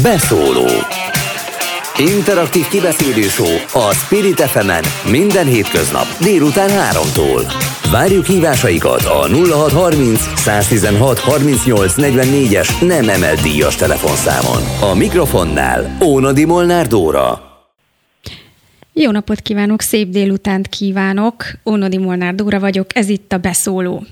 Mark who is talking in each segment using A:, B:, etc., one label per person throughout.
A: Beszóló Interaktív kibeszélő show a Spirit fm minden hétköznap délután 3-tól. Várjuk hívásaikat a 0630 116 38 44-es nem emelt díjas telefonszámon. A mikrofonnál Ónadi Molnár Dóra.
B: Jó napot kívánok, szép délutánt kívánok. Ónodi Molnár Dóra vagyok, ez itt a Beszóló.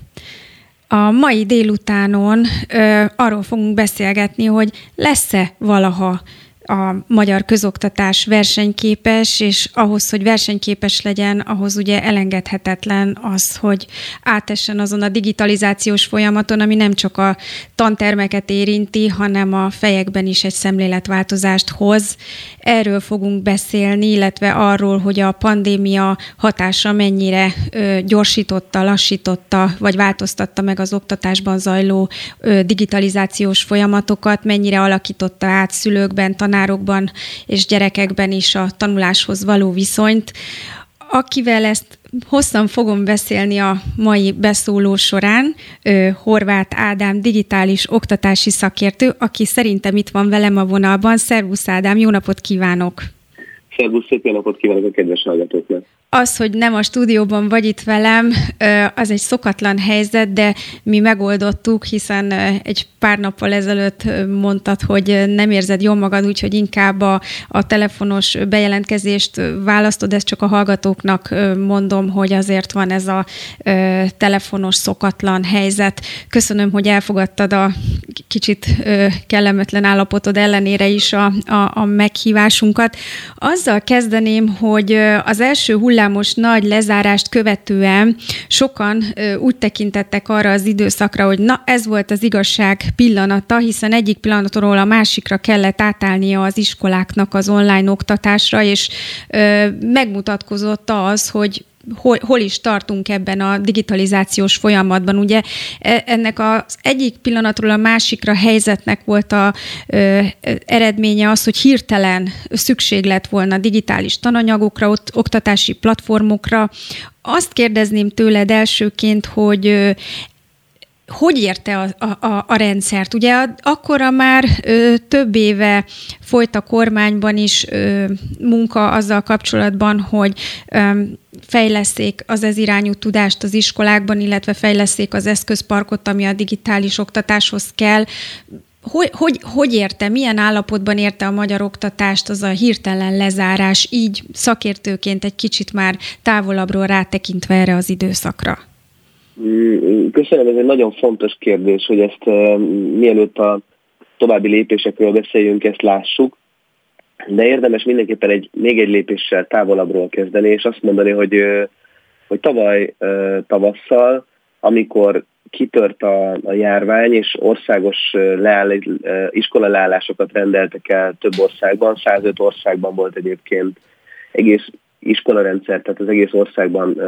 B: A mai délutánon ö, arról fogunk beszélgetni, hogy lesz-e valaha a magyar közoktatás versenyképes, és ahhoz, hogy versenyképes legyen, ahhoz ugye elengedhetetlen az, hogy átessen azon a digitalizációs folyamaton, ami nem csak a tantermeket érinti, hanem a fejekben is egy szemléletváltozást hoz. Erről fogunk beszélni, illetve arról, hogy a pandémia hatása mennyire ö, gyorsította, lassította, vagy változtatta meg az oktatásban zajló ö, digitalizációs folyamatokat, mennyire alakította át szülőkben, tanárokban, tanárokban és gyerekekben is a tanuláshoz való viszonyt. Akivel ezt hosszan fogom beszélni a mai beszóló során, Horváth Ádám digitális oktatási szakértő, aki szerintem itt van velem a vonalban. Szervusz Ádám, jó napot kívánok!
C: Szervusz, szép napot kívánok a kedves hallgatóknak!
B: Az, hogy nem a stúdióban vagy itt velem, az egy szokatlan helyzet, de mi megoldottuk, hiszen egy pár nappal ezelőtt mondtad, hogy nem érzed jól magad, úgyhogy inkább a, a telefonos bejelentkezést választod, ezt csak a hallgatóknak mondom, hogy azért van ez a telefonos szokatlan helyzet. Köszönöm, hogy elfogadtad a kicsit kellemetlen állapotod ellenére is a, a, a meghívásunkat. Azzal kezdeném, hogy az első hullám hullámos nagy lezárást követően sokan úgy tekintettek arra az időszakra, hogy na ez volt az igazság pillanata, hiszen egyik pillanatról a másikra kellett átállnia az iskoláknak az online oktatásra, és megmutatkozott az, hogy hol, hol is tartunk ebben a digitalizációs folyamatban. Ugye e, ennek az egyik pillanatról a másikra helyzetnek volt a ö, eredménye az, hogy hirtelen szükség lett volna digitális tananyagokra, ott, oktatási platformokra. Azt kérdezném tőled elsőként, hogy hogy érte a, a, a rendszert? Ugye akkora már ö, több éve folyt a kormányban is ö, munka azzal kapcsolatban, hogy ö, fejleszték az ez irányú tudást az iskolákban, illetve fejleszték az eszközparkot, ami a digitális oktatáshoz kell. Hogy, hogy, hogy érte, milyen állapotban érte a magyar oktatást az a hirtelen lezárás, így szakértőként egy kicsit már távolabbról rátekintve erre az időszakra?
C: Köszönöm, ez egy nagyon fontos kérdés, hogy ezt mielőtt a további lépésekről beszéljünk, ezt lássuk. De érdemes mindenképpen egy, még egy lépéssel távolabbról kezdeni, és azt mondani, hogy, hogy tavaly tavasszal, amikor kitört a, a járvány, és országos leáll, iskola leállásokat rendeltek el több országban, 105 országban volt egyébként egész iskolarendszer, tehát az egész országban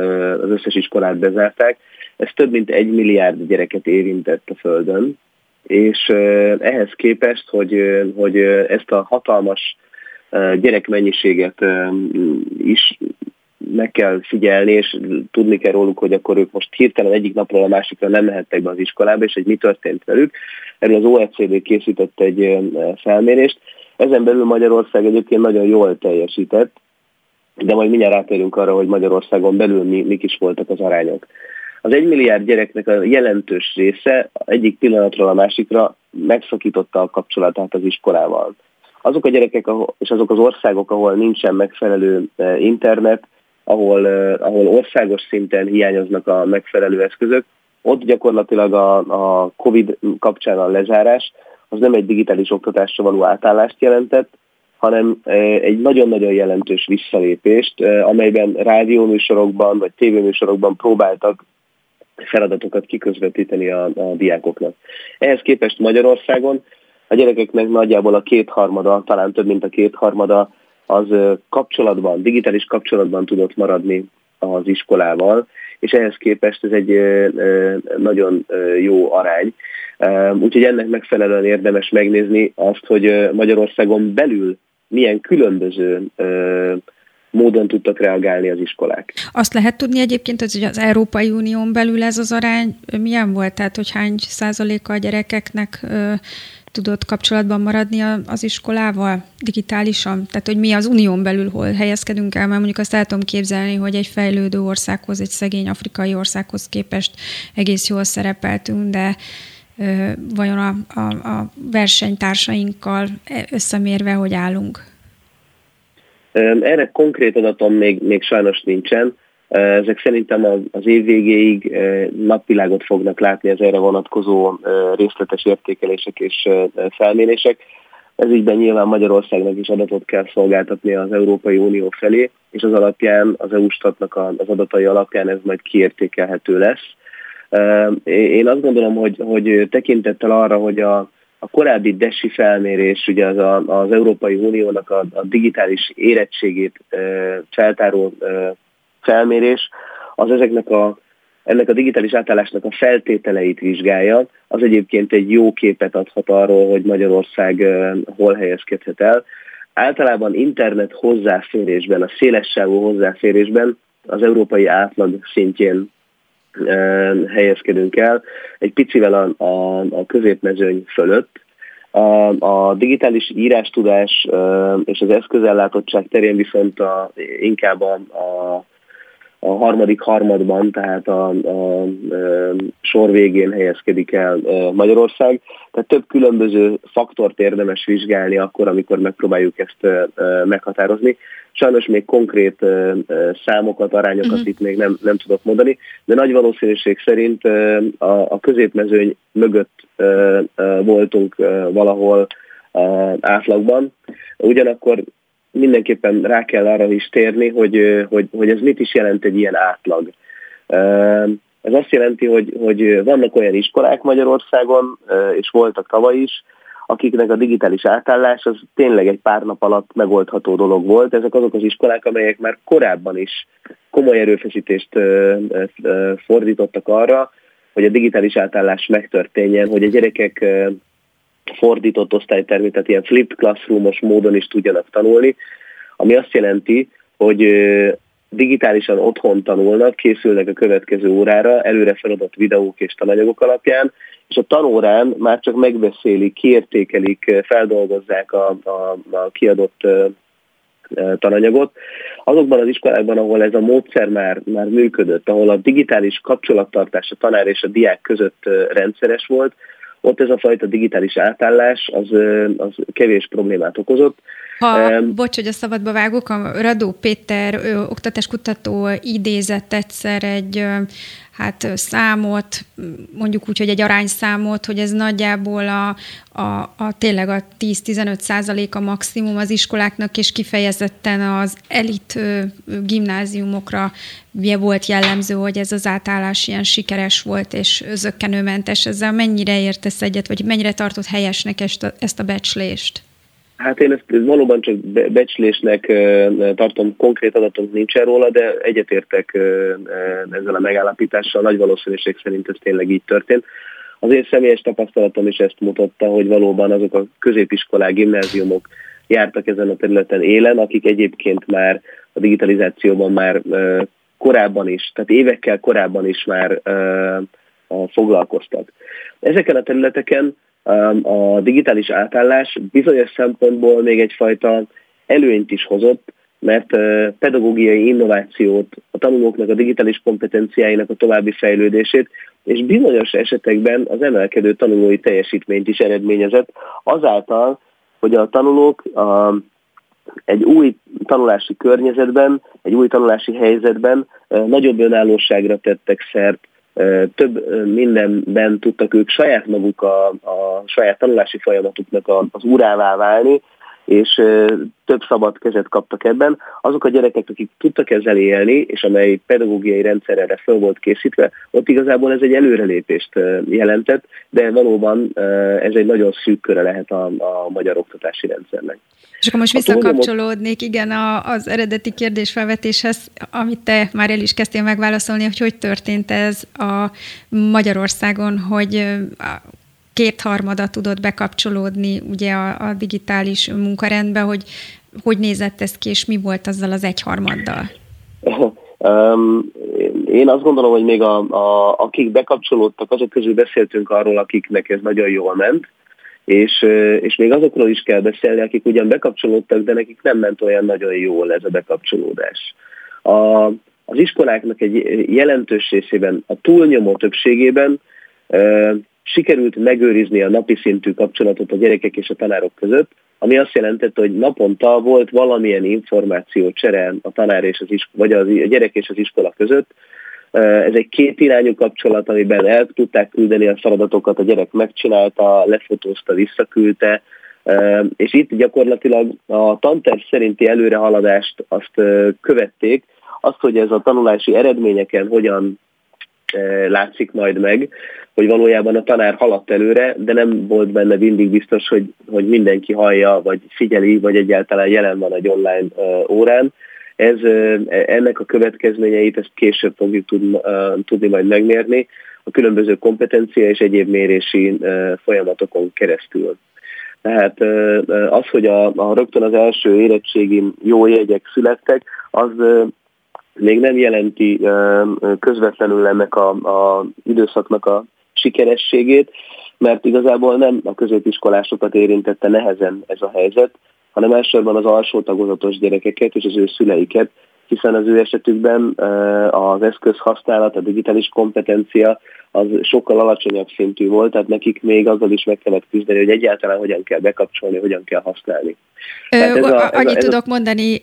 C: az összes iskolát bezárták. Ez több mint egy milliárd gyereket érintett a Földön, és ehhez képest, hogy, hogy ezt a hatalmas gyerekmennyiséget is meg kell figyelni, és tudni kell róluk, hogy akkor ők most hirtelen egyik napról a másikra nem mehettek be az iskolába, és hogy mi történt velük. Erről az OECD készített egy felmérést. Ezen belül Magyarország egyébként nagyon jól teljesített, de majd mindjárt rátérünk arra, hogy Magyarországon belül mi, mik is voltak az arányok. Az egy milliárd gyereknek a jelentős része egyik pillanatról a másikra megszakította a kapcsolatát az iskolával. Azok a gyerekek és azok az országok, ahol nincsen megfelelő e, internet, ahol, e, ahol országos szinten hiányoznak a megfelelő eszközök, ott gyakorlatilag a, a COVID kapcsán a lezárás az nem egy digitális oktatásra való átállást jelentett, hanem e, egy nagyon-nagyon jelentős visszalépést, amelyben rádióműsorokban vagy tévéműsorokban próbáltak feladatokat kiközvetíteni a, a diákoknak. Ehhez képest Magyarországon a gyerekeknek nagyjából a kétharmada, talán több mint a kétharmada az kapcsolatban, digitális kapcsolatban tudott maradni az iskolával, és ehhez képest ez egy nagyon jó arány. Úgyhogy ennek megfelelően érdemes megnézni azt, hogy Magyarországon belül milyen különböző módon tudtak reagálni az iskolák.
B: Azt lehet tudni egyébként, hogy az Európai Unión belül ez az arány milyen volt? Tehát, hogy hány százaléka a gyerekeknek tudott kapcsolatban maradni az iskolával digitálisan? Tehát, hogy mi az unión belül hol helyezkedünk el, mert mondjuk azt el tudom képzelni, hogy egy fejlődő országhoz, egy szegény afrikai országhoz képest egész jól szerepeltünk, de vajon a, a, a versenytársainkkal összemérve, hogy állunk?
C: Erre konkrét adatom még, még sajnos nincsen. Ezek szerintem az év végéig napvilágot fognak látni az erre vonatkozó részletes értékelések és felmérések. Ez ígyben nyilván Magyarországnak is adatot kell szolgáltatni az Európai Unió felé, és az alapján, az EU-statnak az adatai alapján ez majd kiértékelhető lesz. Én azt gondolom, hogy, hogy tekintettel arra, hogy a, a korábbi DESI felmérés, ugye az, a, az Európai Uniónak a, a digitális érettségét feltáró felmérés, az ezeknek a, ennek a digitális átállásnak a feltételeit vizsgálja, az egyébként egy jó képet adhat arról, hogy Magyarország hol helyezkedhet el. Általában internet hozzáférésben, a szélessávú hozzáférésben az európai átlag szintjén helyezkedünk el, egy picivel a, a, a középmezőny fölött. A, a digitális írástudás és az eszközellátottság terén viszont a, inkább a, a a harmadik harmadban, tehát a, a, a sor végén helyezkedik el Magyarország. Tehát több különböző faktort érdemes vizsgálni akkor, amikor megpróbáljuk ezt meghatározni. Sajnos még konkrét számokat, arányokat uh-huh. itt még nem, nem tudok mondani, de nagy valószínűség szerint a, a középmezőny mögött voltunk valahol átlagban. Ugyanakkor mindenképpen rá kell arra is térni, hogy, hogy, hogy ez mit is jelent egy ilyen átlag. Ez azt jelenti, hogy, hogy vannak olyan iskolák Magyarországon, és voltak tavaly is, akiknek a digitális átállás az tényleg egy pár nap alatt megoldható dolog volt. Ezek azok az iskolák, amelyek már korábban is komoly erőfeszítést fordítottak arra, hogy a digitális átállás megtörténjen, hogy a gyerekek fordított osztálytermi, tehát ilyen flipped classroomos módon is tudjanak tanulni, ami azt jelenti, hogy digitálisan otthon tanulnak, készülnek a következő órára, előre feladott videók és tananyagok alapján, és a tanórán már csak megbeszélik, kiértékelik, feldolgozzák a, a, a kiadott tananyagot. Azokban az iskolákban, ahol ez a módszer már, már működött, ahol a digitális kapcsolattartás a tanár és a diák között rendszeres volt, ott ez a fajta digitális átállás az, az kevés problémát okozott.
B: Ha, um, bocs, hogy a szabadba vágok, a Radó Péter ö, oktatáskutató idézett egyszer egy hát számot, mondjuk úgy, hogy egy arányszámot, hogy ez nagyjából a, a, a tényleg a 10-15 százalék a maximum az iskoláknak, és kifejezetten az elit gimnáziumokra volt jellemző, hogy ez az átállás ilyen sikeres volt, és zöggenőmentes. Ezzel mennyire értesz egyet, vagy mennyire tartott helyesnek ezt a, ezt a becslést?
C: Hát én ezt valóban csak becslésnek tartom, konkrét adatok nincsen róla, de egyetértek ezzel a megállapítással, nagy valószínűség szerint ez tényleg így történt. Az én személyes tapasztalatom is ezt mutatta, hogy valóban azok a középiskolák, gimnáziumok jártak ezen a területen élen, akik egyébként már a digitalizációban már korábban is, tehát évekkel korábban is már foglalkoztak. Ezeken a területeken a digitális átállás bizonyos szempontból még egyfajta előnyt is hozott, mert pedagógiai innovációt, a tanulóknak a digitális kompetenciáinak a további fejlődését, és bizonyos esetekben az emelkedő tanulói teljesítményt is eredményezett, azáltal, hogy a tanulók a, egy új tanulási környezetben, egy új tanulási helyzetben nagyobb önállóságra tettek szert, több mindenben tudtak ők saját maguk a, a saját tanulási folyamatuknak az urává válni, és több szabad kezet kaptak ebben. Azok a gyerekek, akik tudtak ezzel élni, és amely pedagógiai rendszer erre fel volt készítve, ott igazából ez egy előrelépést jelentett, de valóban ez egy nagyon szűk köre lehet a, a magyar oktatási rendszernek.
B: És akkor most visszakapcsolódnék, igen, az eredeti kérdésfelvetéshez, amit te már el is kezdtél megválaszolni, hogy hogy történt ez a Magyarországon, hogy kétharmada tudott bekapcsolódni ugye a, a digitális munkarendbe, hogy hogy nézett ez ki, és mi volt azzal az egyharmaddal?
C: Um, én azt gondolom, hogy még a, a, akik bekapcsolódtak, azok közül beszéltünk arról, akiknek ez nagyon jól ment, és, és még azokról is kell beszélni, akik ugyan bekapcsolódtak, de nekik nem ment olyan nagyon jól ez a bekapcsolódás. A, az iskoláknak egy jelentős részében, a túlnyomó többségében sikerült megőrizni a napi szintű kapcsolatot a gyerekek és a tanárok között, ami azt jelentette, hogy naponta volt valamilyen információ csere a tanár és az iskola, vagy a gyerek és az iskola között. Ez egy két irányú kapcsolat, amiben el tudták küldeni a feladatokat, a gyerek megcsinálta, lefotózta, visszaküldte, és itt gyakorlatilag a tanterv szerinti előrehaladást azt követték, azt, hogy ez a tanulási eredményeken hogyan látszik majd meg, hogy valójában a tanár haladt előre, de nem volt benne mindig biztos, hogy, hogy mindenki hallja, vagy figyeli, vagy egyáltalán jelen van egy online órán. Ez, ennek a következményeit ezt később fogjuk tudni, majd megmérni a különböző kompetencia és egyéb mérési folyamatokon keresztül. Tehát az, hogy a, a rögtön az első érettségi jó jegyek születtek, az még nem jelenti közvetlenül ennek a, a időszaknak a sikerességét, mert igazából nem a középiskolásokat érintette nehezen ez a helyzet, hanem elsősorban az alsó tagozatos gyerekeket és az ő szüleiket, hiszen az ő esetükben az eszköz használat, a digitális kompetencia az sokkal alacsonyabb szintű volt, tehát nekik még azzal is meg kellett küzdeni, hogy egyáltalán hogyan kell bekapcsolni, hogyan kell használni.
B: ez a, ez Annyit a, ez tudok a... mondani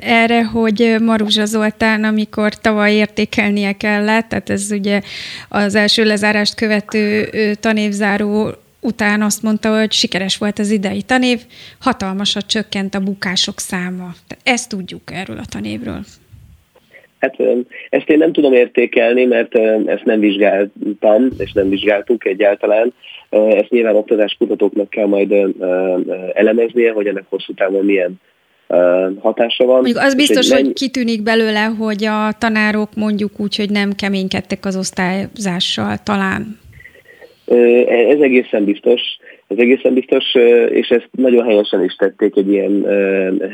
B: erre, hogy Maruzsa Zoltán, amikor tavaly értékelnie kellett, tehát ez ugye az első lezárást követő tanévzáró után azt mondta, hogy sikeres volt az idei tanév, hatalmasat csökkent a bukások száma. Ezt tudjuk erről a tanévről.
C: Hát ezt én nem tudom értékelni, mert ezt nem vizsgáltam, és nem vizsgáltuk egyáltalán. Ezt nyilván oktatáskutatóknak kell majd elemeznie, hogy ennek hosszú távon milyen hatása van.
B: Mondjuk az biztos, hogy, menny... kitűnik belőle, hogy a tanárok mondjuk úgy, hogy nem keménykedtek az osztályzással talán.
C: Ez egészen biztos, ez egészen biztos, és ezt nagyon helyesen is tették egy ilyen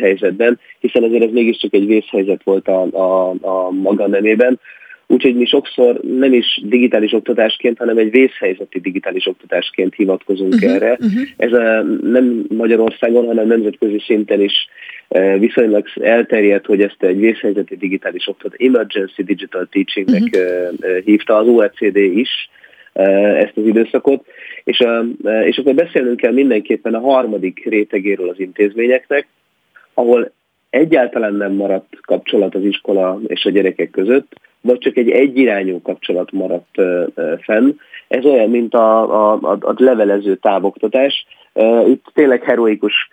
C: helyzetben, hiszen azért ez mégiscsak egy vészhelyzet volt a, a, a maga nemében, Úgyhogy mi sokszor nem is digitális oktatásként, hanem egy vészhelyzeti digitális oktatásként hivatkozunk uh-huh, erre. Uh-huh. Ez a, nem Magyarországon, hanem nemzetközi szinten is viszonylag elterjedt, hogy ezt egy vészhelyzeti digitális oktatás, emergency digital teachingnek uh-huh. hívta az OECD is, ezt az időszakot, és, és akkor beszélnünk kell mindenképpen a harmadik rétegéről az intézményeknek, ahol egyáltalán nem maradt kapcsolat az iskola és a gyerekek között, vagy csak egy egyirányú kapcsolat maradt fenn. Ez olyan, mint a, a, a levelező távoktatás. Itt tényleg heroikus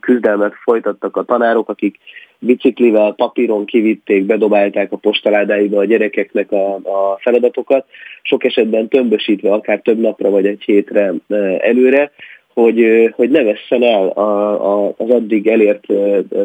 C: küzdelmet folytattak a tanárok, akik biciklivel, papíron kivitték, bedobálták a postaládáiba a gyerekeknek a, a feladatokat, sok esetben tömbösítve akár több napra vagy egy hétre előre, hogy, hogy ne vesszen el a, a, az addig elért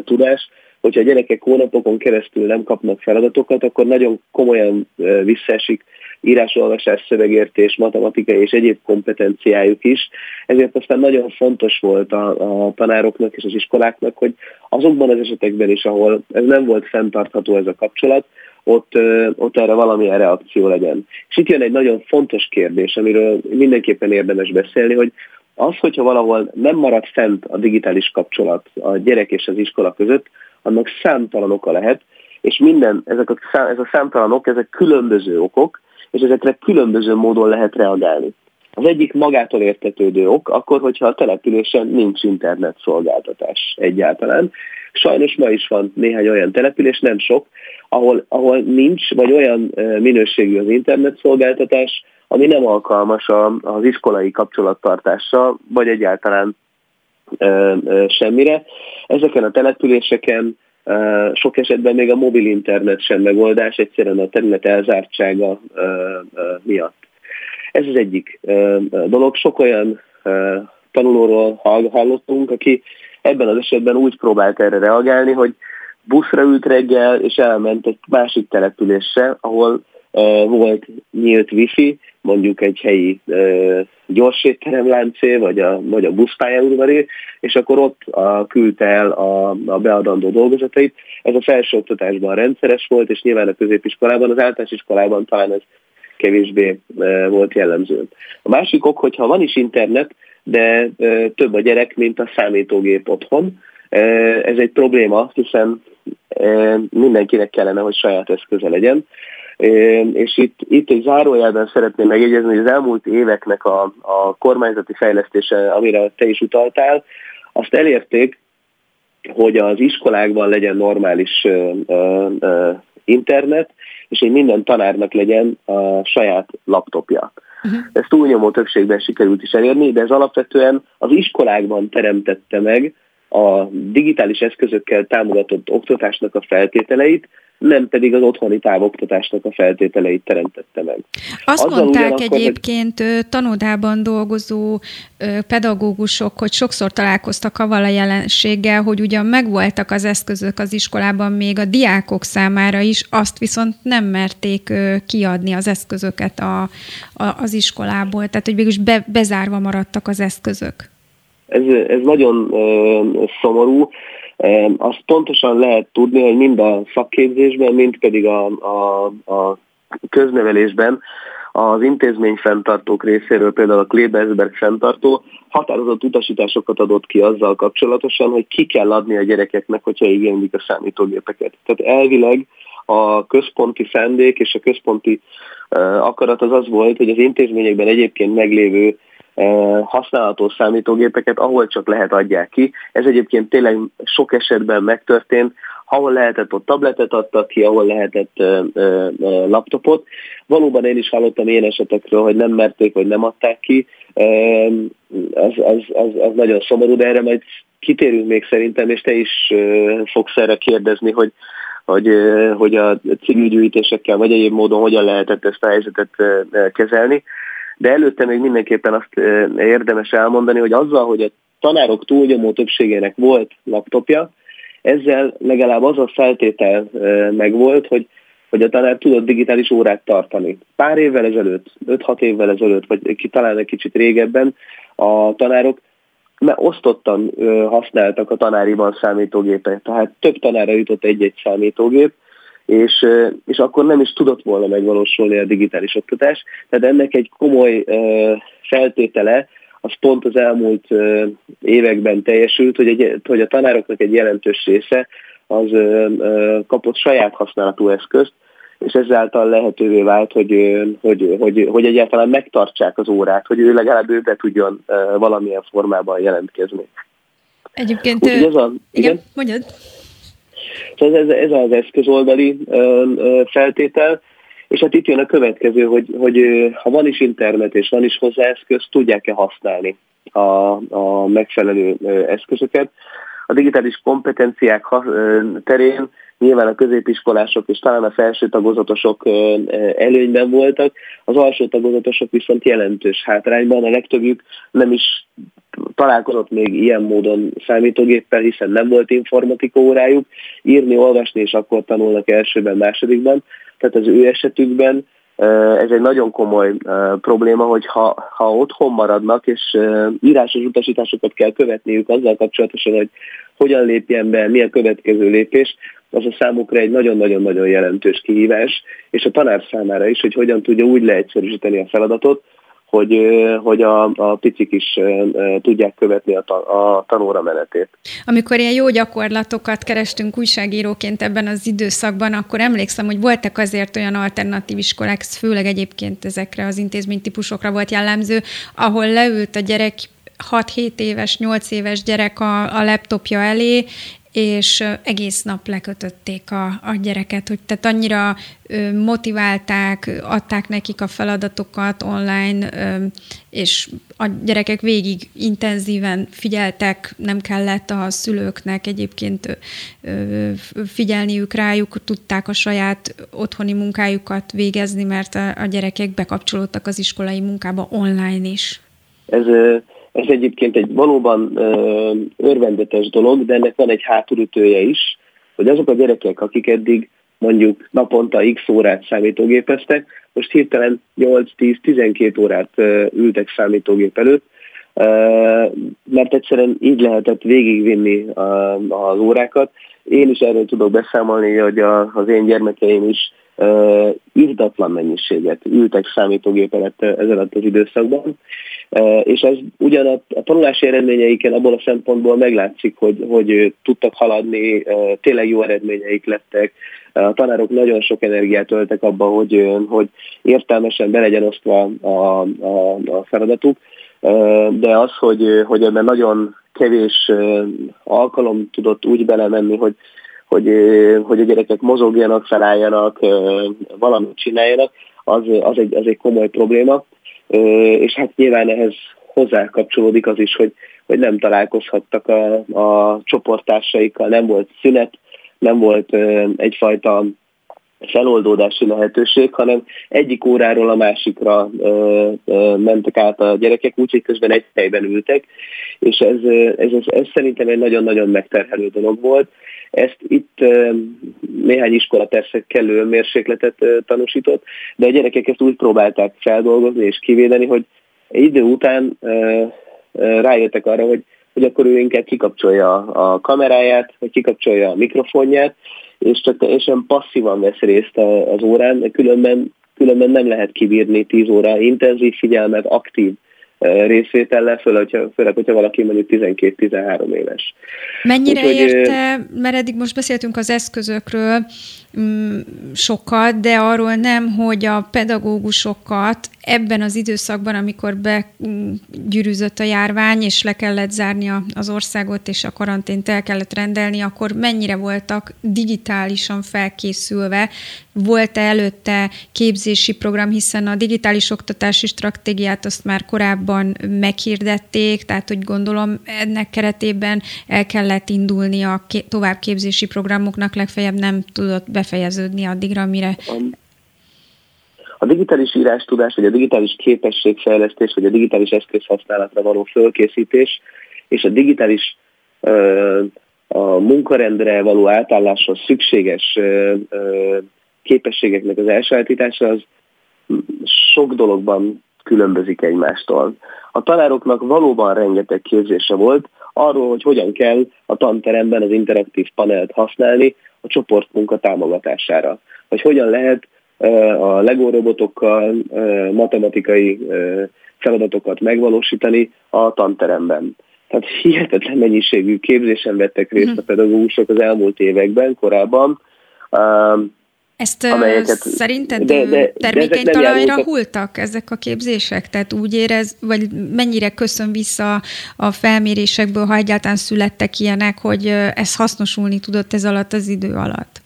C: tudás, hogyha a gyerekek hónapokon keresztül nem kapnak feladatokat, akkor nagyon komolyan visszaesik írásolvasás, szövegértés, matematika és egyéb kompetenciájuk is. Ezért aztán nagyon fontos volt a, a tanároknak és az iskoláknak, hogy azokban az esetekben is, ahol ez nem volt fenntartható ez a kapcsolat, ott, ott erre valamilyen reakció legyen. És itt jön egy nagyon fontos kérdés, amiről mindenképpen érdemes beszélni, hogy az, hogyha valahol nem marad fent a digitális kapcsolat a gyerek és az iskola között, annak számtalan oka lehet, és minden, ezek a, ez a számtalanok, ezek különböző okok, és ezekre különböző módon lehet reagálni. Az egyik magától értetődő ok, akkor, hogyha a településen nincs internet szolgáltatás egyáltalán. Sajnos ma is van néhány olyan település, nem sok, ahol, ahol nincs, vagy olyan minőségű az internet szolgáltatás, ami nem alkalmas az iskolai kapcsolattartásra, vagy egyáltalán semmire. Ezeken a településeken sok esetben még a mobil internet sem megoldás, egyszerűen a terület elzártsága miatt. Ez az egyik dolog. Sok olyan tanulóról hallottunk, aki ebben az esetben úgy próbált erre reagálni, hogy buszra ült reggel, és elment egy másik településre, ahol volt nyílt wifi, mondjuk egy helyi gyors étterem láncé, vagy a, vagy a buszpályaudvari, és akkor ott a, küldte el a, a beadandó dolgozatait. Ez a felsőoktatásban rendszeres volt, és nyilván a középiskolában, az általános iskolában talán ez kevésbé volt jellemző. A másik ok, hogyha van is internet, de több a gyerek, mint a számítógép otthon. Ez egy probléma, hiszen mindenkinek kellene, hogy saját eszköze legyen. És itt, itt egy zárójelben szeretném megjegyezni, hogy az elmúlt éveknek a, a kormányzati fejlesztése, amire te is utaltál, azt elérték, hogy az iskolákban legyen normális ö, ö, internet, és hogy minden tanárnak legyen a saját laptopja. Uh-huh. Ezt túlnyomó többségben sikerült is elérni, de ez alapvetően az iskolákban teremtette meg a digitális eszközökkel támogatott oktatásnak a feltételeit, nem pedig az otthoni távoktatásnak a feltételeit teremtette meg.
B: Azt Azzal mondták egyébként hogy... tanodában dolgozó pedagógusok, hogy sokszor találkoztak avval a jelenséggel, hogy ugyan megvoltak az eszközök az iskolában még a diákok számára is, azt viszont nem merték kiadni az eszközöket a, a, az iskolából, tehát hogy végülis be, bezárva maradtak az eszközök.
C: Ez, ez nagyon szomorú. Azt pontosan lehet tudni, hogy mind a szakképzésben, mind pedig a, a, a köznevelésben az intézményfenntartók részéről, például a Klebersberg fenntartó határozott utasításokat adott ki azzal kapcsolatosan, hogy ki kell adni a gyerekeknek, hogyha igénylik a számítógépeket. Tehát elvileg a központi szándék és a központi akarat az az volt, hogy az intézményekben egyébként meglévő használható számítógépeket, ahol csak lehet adják ki. Ez egyébként tényleg sok esetben megtörtént, ahol lehetett, ott tabletet adtak ki, ahol lehetett ö, ö, ö, laptopot. Valóban én is hallottam ilyen esetekről, hogy nem merték, vagy nem adták ki. Az, az, az, az nagyon szomorú, de erre majd kitérünk még szerintem, és te is fogsz erre kérdezni, hogy hogy, hogy a civilgyűjtésekkel vagy egyéb módon hogyan lehetett ezt a helyzetet kezelni de előtte még mindenképpen azt érdemes elmondani, hogy azzal, hogy a tanárok túlnyomó többségének volt laptopja, ezzel legalább az a feltétel megvolt, hogy hogy a tanár tudott digitális órát tartani. Pár évvel ezelőtt, 5-6 évvel ezelőtt, vagy talán egy kicsit régebben a tanárok mert osztottan használtak a tanáriban számítógépet. Tehát több tanára jutott egy-egy számítógép, és, és akkor nem is tudott volna megvalósulni a digitális oktatás. Tehát ennek egy komoly feltétele, az pont az elmúlt években teljesült, hogy, egy, hogy a tanároknak egy jelentős része az kapott saját használatú eszközt, és ezáltal lehetővé vált, hogy, hogy, hogy, hogy egyáltalán megtartsák az órát, hogy ő legalább ő be tudjon valamilyen formában jelentkezni.
B: Egyébként, ez a, igen, igen, mondjad.
C: Szóval ez, ez az eszközoldali feltétel, és hát itt jön a következő, hogy, hogy ha van is internet és van is hozzá eszköz, tudják-e használni a, a megfelelő eszközöket. A digitális kompetenciák terén nyilván a középiskolások és talán a felső tagozatosok előnyben voltak, az alsó tagozatosok viszont jelentős hátrányban, a legtöbbjük nem is találkozott még ilyen módon számítógéppel, hiszen nem volt informatika órájuk, írni, olvasni, és akkor tanulnak elsőben, másodikban. Tehát az ő esetükben ez egy nagyon komoly probléma, hogy ha, ha otthon maradnak, és írásos utasításokat kell követniük azzal kapcsolatosan, hogy hogyan lépjen be, mi a következő lépés, az a számukra egy nagyon-nagyon-nagyon jelentős kihívás, és a tanár számára is, hogy hogyan tudja úgy leegyszerűsíteni a feladatot, hogy, hogy a, a picik is tudják követni a, a tanóra menetét.
B: Amikor ilyen jó gyakorlatokat kerestünk újságíróként ebben az időszakban, akkor emlékszem, hogy voltak azért olyan alternatív iskolák, főleg egyébként ezekre az intézménytípusokra volt jellemző, ahol leült a gyerek 6-7 éves, 8 éves gyerek a, a laptopja elé, és egész nap lekötötték a, a gyereket, hogy tehát annyira motiválták, adták nekik a feladatokat online, és a gyerekek végig intenzíven figyeltek, nem kellett a szülőknek egyébként figyelniük rájuk, tudták a saját otthoni munkájukat végezni, mert a, gyerekek bekapcsolódtak az iskolai munkába online is.
C: Ez ez egyébként egy valóban örvendetes dolog, de ennek van egy hátulütője is, hogy azok a gyerekek, akik eddig mondjuk naponta x órát számítógépeztek, most hirtelen 8-10-12 órát ültek számítógép előtt, mert egyszerűen így lehetett végigvinni az órákat. Én is erről tudok beszámolni, hogy a, az én gyermekeim is írdatlan mennyiséget ültek számítógép előtt ez alatt az időszakban, és ez ugyan a, a tanulási eredményeiken abból a szempontból meglátszik, hogy, hogy tudtak haladni, tényleg jó eredményeik lettek, a tanárok nagyon sok energiát töltek abba, hogy, hogy értelmesen be legyen osztva a, a, a feladatuk, de az, hogy, hogy ebben nagyon kevés alkalom tudott úgy belemenni, hogy, hogy, hogy a gyerekek mozogjanak, felálljanak, valamit csináljanak, az, az, egy, az egy komoly probléma. És hát nyilván ehhez hozzá kapcsolódik az is, hogy, hogy nem találkozhattak a, a csoporttársaikkal, nem volt szünet, nem volt egyfajta feloldódási lehetőség, hanem egyik óráról a másikra ö, ö, mentek át a gyerekek, úgyhogy közben egy helyben ültek, és ez, ez, ez, ez szerintem egy nagyon-nagyon megterhelő dolog volt. Ezt itt néhány iskola persze kellő mérsékletet tanúsított, de a gyerekek ezt úgy próbálták feldolgozni és kivédeni, hogy idő után rájöttek arra, hogy hogy akkor ő inkább kikapcsolja a kameráját, vagy kikapcsolja a mikrofonját, és csak teljesen passzívan vesz részt az órán, különben, különben nem lehet kibírni 10 óra intenzív figyelmet, aktív részvétellel, főleg, hogyha, főleg, hogyha valaki mondjuk 12-13 éves.
B: Mennyire Úgyhogy, érte, mert eddig most beszéltünk az eszközökről mm, sokat, de arról nem, hogy a pedagógusokat ebben az időszakban, amikor begyűrűzött a járvány, és le kellett zárni az országot, és a karantént el kellett rendelni, akkor mennyire voltak digitálisan felkészülve? Volt-e előtte képzési program, hiszen a digitális oktatási stratégiát azt már korábban meghirdették, tehát hogy gondolom ennek keretében el kellett indulni a továbbképzési programoknak, legfeljebb nem tudott befejeződni addigra, mire
C: a digitális írástudás, vagy a digitális képességfejlesztés, vagy a digitális eszközhasználatra való fölkészítés, és a digitális a munkarendre való átálláshoz szükséges képességeknek az elsajátítása az sok dologban különbözik egymástól. A tanároknak valóban rengeteg képzése volt arról, hogy hogyan kell a tanteremben az interaktív panelt használni a csoportmunka támogatására. Vagy hogyan lehet a LEGO robotokkal matematikai feladatokat megvalósítani a tanteremben. Tehát hihetetlen mennyiségű képzésen vettek részt a mhm. pedagógusok az elmúlt években, korábban.
B: Ezt amelyeket, szerinted de, de, termékeny de hultak ezek a képzések? Tehát úgy érez, vagy mennyire köszön vissza a felmérésekből, ha egyáltalán születtek ilyenek, hogy ez hasznosulni tudott ez alatt az idő alatt?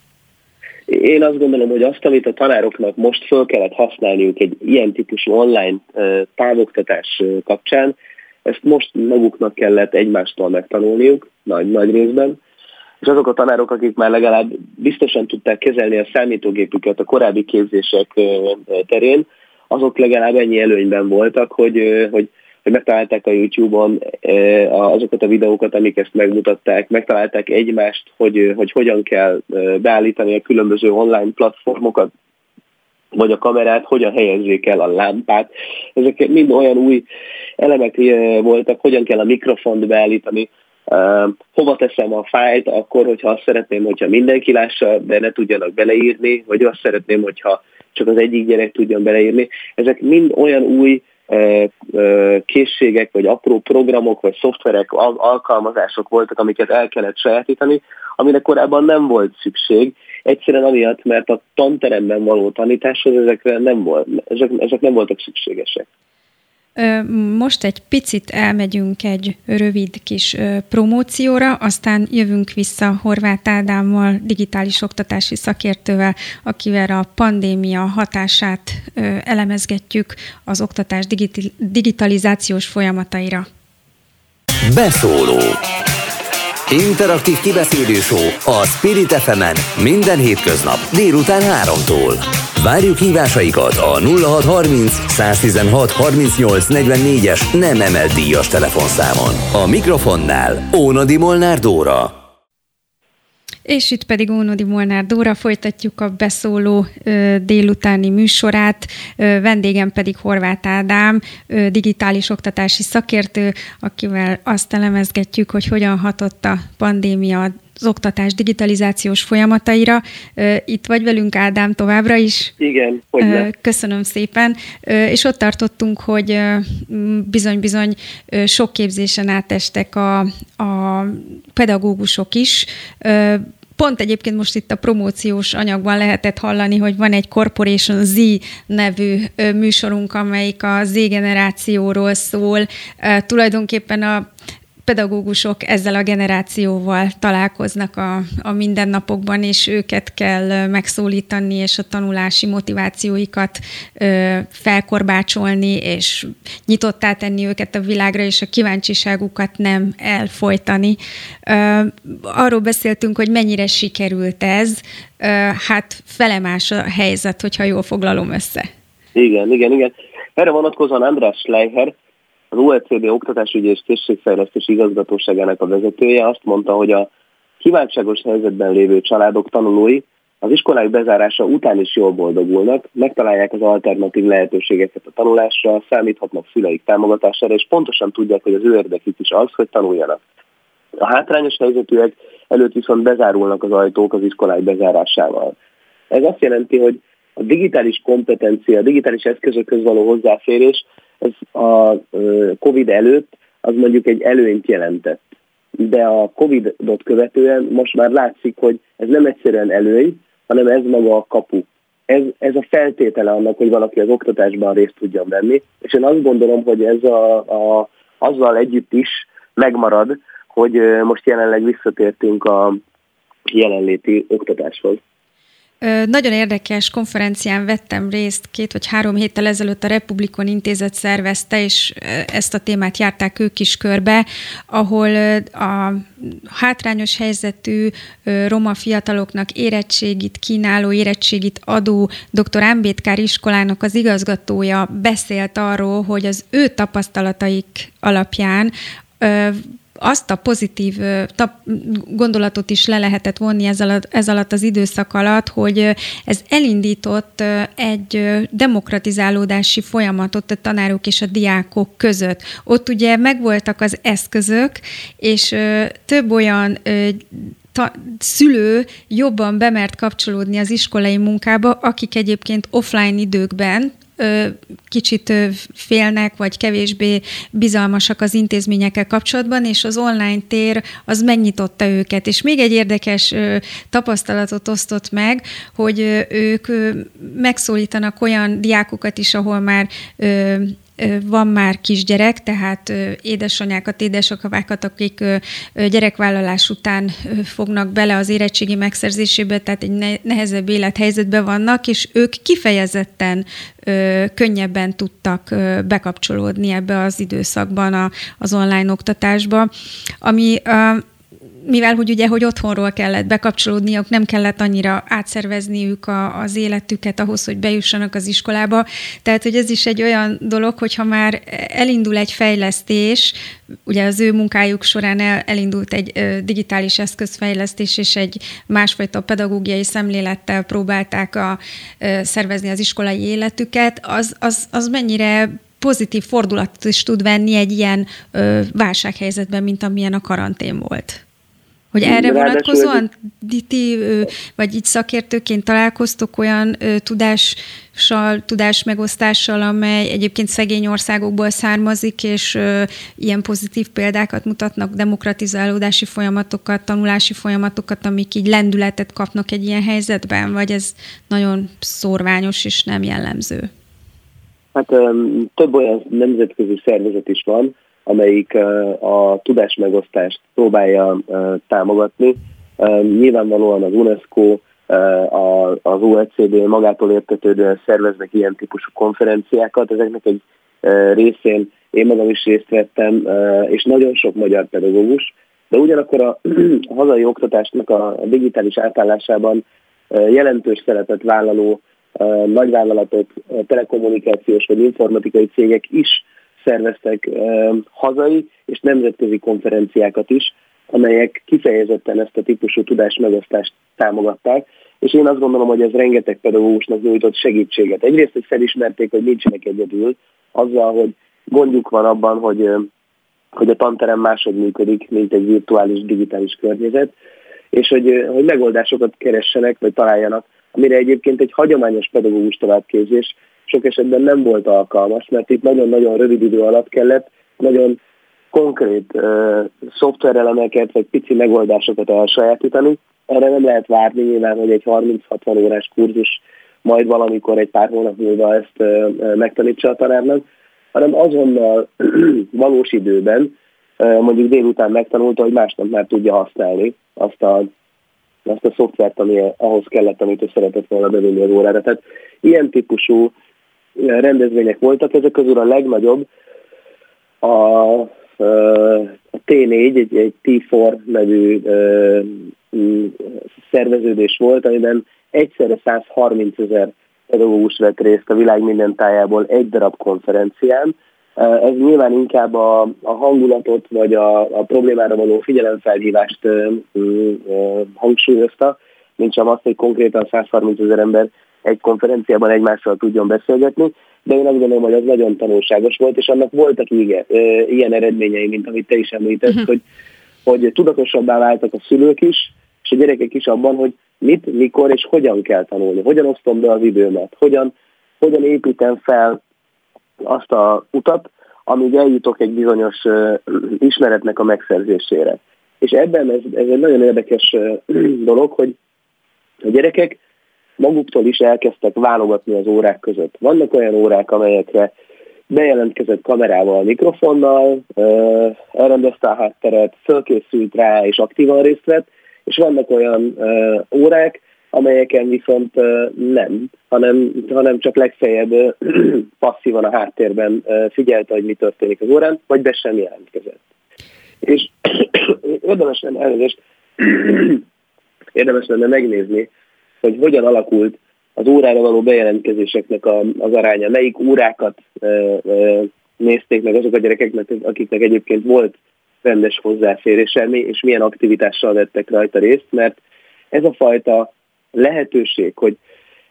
C: Én azt gondolom, hogy azt, amit a tanároknak most föl kellett használniuk egy ilyen típusú online távoktatás kapcsán, ezt most maguknak kellett egymástól megtanulniuk, nagy, nagy részben, és azok a tanárok, akik már legalább biztosan tudták kezelni a számítógépüket a korábbi képzések terén, azok legalább ennyi előnyben voltak, hogy, hogy hogy megtalálták a YouTube-on azokat a videókat, amik ezt megmutatták, megtalálták egymást, hogy, hogy hogyan kell beállítani a különböző online platformokat, vagy a kamerát, hogyan helyezzék el a lámpát. Ezek mind olyan új elemek voltak, hogyan kell a mikrofont beállítani, hova teszem a fájlt akkor, hogyha azt szeretném, hogyha mindenki lássa, de ne tudjanak beleírni, vagy azt szeretném, hogyha csak az egyik gyerek tudjon beleírni. Ezek mind olyan új készségek, vagy apró programok, vagy szoftverek, alkalmazások voltak, amiket el kellett sajátítani, amire korábban nem volt szükség, egyszerűen amiatt, mert a tanteremben való tanításhoz ezekre nem volt, ezek, ezek nem voltak szükségesek.
B: Most egy picit elmegyünk egy rövid kis promócióra, aztán jövünk vissza Horváth Ádámmal, digitális oktatási szakértővel, akivel a pandémia hatását elemezgetjük az oktatás digitalizációs folyamataira.
A: Beszóló Interaktív kibeszélő a Spirit fm minden hétköznap délután 3-tól. Várjuk hívásaikat a 0630 116 38 44-es nem emelt díjas telefonszámon. A mikrofonnál Ónodi Molnár Dóra.
B: És itt pedig Ónodi Molnár Dóra folytatjuk a beszóló ö, délutáni műsorát. Ö, vendégem pedig Horváth Ádám, ö, digitális oktatási szakértő, akivel azt elemezgetjük, hogy hogyan hatott a pandémia az oktatás digitalizációs folyamataira. Itt vagy velünk, Ádám, továbbra is.
C: Igen,
B: hogy Köszönöm szépen. És ott tartottunk, hogy bizony-bizony sok képzésen átestek a, a pedagógusok is pont egyébként most itt a promóciós anyagban lehetett hallani, hogy van egy Corporation Z nevű műsorunk, amelyik a Z generációról szól. Tulajdonképpen a pedagógusok ezzel a generációval találkoznak a, a mindennapokban, és őket kell megszólítani, és a tanulási motivációikat ö, felkorbácsolni, és nyitottá tenni őket a világra, és a kíváncsiságukat nem elfolytani. Ö, arról beszéltünk, hogy mennyire sikerült ez, ö, hát felemás a helyzet, hogyha jól foglalom össze.
C: Igen, igen, igen. Erre vonatkozóan András Schleicher, az OECD Oktatásügyi és Készségfejlesztési Igazgatóságának a vezetője azt mondta, hogy a kiváltságos helyzetben lévő családok tanulói az iskolák bezárása után is jól boldogulnak, megtalálják az alternatív lehetőségeket a tanulásra, számíthatnak szüleik támogatására, és pontosan tudják, hogy az ő érdekük is az, hogy tanuljanak. A hátrányos helyzetűek előtt viszont bezárulnak az ajtók az iskolák bezárásával. Ez azt jelenti, hogy a digitális kompetencia, a digitális eszközökhöz való hozzáférés ez a COVID előtt az mondjuk egy előnyt jelentett. De a COVID-ot követően most már látszik, hogy ez nem egyszerűen előny, hanem ez maga a kapu. Ez, ez a feltétele annak, hogy valaki az oktatásban részt tudjon venni, és én azt gondolom, hogy ez a, a, azzal együtt is megmarad, hogy most jelenleg visszatértünk a jelenléti oktatáshoz.
B: Nagyon érdekes konferencián vettem részt, két vagy három héttel ezelőtt a Republikon Intézet szervezte, és ezt a témát járták ők is körbe, ahol a hátrányos helyzetű roma fiataloknak érettségit kínáló, érettségit adó dr. Ámbétkár iskolának az igazgatója beszélt arról, hogy az ő tapasztalataik alapján azt a pozitív gondolatot is le lehetett vonni ez alatt, ez alatt az időszak alatt, hogy ez elindított egy demokratizálódási folyamatot a tanárok és a diákok között. Ott ugye megvoltak az eszközök, és több olyan ta, szülő jobban bemert kapcsolódni az iskolai munkába, akik egyébként offline időkben kicsit félnek, vagy kevésbé bizalmasak az intézményekkel kapcsolatban, és az online tér az megnyitotta őket. És még egy érdekes tapasztalatot osztott meg, hogy ők megszólítanak olyan diákokat is, ahol már van már kisgyerek, tehát édesanyákat, édesapakákat, akik gyerekvállalás után fognak bele az érettségi megszerzésébe, tehát egy nehezebb élethelyzetben vannak, és ők kifejezetten könnyebben tudtak bekapcsolódni ebbe az időszakban az online oktatásba, ami mivel hogy ugye, hogy otthonról kellett bekapcsolódniuk, nem kellett annyira átszervezniük a, az életüket ahhoz, hogy bejussanak az iskolába. Tehát, hogy ez is egy olyan dolog, hogyha már elindul egy fejlesztés, ugye az ő munkájuk során el, elindult egy ö, digitális eszközfejlesztés, és egy másfajta pedagógiai szemlélettel próbálták a, ö, szervezni az iskolai életüket, az, az, az mennyire pozitív fordulatot is tud venni egy ilyen ö, válsághelyzetben, mint amilyen a karantén volt. Hogy erre vonatkozóan ti, vagy így szakértőként találkoztok olyan tudással, tudásmegosztással, amely egyébként szegény országokból származik, és ilyen pozitív példákat mutatnak, demokratizálódási folyamatokat, tanulási folyamatokat, amik így lendületet kapnak egy ilyen helyzetben, vagy ez nagyon szorványos és nem jellemző?
C: Hát több olyan nemzetközi szervezet is van, amelyik a tudásmegosztást próbálja támogatni. Nyilvánvalóan az UNESCO, az OECD magától értetődően szerveznek ilyen típusú konferenciákat. Ezeknek egy részén én magam is részt vettem, és nagyon sok magyar pedagógus, de ugyanakkor a, a hazai oktatásnak a digitális átállásában jelentős szerepet vállaló nagyvállalatok, telekommunikációs vagy informatikai cégek is szerveztek hazai és nemzetközi konferenciákat is, amelyek kifejezetten ezt a típusú tudás megosztást támogatták, és én azt gondolom, hogy ez rengeteg pedagógusnak nyújtott segítséget. Egyrészt, hogy felismerték, hogy nincsenek egyedül, azzal, hogy gondjuk van abban, hogy, hogy a tanterem másod működik, mint egy virtuális, digitális környezet, és hogy, hogy megoldásokat keressenek, vagy találjanak, amire egyébként egy hagyományos pedagógus továbbképzés sok esetben nem volt alkalmas, mert itt nagyon-nagyon rövid idő alatt kellett nagyon konkrét uh, szoftverelemeket, vagy pici megoldásokat elsajátítani. Erre nem lehet várni nyilván, hogy egy 30-60 órás kurzus majd valamikor egy pár hónap múlva ezt uh, megtanítsa a tanárnak, hanem azonnal valós időben, uh, mondjuk délután megtanulta, hogy másnap már tudja használni azt a, azt a szoftvert, ami ahhoz kellett, amit ő szeretett volna bevinni az órára. Tehát ilyen típusú rendezvények voltak, ezek közül a legnagyobb a a T4, egy, egy T4 nevű szerveződés volt, amiben egyszerre 130 ezer pedagógus vett részt a világ minden tájából egy darab konferencián. Ez nyilván inkább a, a hangulatot vagy a, a problémára való figyelemfelhívást hangsúlyozta, mint sem azt, hogy konkrétan 130 ezer ember egy konferenciában egymással tudjon beszélgetni de én azt gondolom, hogy az nagyon tanulságos volt, és annak voltak igen, ilyen eredményei, mint amit te is említett, uh-huh. hogy, hogy tudatosabbá váltak a szülők is, és a gyerekek is abban, hogy mit, mikor és hogyan kell tanulni, hogyan osztom be az időmet, hogyan, hogyan építem fel azt a utat, amíg eljutok egy bizonyos uh, ismeretnek a megszerzésére. És ebben ez, ez egy nagyon érdekes uh, dolog, hogy a gyerekek maguktól is elkezdtek válogatni az órák között. Vannak olyan órák, amelyekre bejelentkezett kamerával, mikrofonnal, elrendezte a hátteret, fölkészült rá és aktívan részt vett, és vannak olyan órák, amelyeken viszont nem, hanem, hanem csak legfeljebb passzívan a háttérben figyelte, hogy mi történik az órán, vagy be sem jelentkezett. És érdemes lenne elnézést, érdemes lenne megnézni, hogy hogyan alakult az órára való bejelentkezéseknek a, az aránya, melyik órákat e, e, nézték meg azok a gyerekeknek, akiknek egyébként volt rendes hozzáférése, és milyen aktivitással vettek rajta részt, mert ez a fajta lehetőség, hogy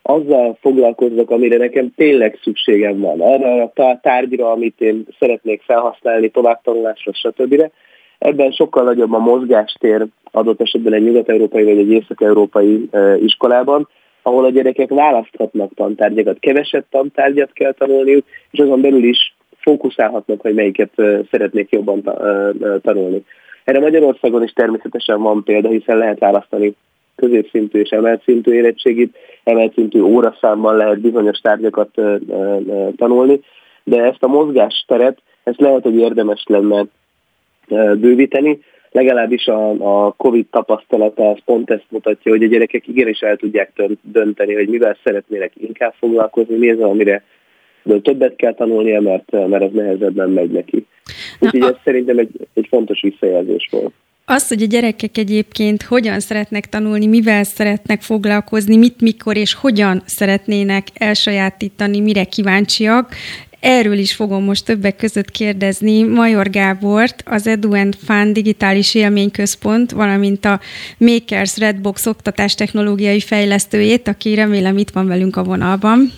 C: azzal foglalkozzak, amire nekem tényleg szükségem van, arra a tárgyra, amit én szeretnék felhasználni továbbtanulásra, stb. Ebben sokkal nagyobb a mozgástér adott esetben egy nyugat-európai vagy egy észak-európai iskolában, ahol a gyerekek választhatnak tantárgyakat, kevesebb tantárgyat kell tanulniuk, és azon belül is fókuszálhatnak, hogy melyiket szeretnék jobban tanulni. Erre Magyarországon is természetesen van példa, hiszen lehet választani középszintű és emelt szintű érettségit, emelt szintű óraszámban lehet bizonyos tárgyakat tanulni, de ezt a mozgásteret, ezt lehet, hogy érdemes lenne bővíteni. Legalábbis a, a COVID tapasztalata az pont ezt mutatja, hogy a gyerekek igenis el tudják dönteni, hogy mivel szeretnének inkább foglalkozni, mi az, amire többet kell tanulnia, mert, mert az nehezebben megy neki. Úgyhogy ez szerintem egy, egy fontos visszajelzés volt.
B: Az, hogy a gyerekek egyébként hogyan szeretnek tanulni, mivel szeretnek foglalkozni, mit, mikor és hogyan szeretnének elsajátítani, mire kíváncsiak, Erről is fogom most többek között kérdezni Major Gábort, az Edu and Fun digitális élményközpont, valamint a Makers Redbox oktatástechnológiai fejlesztőjét, aki remélem itt van velünk a vonalban.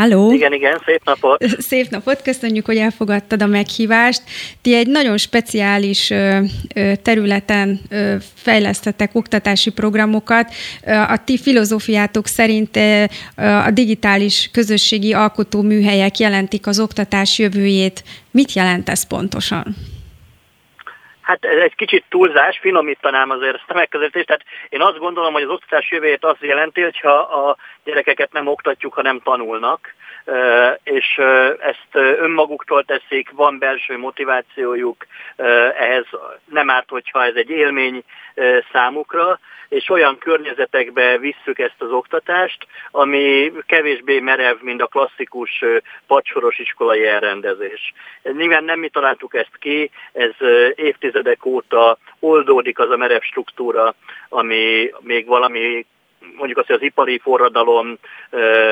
B: Halló!
D: Igen, igen, szép napot!
B: Szép napot, köszönjük, hogy elfogadtad a meghívást. Ti egy nagyon speciális területen fejlesztettek oktatási programokat. A ti filozófiátok szerint a digitális közösségi alkotóműhelyek jelentik az oktatás jövőjét. Mit jelent ez pontosan?
D: Hát ez egy kicsit túlzás, finomítanám azért ezt a megközelítést. Tehát én azt gondolom, hogy az oktatás jövőjét azt jelenti, hogyha a gyerekeket nem oktatjuk, hanem tanulnak és ezt önmaguktól teszik, van belső motivációjuk, ehhez nem árt, hogyha ez egy élmény számukra, és olyan környezetekbe visszük ezt az oktatást, ami kevésbé merev, mint a klasszikus padsoros iskolai elrendezés. Nyilván nem mi találtuk ezt ki, ez évtizedek óta oldódik az a merev struktúra, ami még valami mondjuk azt, hogy az ipari forradalom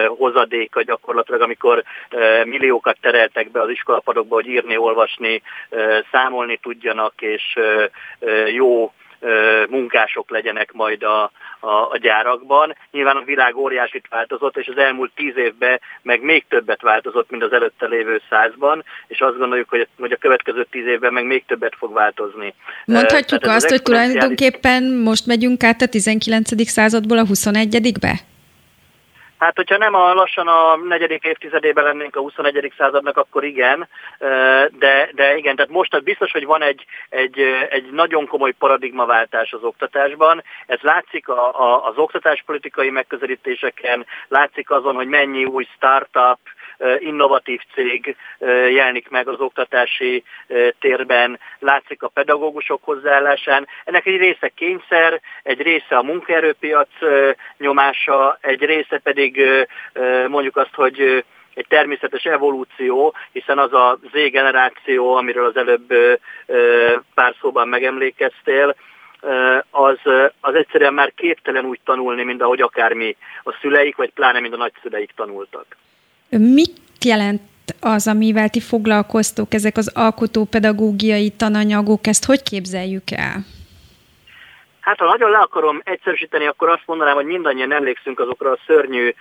D: hozadéka gyakorlatilag, amikor milliókat tereltek be az iskolapadokba, hogy írni, olvasni, számolni tudjanak, és jó munkások legyenek majd a, a, a gyárakban. Nyilván a világ óriásit változott, és az elmúlt tíz évben meg még többet változott, mint az előtte lévő százban, és azt gondoljuk, hogy, hogy a következő tíz évben meg még többet fog változni.
B: Mondhatjuk Tehát azt, hogy tulajdonképpen most megyünk át a 19. századból a 21-be?
D: Hát, hogyha nem a lassan a negyedik évtizedében lennénk a 21. századnak, akkor igen, de, de igen, tehát most biztos, hogy van egy, egy, egy nagyon komoly paradigmaváltás az oktatásban. Ez látszik a, a, az oktatáspolitikai megközelítéseken, látszik azon, hogy mennyi új startup, innovatív cég jelenik meg az oktatási térben, látszik a pedagógusok hozzáállásán. Ennek egy része kényszer, egy része a munkaerőpiac nyomása, egy része pedig mondjuk azt, hogy egy természetes evolúció, hiszen az a Z generáció, amiről az előbb pár szóban megemlékeztél, az, az egyszerűen már képtelen úgy tanulni, mint ahogy akármi a szüleik, vagy pláne, mint a nagyszüleik tanultak.
B: Mit jelent az, amivel ti foglalkoztok, ezek az alkotópedagógiai tananyagok, ezt hogy képzeljük el?
D: Hát ha nagyon le akarom egyszerűsíteni, akkor azt mondanám, hogy mindannyian emlékszünk azokra a szörnyű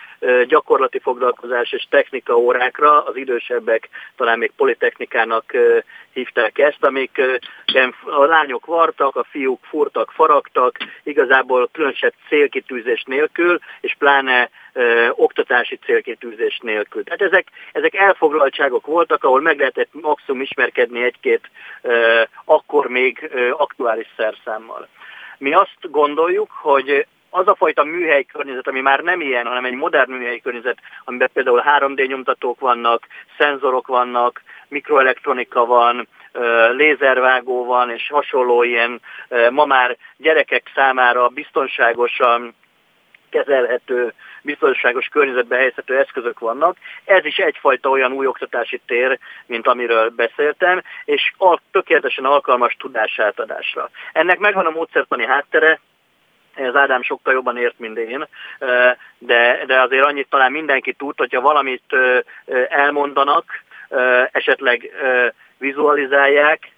D: gyakorlati foglalkozás és technika órákra, az idősebbek talán még politechnikának hívták ezt, amik a lányok vartak, a fiúk furtak, faragtak, igazából különösebb célkitűzés nélkül, és pláne ö, oktatási célkitűzés nélkül. Tehát ezek, ezek elfoglaltságok voltak, ahol meg lehetett maximum ismerkedni egy-két ö, akkor még ö, aktuális szerszámmal. Mi azt gondoljuk, hogy az a fajta műhely környezet, ami már nem ilyen, hanem egy modern műhely környezet, amiben például 3D nyomtatók vannak, szenzorok vannak, mikroelektronika van, lézervágó van, és hasonló ilyen ma már gyerekek számára biztonságosan kezelhető, biztonságos környezetbe helyezhető eszközök vannak. Ez is egyfajta olyan új oktatási tér, mint amiről beszéltem, és tökéletesen alkalmas tudásátadásra. Ennek megvan a módszertani háttere, ez Ádám sokkal jobban ért, mint én, de, de azért annyit talán mindenki tud, hogyha valamit elmondanak, esetleg vizualizálják,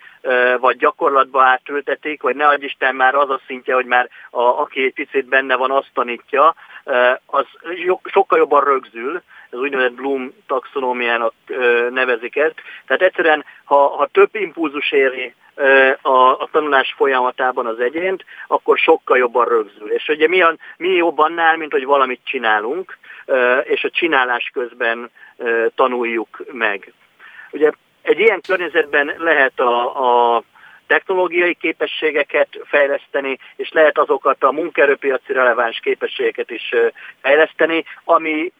D: vagy gyakorlatba átültetik, vagy ne adj Isten már az a szintje, hogy már a, aki egy picit benne van, azt tanítja, az sokkal jobban rögzül, ez úgynevezett Bloom taxonómiának nevezik ezt. Tehát egyszerűen, ha, ha több impulzus éri a, a tanulás folyamatában az egyént, akkor sokkal jobban rögzül. És ugye mi, a, mi jobban nál, mint hogy valamit csinálunk, és a csinálás közben tanuljuk meg. Ugye egy ilyen környezetben lehet a, a technológiai képességeket fejleszteni, és lehet azokat a munkaerőpiaci releváns képességeket is fejleszteni, ami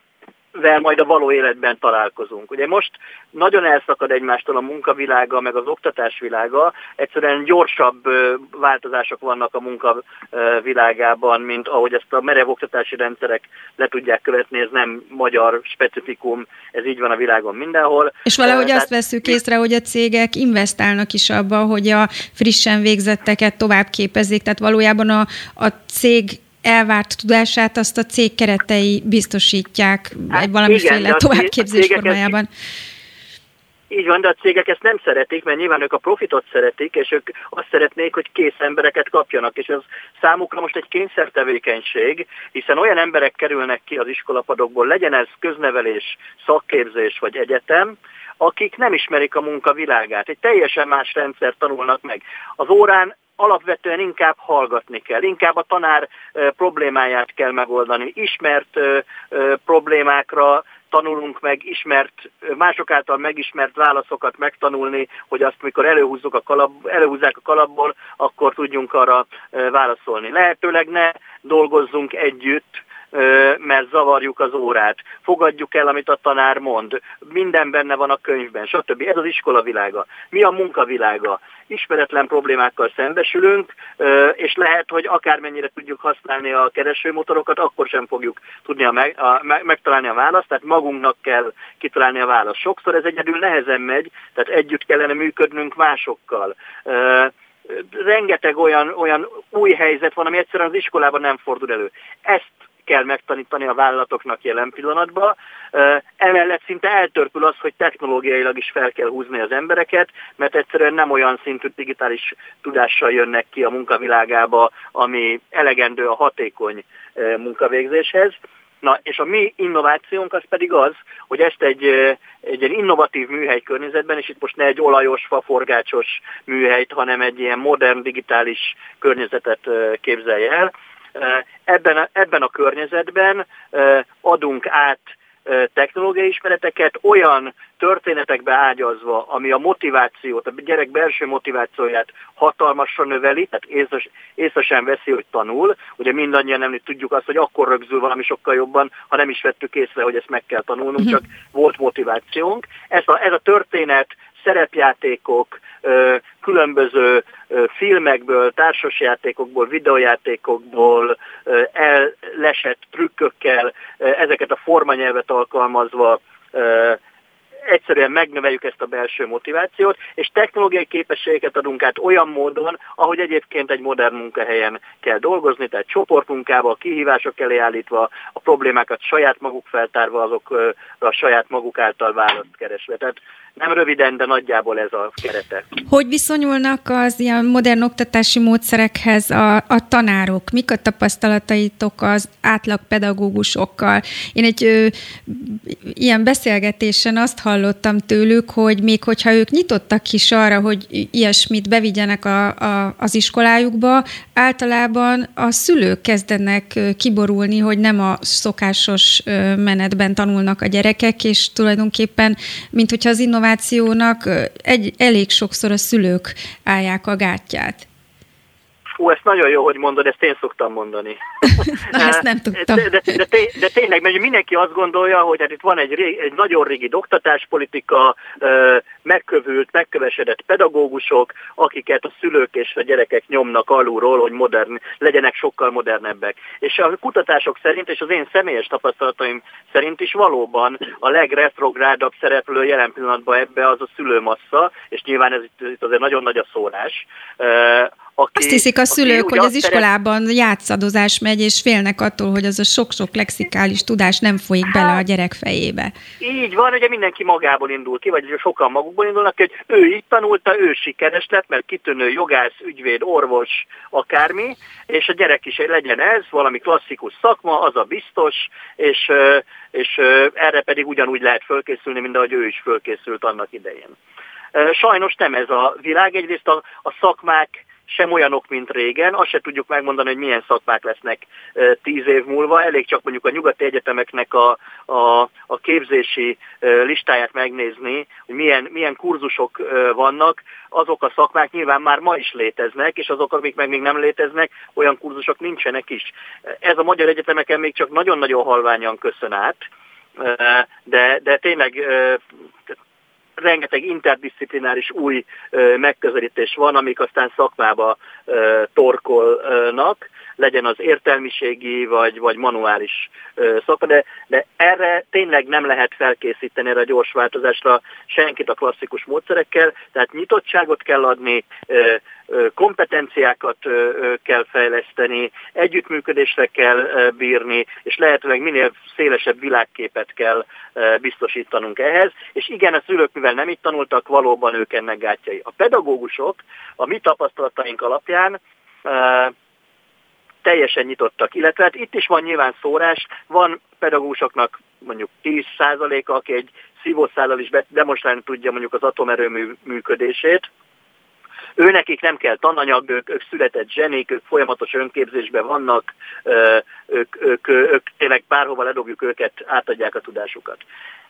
D: vel majd a való életben találkozunk. Ugye most nagyon elszakad egymástól a munkavilága, meg az oktatás világa, egyszerűen gyorsabb változások vannak a munkavilágában, mint ahogy ezt a merev oktatási rendszerek le tudják követni, ez nem magyar specifikum, ez így van a világon mindenhol.
B: És valahogy Tehát, azt veszük észre, hogy a cégek investálnak is abba, hogy a frissen végzetteket tovább képezik, tehát valójában a, a cég elvárt tudását azt a cég keretei biztosítják hát egy valamiféle igen, továbbképzés formájában.
D: Így van, de a cégek ezt nem szeretik, mert nyilván ők a profitot szeretik, és ők azt szeretnék, hogy kész embereket kapjanak, és ez számukra most egy kényszertevékenység, hiszen olyan emberek kerülnek ki az iskolapadokból, legyen ez köznevelés, szakképzés vagy egyetem, akik nem ismerik a munka világát. Egy teljesen más rendszer tanulnak meg. Az órán alapvetően inkább hallgatni kell, inkább a tanár problémáját kell megoldani. Ismert problémákra tanulunk meg ismert, mások által megismert válaszokat megtanulni, hogy azt, mikor előhúzzuk a kalap, előhúzzák a kalapból, akkor tudjunk arra válaszolni. Lehetőleg ne dolgozzunk együtt, mert zavarjuk az órát. Fogadjuk el, amit a tanár mond. Minden benne van a könyvben, stb. Ez az iskola világa. Mi a munkavilága? Ismeretlen problémákkal szembesülünk, és lehet, hogy akármennyire tudjuk használni a keresőmotorokat, akkor sem fogjuk tudni a meg, a, megtalálni a választ, tehát magunknak kell kitalálni a választ. Sokszor ez egyedül nehezen megy, tehát együtt kellene működnünk másokkal rengeteg olyan, olyan új helyzet van, ami egyszerűen az iskolában nem fordul elő. Ezt kell megtanítani a vállalatoknak jelen pillanatban. Emellett szinte eltörpül az, hogy technológiailag is fel kell húzni az embereket, mert egyszerűen nem olyan szintű digitális tudással jönnek ki a munkavilágába, ami elegendő a hatékony munkavégzéshez. Na, és a mi innovációnk az pedig az, hogy ezt egy, egy, egy innovatív műhely környezetben, és itt most ne egy olajos, faforgácsos műhelyt, hanem egy ilyen modern, digitális környezetet képzelje el. Ebben a, ebben a környezetben adunk át technológiai ismereteket olyan történetekbe ágyazva, ami a motivációt, a gyerek belső motivációját hatalmasra növeli, tehát észre, észre sem veszi, hogy tanul. Ugye mindannyian nem tudjuk azt, hogy akkor rögzül valami sokkal jobban, ha nem is vettük észre, hogy ezt meg kell tanulnunk, mhm. csak volt motivációnk. Ez a, ez a történet szerepjátékok, különböző filmekből, társasjátékokból, videójátékokból, ellesett trükkökkel, ezeket a formanyelvet alkalmazva egyszerűen megnöveljük ezt a belső motivációt, és technológiai képességeket adunk át olyan módon, ahogy egyébként egy modern munkahelyen kell dolgozni, tehát csoportmunkával, kihívások elé állítva, a problémákat saját maguk feltárva, azokra a saját maguk által választ keresve. Tehát nem röviden, de nagyjából ez a kerete.
B: Hogy viszonyulnak az ilyen modern oktatási módszerekhez a, a tanárok? Mik a tapasztalataitok az átlag pedagógusokkal? Én egy ö, ilyen beszélgetésen azt hallottam tőlük, hogy még hogyha ők nyitottak is arra, hogy ilyesmit bevigyenek a, a, az iskolájukba, általában a szülők kezdenek kiborulni, hogy nem a szokásos menetben tanulnak a gyerekek, és tulajdonképpen, mint hogyha az innováció innovációnak egy, elég sokszor a szülők állják a gátját.
D: Hú, ezt nagyon jó, hogy mondod, ezt én szoktam mondani.
B: Na, ezt nem tudtam.
D: De, de, de, de tényleg, mert mindenki azt gondolja, hogy hát itt van egy, egy nagyon régi oktatáspolitika, megkövült, megkövesedett pedagógusok, akiket a szülők és a gyerekek nyomnak alulról, hogy modern, legyenek sokkal modernebbek. És a kutatások szerint, és az én személyes tapasztalataim szerint is valóban a legretrográdabb szereplő jelen pillanatban ebbe az a szülőmassza, és nyilván ez itt, itt azért nagyon nagy a szórás,
B: aki, azt hiszik a szülők, hogy az iskolában szeret... játszadozás megy, és félnek attól, hogy az a sok-sok lexikális tudás nem folyik hát, bele a gyerek fejébe.
D: Így van, ugye mindenki magából indul ki, vagy sokan magukból indulnak hogy ő így tanulta, ő sikeres lett, mert kitűnő jogász, ügyvéd, orvos, akármi, és a gyerek is legyen ez, valami klasszikus szakma, az a biztos, és, és erre pedig ugyanúgy lehet fölkészülni, mint ahogy ő is fölkészült annak idején. Sajnos nem ez a világ, egyrészt a, a szakmák sem olyanok, mint régen. Azt se tudjuk megmondani, hogy milyen szakmák lesznek tíz év múlva. Elég csak mondjuk a nyugati egyetemeknek a, a, a képzési listáját megnézni, hogy milyen, milyen kurzusok vannak. Azok a szakmák nyilván már ma is léteznek, és azok, amik meg még nem léteznek, olyan kurzusok nincsenek is. Ez a magyar egyetemeken még csak nagyon-nagyon halványan köszön át, de, de tényleg rengeteg interdisziplináris új megközelítés van, amik aztán szakmába torkolnak, legyen az értelmiségi vagy, vagy manuális szakma, de, de erre tényleg nem lehet felkészíteni erre a gyors változásra senkit a klasszikus módszerekkel, tehát nyitottságot kell adni, kompetenciákat kell fejleszteni, együttműködésre kell bírni, és lehetőleg minél szélesebb világképet kell biztosítanunk ehhez. És igen, a szülők, mivel nem itt tanultak, valóban ők ennek gátjai. A pedagógusok a mi tapasztalataink alapján teljesen nyitottak, illetve hát itt is van nyilván szórás, van pedagógusoknak mondjuk 10%-a, aki egy szívószállal is demonstrálni tudja mondjuk az atomerőmű működését, ő nekik nem kell tananyag, ők, ők született zsenik, ők folyamatos önképzésben vannak, ők, ők, ők tényleg bárhova ledobjuk őket, átadják a tudásukat.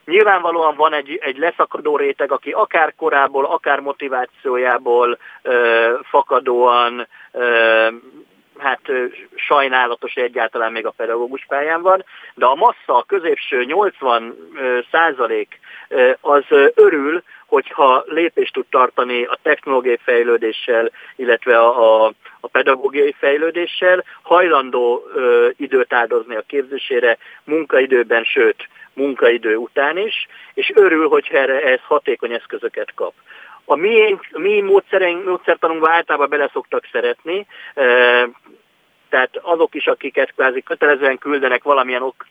D: Nyilvánvalóan van egy, egy leszakadó réteg, aki akár korából, akár motivációjából ö, fakadóan ö, hát sajnálatos, hogy egyáltalán még a pedagógus pályán van, de a massza, a középső 80 százalék az örül, hogyha lépést tud tartani a technológiai fejlődéssel, illetve a, a, pedagógiai fejlődéssel, hajlandó időt áldozni a képzésére munkaidőben, sőt munkaidő után is, és örül, hogyha erre ez hatékony eszközöket kap. A mi, mi módszereink, módszertanunkba általában bele szoktak szeretni, tehát az, azok is, akiket kvázi kötelezően küldenek valamilyen ok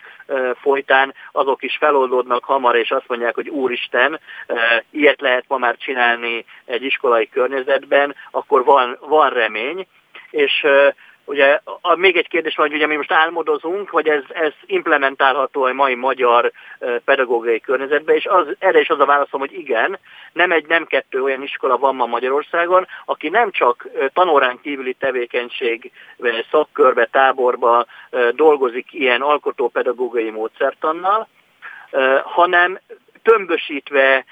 D: folytán, azok is feloldódnak hamar, és azt mondják, hogy úristen, ilyet lehet ma már csinálni egy iskolai környezetben, akkor van, van remény, és Ugye a, még egy kérdés van, hogy ugye mi most álmodozunk, hogy ez, ez implementálható a mai magyar pedagógiai környezetbe, és az, erre is az a válaszom, hogy igen, nem egy, nem kettő olyan iskola van ma Magyarországon, aki nem csak tanórán kívüli tevékenység, szakkörbe, táborba dolgozik ilyen alkotópedagógiai módszertannal, hanem tömbösítve,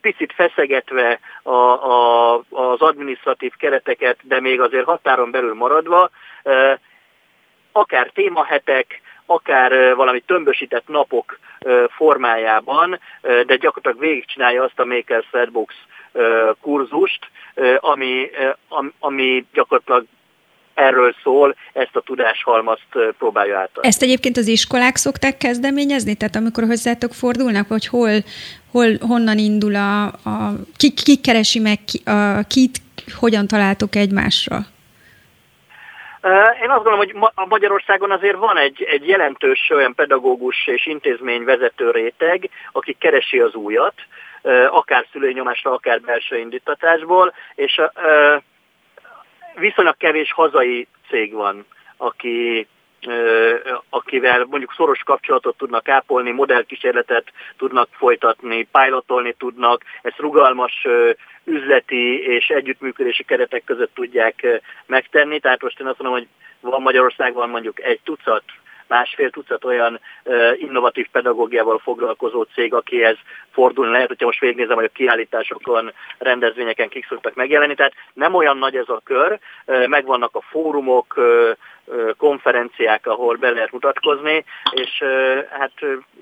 D: picit feszegetve a, a, az administratív kereteket, de még azért határon belül maradva, akár témahetek, akár valami tömbösített napok formájában, de gyakorlatilag végigcsinálja azt a Maker Threadbox kurzust, ami, ami gyakorlatilag erről szól, ezt a tudáshalmazt próbálja át.
B: Ezt egyébként az iskolák szokták kezdeményezni? Tehát amikor hozzátok fordulnak, hogy hol, hol honnan indul a, a ki, ki keresi meg ki, a, kit, hogyan találtok egymásra?
D: Én azt gondolom, hogy a Magyarországon azért van egy, egy jelentős olyan pedagógus és intézmény vezető réteg, aki keresi az újat, akár szülői nyomásra, akár belső indítatásból, és viszonylag kevés hazai cég van, aki akivel mondjuk szoros kapcsolatot tudnak ápolni, modellkísérletet tudnak folytatni, pilotolni tudnak, ezt rugalmas üzleti és együttműködési keretek között tudják megtenni. Tehát most én azt mondom, hogy van Magyarországon mondjuk egy tucat másfél tucat olyan innovatív pedagógiával foglalkozó cég, akihez fordulni lehet, hogyha most végignézem, hogy a kiállításokon, rendezvényeken kik szoktak megjelenni, tehát nem olyan nagy ez a kör, megvannak a fórumok, konferenciák, ahol be lehet mutatkozni, és hát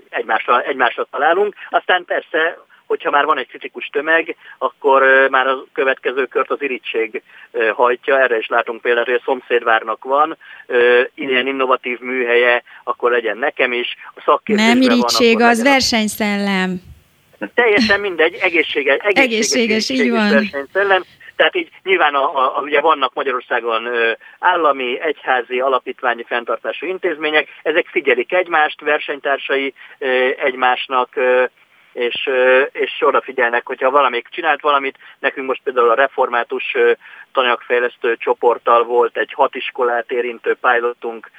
D: egymásra, egymásra találunk. Aztán persze hogyha már van egy kritikus tömeg, akkor már a következő kört az irítség hajtja. Erre is látunk például, hogy a szomszédvárnak van ilyen innovatív műhelye, akkor legyen nekem is.
B: A Nem irítség, van, az versenyszellem.
D: Teljesen mindegy, egészséges, egészséges, egészséges így van. versenyszellem. Tehát így nyilván a, a, ugye vannak Magyarországon állami, egyházi, alapítványi fenntartású intézmények, ezek figyelik egymást, versenytársai egymásnak, és, és odafigyelnek, hogyha valamik csinált valamit, nekünk most például a református tanyagfejlesztő csoporttal volt egy hat iskolát érintő pilotunk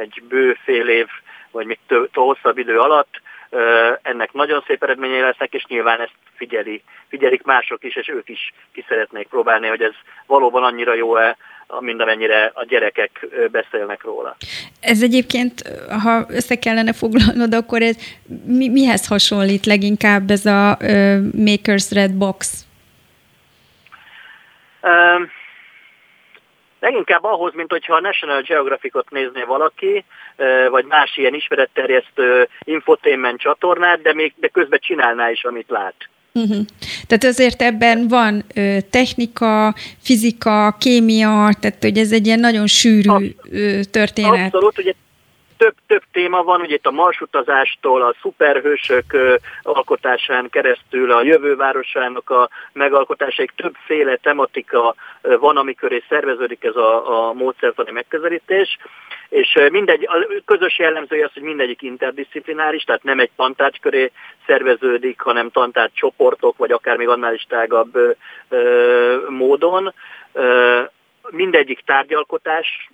D: egy bő fél év, vagy még több, hosszabb idő alatt, ennek nagyon szép eredményei lesznek, és nyilván ezt figyeli, figyelik mások is, és ők is ki szeretnék próbálni, hogy ez valóban annyira jó-e, mint amennyire a gyerekek beszélnek róla.
B: Ez egyébként, ha össze kellene foglalnod, akkor ez mi, mihez hasonlít leginkább ez a uh, Maker's Red Box?
D: Um, Leginkább ahhoz, mint hogyha a National Geographicot nézné valaki, vagy más ilyen ismeretterjesztő infotainment csatornát, de még de közben csinálná is, amit lát.
B: Uh-huh. Tehát azért ebben van ö, technika, fizika, kémia, tehát hogy ez egy ilyen nagyon sűrű ö, történet.
D: Abszolút, ugye több, több téma van, ugye itt a marsutazástól, a szuperhősök alkotásán keresztül, a jövővárosának a megalkotásaik, többféle tematika van, amikor és szerveződik ez a, a módszertani megközelítés, és mindegy, a közös jellemzője az, hogy mindegyik interdisziplináris, tehát nem egy tantárgy köré szerveződik, hanem tantárgy csoportok, vagy akár még annál is tágabb ö, módon. Ö, mindegyik tárgyalkotás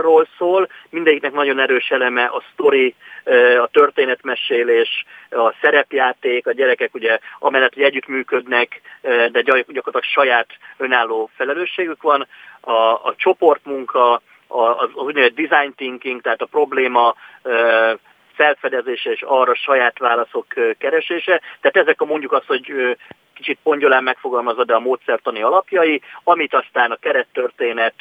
D: ról szól, mindegyiknek nagyon erős eleme a sztori, a történetmesélés, a szerepjáték, a gyerekek ugye amellett, hogy együttműködnek, de gyakorlatilag saját önálló felelősségük van, a, a csoportmunka, az, úgynevezett design thinking, tehát a probléma felfedezése és arra saját válaszok keresése. Tehát ezek a mondjuk azt, hogy kicsit pongyolán megfogalmazva, de a módszertani alapjai, amit aztán a kerettörténet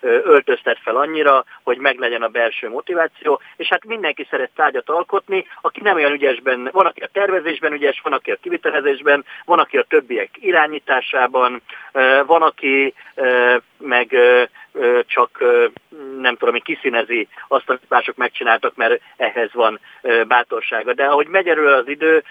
D: öltöztet fel annyira, hogy meglegyen a belső motiváció, és hát mindenki szeret tárgyat alkotni, aki nem olyan ügyesben, van, aki a tervezésben ügyes, van, aki a kivitelezésben, van, aki a többiek irányításában, van, aki meg csak nem tudom, hogy kiszínezi azt, amit mások megcsináltak, mert ehhez van bátorsága. De ahogy megy erről az idő,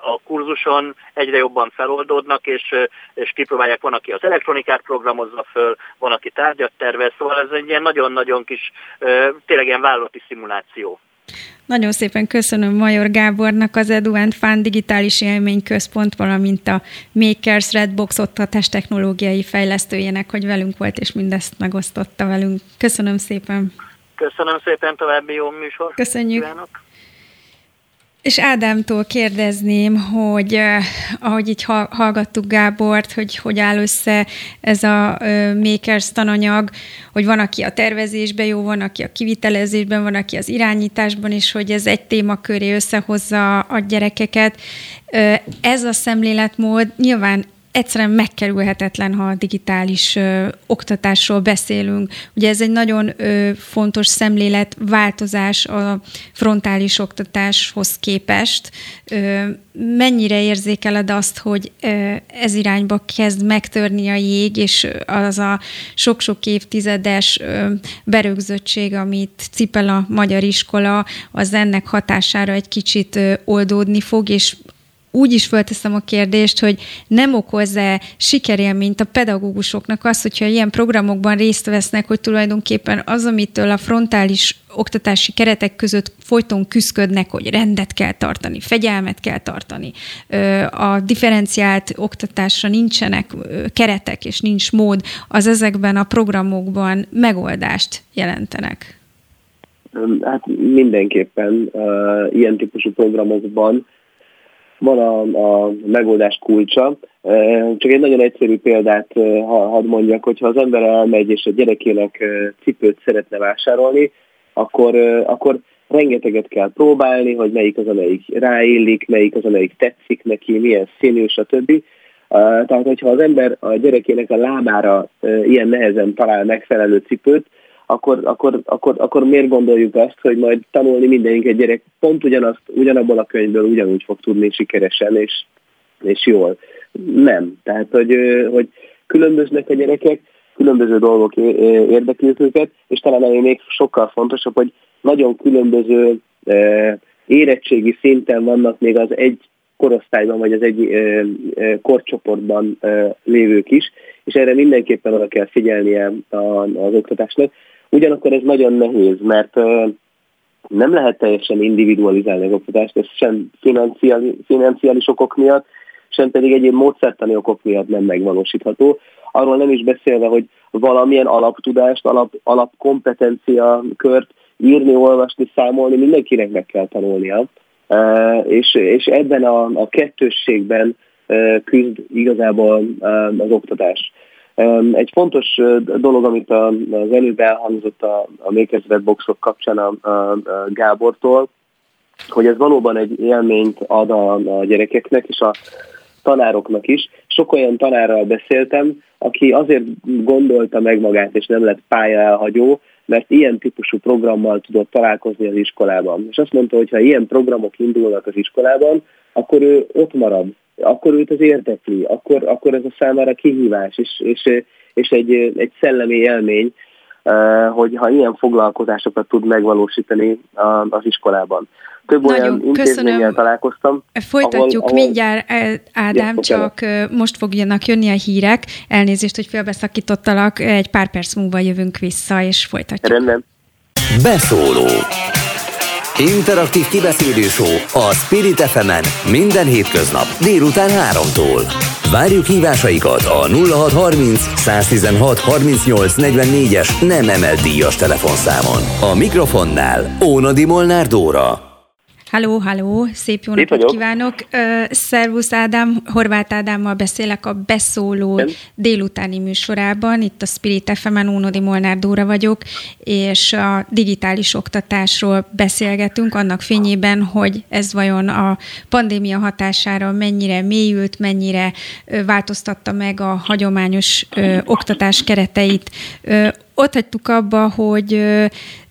D: a kurzuson egyre jobban feloldódnak, és, és kipróbálják, van, aki az elektronikát programozza föl, van, aki tárgyat tervez, szóval ez egy ilyen nagyon-nagyon kis, tényleg ilyen vállalati szimuláció.
B: Nagyon szépen köszönöm Major Gábornak az Edu and Fun Digitális Élményközpont, valamint a Makers Redbox oktatás technológiai fejlesztőjének, hogy velünk volt és mindezt megosztotta velünk. Köszönöm szépen.
D: Köszönöm szépen, további jó műsor.
B: Köszönjük. Kívánok. És Ádámtól kérdezném, hogy eh, ahogy így hallgattuk Gábort, hogy hogy áll össze ez a eh, Makers tananyag, hogy van, aki a tervezésben jó, van, aki a kivitelezésben, van, aki az irányításban, és hogy ez egy témaköré összehozza a gyerekeket. Ez a szemléletmód nyilván egyszerűen megkerülhetetlen, ha digitális ö, oktatásról beszélünk. Ugye ez egy nagyon ö, fontos szemléletváltozás a frontális oktatáshoz képest. Ö, mennyire érzékeled azt, hogy ö, ez irányba kezd megtörni a jég, és az a sok-sok évtizedes ö, berögzöttség, amit cipel a magyar iskola, az ennek hatására egy kicsit ö, oldódni fog, és úgy is fölteszem a kérdést, hogy nem okoz-e sikerélményt a pedagógusoknak az, hogyha ilyen programokban részt vesznek, hogy tulajdonképpen az, amitől a frontális oktatási keretek között folyton küzdködnek, hogy rendet kell tartani, fegyelmet kell tartani. A differenciált oktatásra nincsenek keretek, és nincs mód, az ezekben a programokban megoldást jelentenek.
C: Hát mindenképpen uh, ilyen típusú programokban van a, a megoldás kulcsa. Csak egy nagyon egyszerű példát hadd mondjak, hogyha az ember elmegy és a gyerekének cipőt szeretne vásárolni, akkor, akkor rengeteget kell próbálni, hogy melyik az, amelyik ráillik, melyik az, amelyik tetszik neki, milyen színű, stb. Tehát, hogyha az ember a gyerekének a lábára ilyen nehezen talál megfelelő cipőt, akkor, akkor, akkor, akkor miért gondoljuk azt, hogy majd tanulni mindenink egy gyerek pont ugyanazt, ugyanabból a könyvből ugyanúgy fog tudni sikeresen és, és jól. Nem. Tehát, hogy, hogy különböznek a gyerekek, különböző dolgok érdeklik őket, és talán ami még sokkal fontosabb, hogy nagyon különböző érettségi szinten vannak még az egy korosztályban, vagy az egy korcsoportban lévők is, és erre mindenképpen oda kell figyelnie az oktatásnak. Ugyanakkor ez nagyon nehéz, mert nem lehet teljesen individualizálni az oktatást, ez sem financiális, financiális okok miatt, sem pedig egyéb módszertani okok miatt nem megvalósítható. Arról nem is beszélve, hogy valamilyen alaptudást, alap, alapkompetencia kört írni, olvasni, számolni mindenkinek meg kell tanulnia. És, és ebben a, a kettősségben küzd igazából az oktatás. Egy fontos dolog, amit az előbb elhangzott a, a Makers Boxok kapcsán a, a, Gábortól, hogy ez valóban egy élményt ad a, a gyerekeknek és a tanároknak is. Sok olyan tanárral beszéltem, aki azért gondolta meg magát, és nem lett pálya elhagyó, mert ilyen típusú programmal tudott találkozni az iskolában. És azt mondta, hogy ha ilyen programok indulnak az iskolában, akkor ő ott marad, akkor őt az érdekli, akkor, akkor ez a számára kihívás, és, és, és egy, egy szellemi élmény, eh, hogy ha ilyen foglalkozásokat tud megvalósítani az iskolában. Több Nagyon olyan intézménnyel találkoztam.
B: Folytatjuk ahol, ahol... mindjárt, eh, Ádám, csak. Eh, most fogjanak jönni a hírek. Elnézést, hogy félbeszakítottalak, egy pár perc múlva jövünk vissza, és folytatjuk.
C: Rendben.
A: Beszóló Interaktív kibeszélő a Spirit fm minden hétköznap délután 3-tól. Várjuk hívásaikat a 0630 116 38 44-es nem emelt díjas telefonszámon. A mikrofonnál Ónadi Molnár Dóra.
B: Halló, halló, szép jó napot kívánok. Szervusz Ádám, Horváth Ádámmal beszélek a Beszóló Igen. délutáni műsorában. Itt a Spirit FM-en Ónodi Molnár Dóra vagyok, és a digitális oktatásról beszélgetünk, annak fényében, hogy ez vajon a pandémia hatására mennyire mélyült, mennyire változtatta meg a hagyományos oktatás kereteit. Ott hagytuk abba, hogy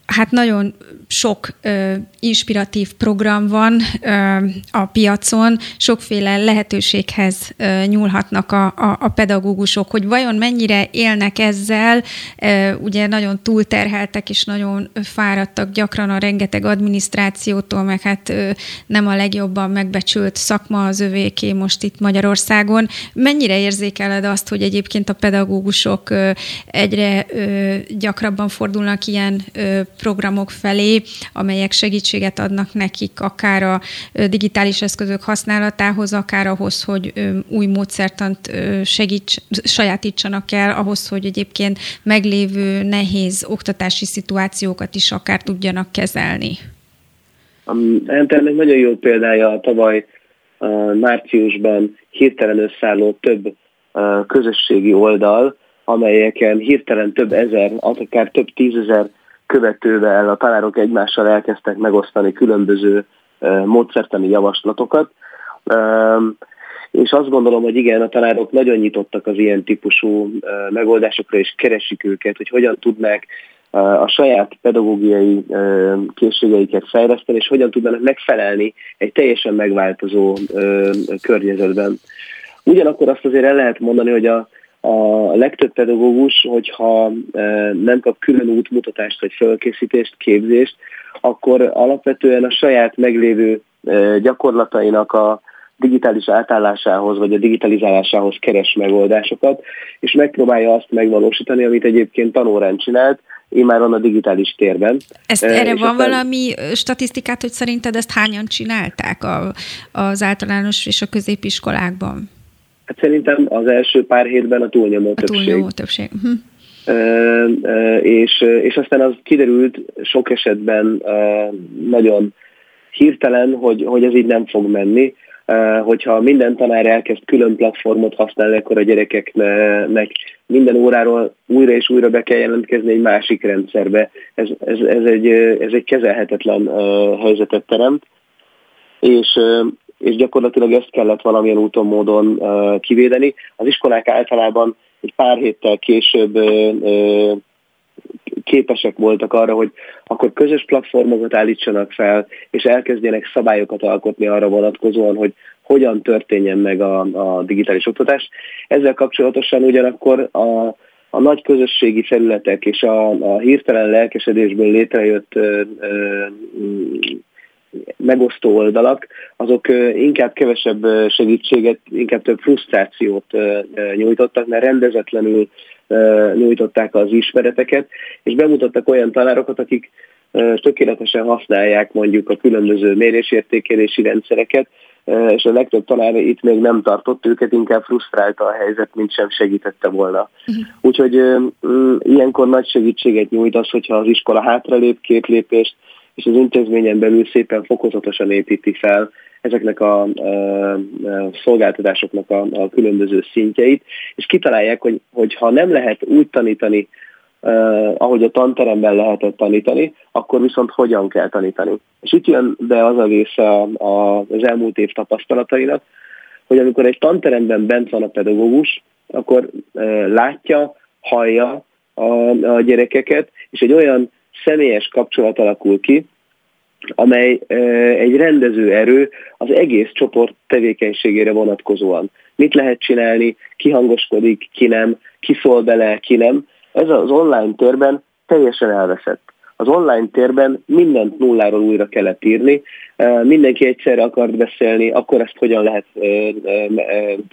B: hát nagyon sok ö, inspiratív program van ö, a piacon, sokféle lehetőséghez ö, nyúlhatnak a, a, a pedagógusok, hogy vajon mennyire élnek ezzel, ö, ugye nagyon túlterheltek és nagyon fáradtak gyakran a rengeteg adminisztrációtól, meg hát ö, nem a legjobban megbecsült szakma az övéké most itt Magyarországon. Mennyire érzékeled azt, hogy egyébként a pedagógusok ö, egyre ö, gyakrabban fordulnak ilyen ö, programok felé, amelyek segítséget adnak nekik akár a digitális eszközök használatához, akár ahhoz, hogy új módszertant segíts, sajátítsanak el, ahhoz, hogy egyébként meglévő nehéz oktatási szituációkat is akár tudjanak kezelni.
C: Ennek nagyon jó példája a tavaly márciusban hirtelen összeálló több közösségi oldal, amelyeken hirtelen több ezer, akár több tízezer követővel a tanárok egymással elkezdtek megosztani különböző módszertani javaslatokat. És azt gondolom, hogy igen, a tanárok nagyon nyitottak az ilyen típusú megoldásokra, és keresik őket, hogy hogyan tudnák a saját pedagógiai készségeiket fejleszteni, és hogyan tudnának megfelelni egy teljesen megváltozó környezetben. Ugyanakkor azt azért el lehet mondani, hogy a, a legtöbb pedagógus, hogyha e, nem kap külön útmutatást vagy felkészítést, képzést, akkor alapvetően a saját meglévő e, gyakorlatainak a digitális átállásához vagy a digitalizálásához keres megoldásokat, és megpróbálja azt megvalósítani, amit egyébként tanórend csinált, már a digitális térben.
B: Ezt, e, erre van aztán... valami statisztikát, hogy szerinted ezt hányan csinálták a, az általános és a középiskolákban?
C: Hát szerintem az első pár hétben a túlnyomó
B: a
C: többség.
B: Túlnyomó többség. Uh-huh.
C: Uh, uh, és, és aztán az kiderült sok esetben uh, nagyon hirtelen, hogy, hogy ez így nem fog menni. Hogyha minden tanár elkezd külön platformot használni, akkor a gyerekeknek minden óráról újra és újra be kell jelentkezni egy másik rendszerbe. Ez, ez, ez, egy, ez egy kezelhetetlen helyzetet teremt. És, és gyakorlatilag ezt kellett valamilyen úton, módon kivédeni. Az iskolák általában egy pár héttel később képesek voltak arra, hogy akkor közös platformokat állítsanak fel, és elkezdjenek szabályokat alkotni arra vonatkozóan, hogy hogyan történjen meg a, a digitális oktatás. Ezzel kapcsolatosan ugyanakkor a, a nagy közösségi felületek és a, a hirtelen lelkesedésből létrejött ö, ö, megosztó oldalak, azok inkább kevesebb segítséget, inkább több frusztrációt nyújtottak, mert rendezetlenül nyújtották az ismereteket, és bemutattak olyan tanárokat, akik tökéletesen használják mondjuk a különböző mérésértékelési rendszereket, és a legtöbb tanár itt még nem tartott őket, inkább frusztrálta a helyzet, mint sem segítette volna. Úgyhogy ilyenkor nagy segítséget nyújt az, hogyha az iskola hátralép két lépést, és az intézményen belül szépen fokozatosan építi fel ezeknek a, a, a szolgáltatásoknak a, a különböző szintjeit, és kitalálják, hogy, hogy ha nem lehet úgy tanítani, Uh, ahogy a tanteremben lehetett tanítani, akkor viszont hogyan kell tanítani. És itt jön be az a része a, a, az elmúlt év tapasztalatainak, hogy amikor egy tanteremben bent van a pedagógus, akkor uh, látja, hallja a, a gyerekeket, és egy olyan személyes kapcsolat alakul ki, amely egy rendező erő az egész csoport tevékenységére vonatkozóan. Mit lehet csinálni, ki hangoskodik, ki nem, ki szól bele, ki nem. Ez az online térben teljesen elveszett. Az online térben mindent nulláról újra kellett írni, mindenki egyszerre akart beszélni, akkor ezt hogyan lehet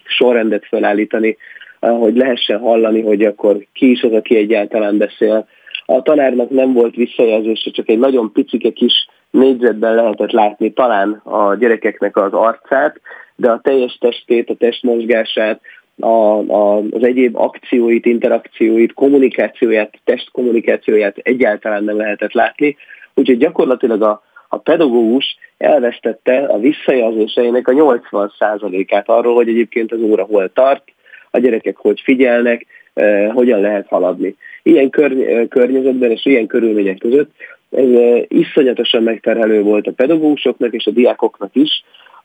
C: sorrendet felállítani, hogy lehessen hallani, hogy akkor ki is az, aki egyáltalán beszél, a tanárnak nem volt visszajelzése, csak egy nagyon picike kis négyzetben lehetett látni talán a gyerekeknek az arcát, de a teljes testét, a testmozgását, a, a, az egyéb akcióit, interakcióit, kommunikációját, testkommunikációját egyáltalán nem lehetett látni. Úgyhogy gyakorlatilag a, a pedagógus elvesztette a visszajelzéseinek a 80%-át arról, hogy egyébként az óra hol tart, a gyerekek hogy figyelnek, eh, hogyan lehet haladni. Ilyen kör, környezetben és ilyen körülmények között. Ez iszonyatosan megterhelő volt a pedagógusoknak és a diákoknak is,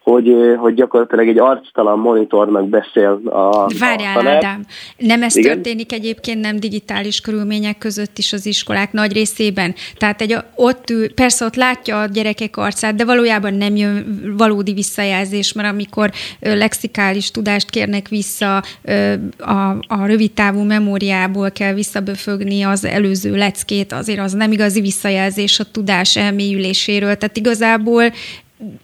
C: hogy, hogy gyakorlatilag egy arctalan monitornak beszél a
B: Várjál, a Ádám, nem ez Igen? történik egyébként nem digitális körülmények között is az iskolák nagy részében? Tehát egy, ott ül, persze ott látja a gyerekek arcát, de valójában nem jön valódi visszajelzés, mert amikor lexikális tudást kérnek vissza, a, a rövidtávú memóriából kell visszaböfögni az előző leckét, azért az nem igazi visszajelzés a tudás elmélyüléséről. Tehát igazából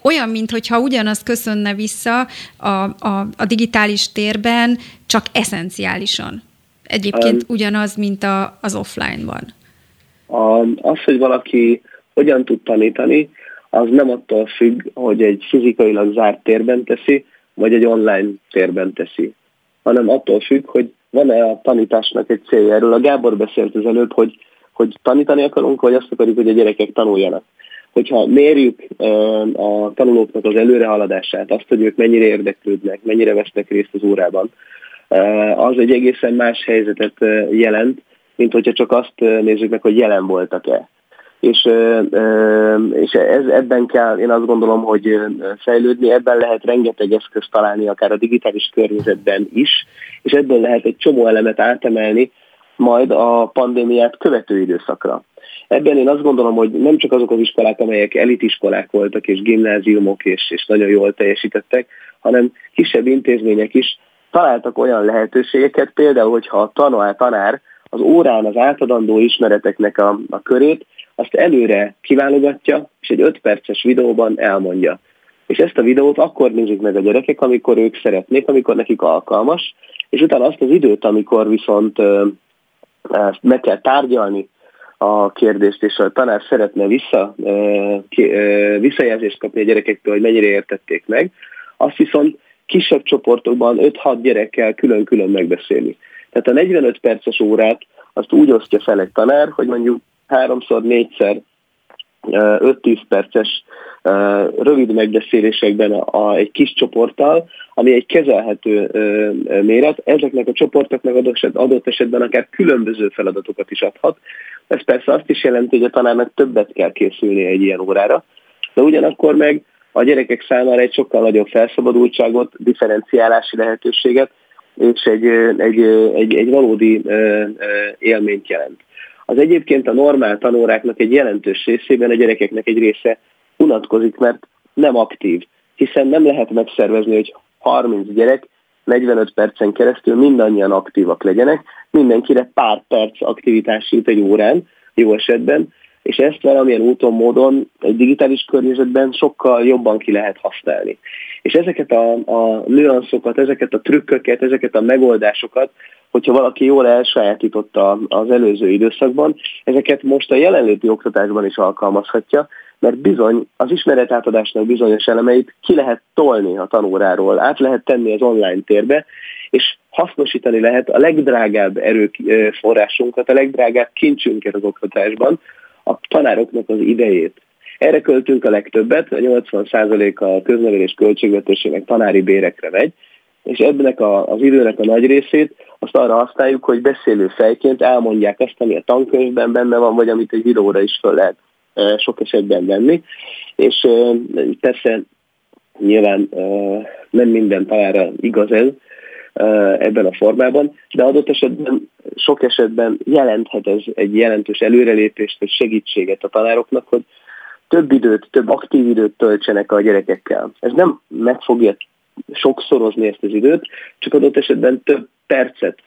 B: olyan, mintha ugyanaz köszönne vissza a, a, a digitális térben, csak eszenciálisan. Egyébként um, ugyanaz, mint a, az offline-ban.
C: Az, hogy valaki hogyan tud tanítani, az nem attól függ, hogy egy fizikailag zárt térben teszi, vagy egy online térben teszi, hanem attól függ, hogy van-e a tanításnak egy célja. Erről a Gábor beszélt az előbb, hogy, hogy tanítani akarunk, vagy azt akarjuk, hogy a gyerekek tanuljanak hogyha mérjük a tanulóknak az előrehaladását, azt, hogy ők mennyire érdeklődnek, mennyire vesznek részt az órában, az egy egészen más helyzetet jelent, mint hogyha csak azt nézzük meg, hogy jelen voltak-e. És, és ez, ebben kell, én azt gondolom, hogy fejlődni, ebben lehet rengeteg eszközt találni, akár a digitális környezetben is, és ebből lehet egy csomó elemet átemelni majd a pandémiát követő időszakra. Ebben én azt gondolom, hogy nem csak azok az iskolák, amelyek elitiskolák voltak, és gimnáziumok, és, és nagyon jól teljesítettek, hanem kisebb intézmények is találtak olyan lehetőségeket, például, hogyha a tanár, tanár az órán az átadandó ismereteknek a, a körét, azt előre kiválogatja, és egy 5 perces videóban elmondja. És ezt a videót akkor nézik meg a gyerekek, amikor ők szeretnék, amikor nekik alkalmas, és utána azt az időt, amikor viszont ezt meg kell tárgyalni, a kérdést, és a tanár szeretne vissza, visszajelzést kapni a gyerekektől, hogy mennyire értették meg, azt viszont kisebb csoportokban 5-6 gyerekkel külön-külön megbeszélni. Tehát a 45 perces órát azt úgy osztja fel egy tanár, hogy mondjuk háromszor, négyszer 5-10 perces rövid megbeszélésekben a, egy kis csoporttal, ami egy kezelhető méret, ezeknek a csoportoknak adott, adott esetben akár különböző feladatokat is adhat. Ez persze azt is jelenti, hogy a tanárnak többet kell készülnie egy ilyen órára, de ugyanakkor meg a gyerekek számára egy sokkal nagyobb felszabadultságot, differenciálási lehetőséget, és egy, egy, egy, egy valódi élményt jelent. Az egyébként a normál tanóráknak egy jelentős részében a gyerekeknek egy része unatkozik, mert nem aktív, hiszen nem lehet megszervezni, hogy 30 gyerek 45 percen keresztül mindannyian aktívak legyenek, mindenkire pár perc aktivitás jut egy órán, jó esetben, és ezt valamilyen úton, módon egy digitális környezetben sokkal jobban ki lehet használni. És ezeket a, a nüanszokat, ezeket a trükköket, ezeket a megoldásokat, hogyha valaki jól elsajátította az előző időszakban, ezeket most a jelenléti oktatásban is alkalmazhatja, mert bizony az ismeretátadásnak bizonyos elemeit ki lehet tolni a tanóráról, át lehet tenni az online térbe, és hasznosítani lehet a legdrágább erőforrásunkat, a legdrágább kincsünket az oktatásban, a tanároknak az idejét. Erre költünk a legtöbbet, a 80% a köznevelés költségvetésének tanári bérekre megy, és ebben a, az időnek a nagy részét azt arra használjuk, hogy beszélő fejként elmondják azt, ami a tankönyvben benne van, vagy amit egy videóra is föl lehet sok esetben venni. És persze nyilván nem minden tanára igaz ez ebben a formában, de adott esetben sok esetben jelenthet ez egy jelentős előrelépést, vagy segítséget a tanároknak, hogy több időt, több aktív időt töltsenek a gyerekekkel. Ez nem meg fogja sokszorozni ezt az időt, csak adott esetben több percet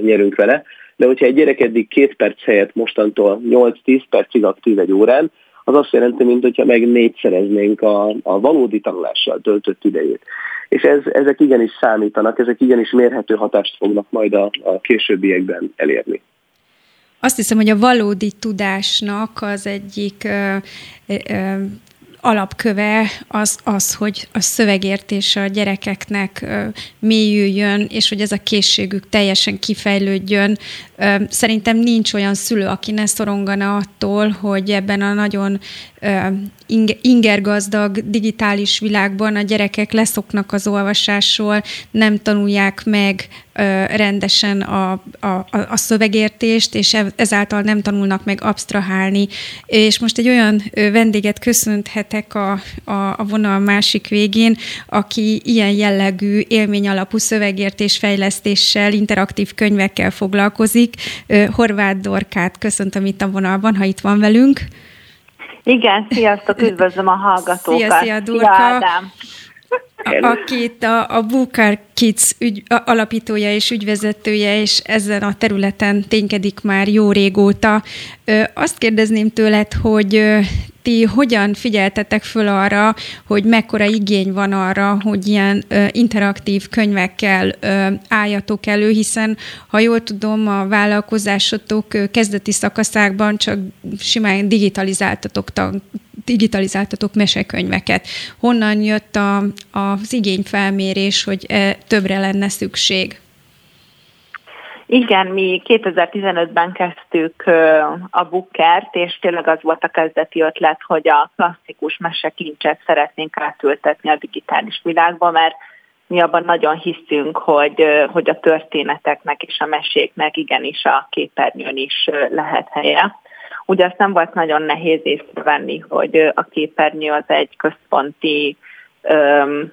C: nyerünk vele, de hogyha egy gyerek eddig két perc helyett mostantól 8-10 percig aktív egy órán, az azt jelenti, mint hogyha meg négyszereznénk a, a valódi tanulással töltött idejét. És ez, ezek igenis számítanak, ezek igenis mérhető hatást fognak majd a, a későbbiekben elérni.
B: Azt hiszem, hogy a valódi tudásnak az egyik ö, ö, alapköve az, az, hogy a szövegértés a gyerekeknek mélyüljön, és hogy ez a készségük teljesen kifejlődjön. Szerintem nincs olyan szülő, aki ne szorongana attól, hogy ebben a nagyon ingergazdag digitális világban a gyerekek leszoknak az olvasásról, nem tanulják meg rendesen a, a, a szövegértést, és ezáltal nem tanulnak meg absztrahálni. És most egy olyan vendéget köszönhetek a, a, a vonal másik végén, aki ilyen jellegű élmény alapú szövegértés fejlesztéssel, interaktív könyvekkel foglalkozik. Horváth Dorkát köszöntöm itt a vonalban, ha itt van velünk.
E: Igen, sziasztok, üdvözlöm a hallgatókat.
B: Szia, szia, Durka. Szia, Ádám akit a, a Bukar Kids ügy, alapítója és ügyvezetője, és ezen a területen ténykedik már jó régóta. Azt kérdezném tőled, hogy ti hogyan figyeltetek föl arra, hogy mekkora igény van arra, hogy ilyen interaktív könyvekkel álljatok elő, hiszen ha jól tudom, a vállalkozásotok kezdeti szakaszákban csak simán digitalizáltatok digitalizáltatok mesekönyveket. Honnan jött a, az igényfelmérés, hogy e, többre lenne szükség?
E: Igen, mi 2015-ben kezdtük a Bookert, és tényleg az volt a kezdeti ötlet, hogy a klasszikus mesekincset szeretnénk átültetni a digitális világba, mert mi abban nagyon hiszünk, hogy, hogy a történeteknek és a meséknek igenis a képernyőn is lehet helye. Ugye azt nem volt nagyon nehéz észrevenni, hogy a képernyő az egy központi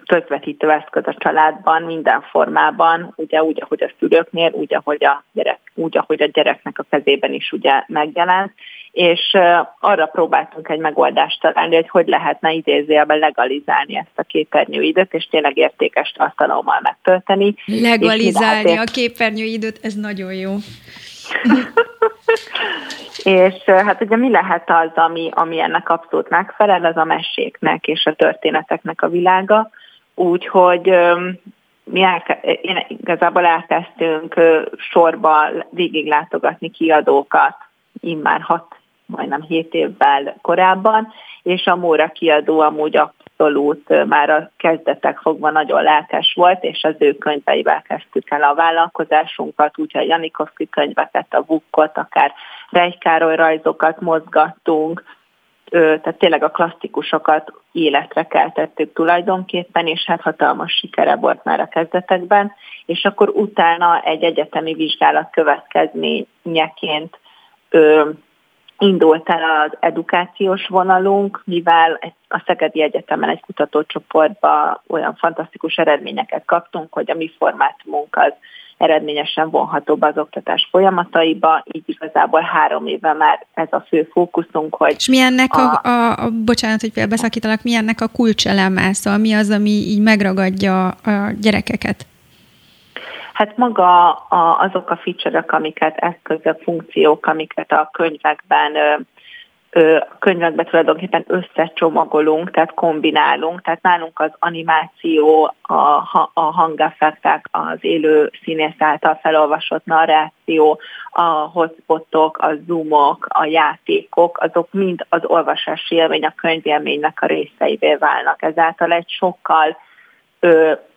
E: közvetítő eszköz a családban, minden formában, ugye úgy, ahogy a szülőknél, úgy, ahogy a, gyerek, úgy, ahogy a gyereknek a kezében is ugye megjelent, és arra próbáltunk egy megoldást találni, hogy hogy lehetne idézőjelben legalizálni ezt a képernyőidőt, és tényleg értékes tartalommal megtölteni.
B: Legalizálni a képernyőidőt, ez nagyon jó.
E: és hát ugye mi lehet az, ami, ami ennek abszolút megfelel, az a meséknek és a történeteknek a világa, úgyhogy mi elke, igazából elkezdtünk sorba végiglátogatni kiadókat, immár hat, majdnem hét évvel korábban, és a Móra kiadó amúgy abszolút már a kezdetek fogva nagyon lelkes volt, és az ő könyveivel kezdtük el a vállalkozásunkat, úgyhogy a Janikovszki könyveket, a Vukkot, akár Rejkároly rajzokat mozgattunk, tehát tényleg a klasszikusokat életre keltettük tulajdonképpen, és hát hatalmas sikere volt már a kezdetekben, és akkor utána egy egyetemi vizsgálat következményeként indult el az edukációs vonalunk, mivel a Szegedi Egyetemen egy kutatócsoportban olyan fantasztikus eredményeket kaptunk, hogy a mi formátumunk az eredményesen vonható be az oktatás folyamataiba, így igazából három éve már ez a fő fókuszunk, hogy...
B: És mi ennek a, a, a, a bocsánat, hogy félbeszakítalak, mi ennek a kulcseleme, szóval mi az, ami így megragadja a gyerekeket?
E: Hát maga a, azok a feature-ök, amiket eszközök, funkciók, amiket a könyvekben a könyvekbe tulajdonképpen összecsomagolunk, tehát kombinálunk, tehát nálunk az animáció, a, a hangeffektek, az élő színész által felolvasott narráció, a hotspotok, a zoomok, a játékok, azok mind az olvasási élmény, a könyvélménynek a részeivé válnak. Ezáltal egy sokkal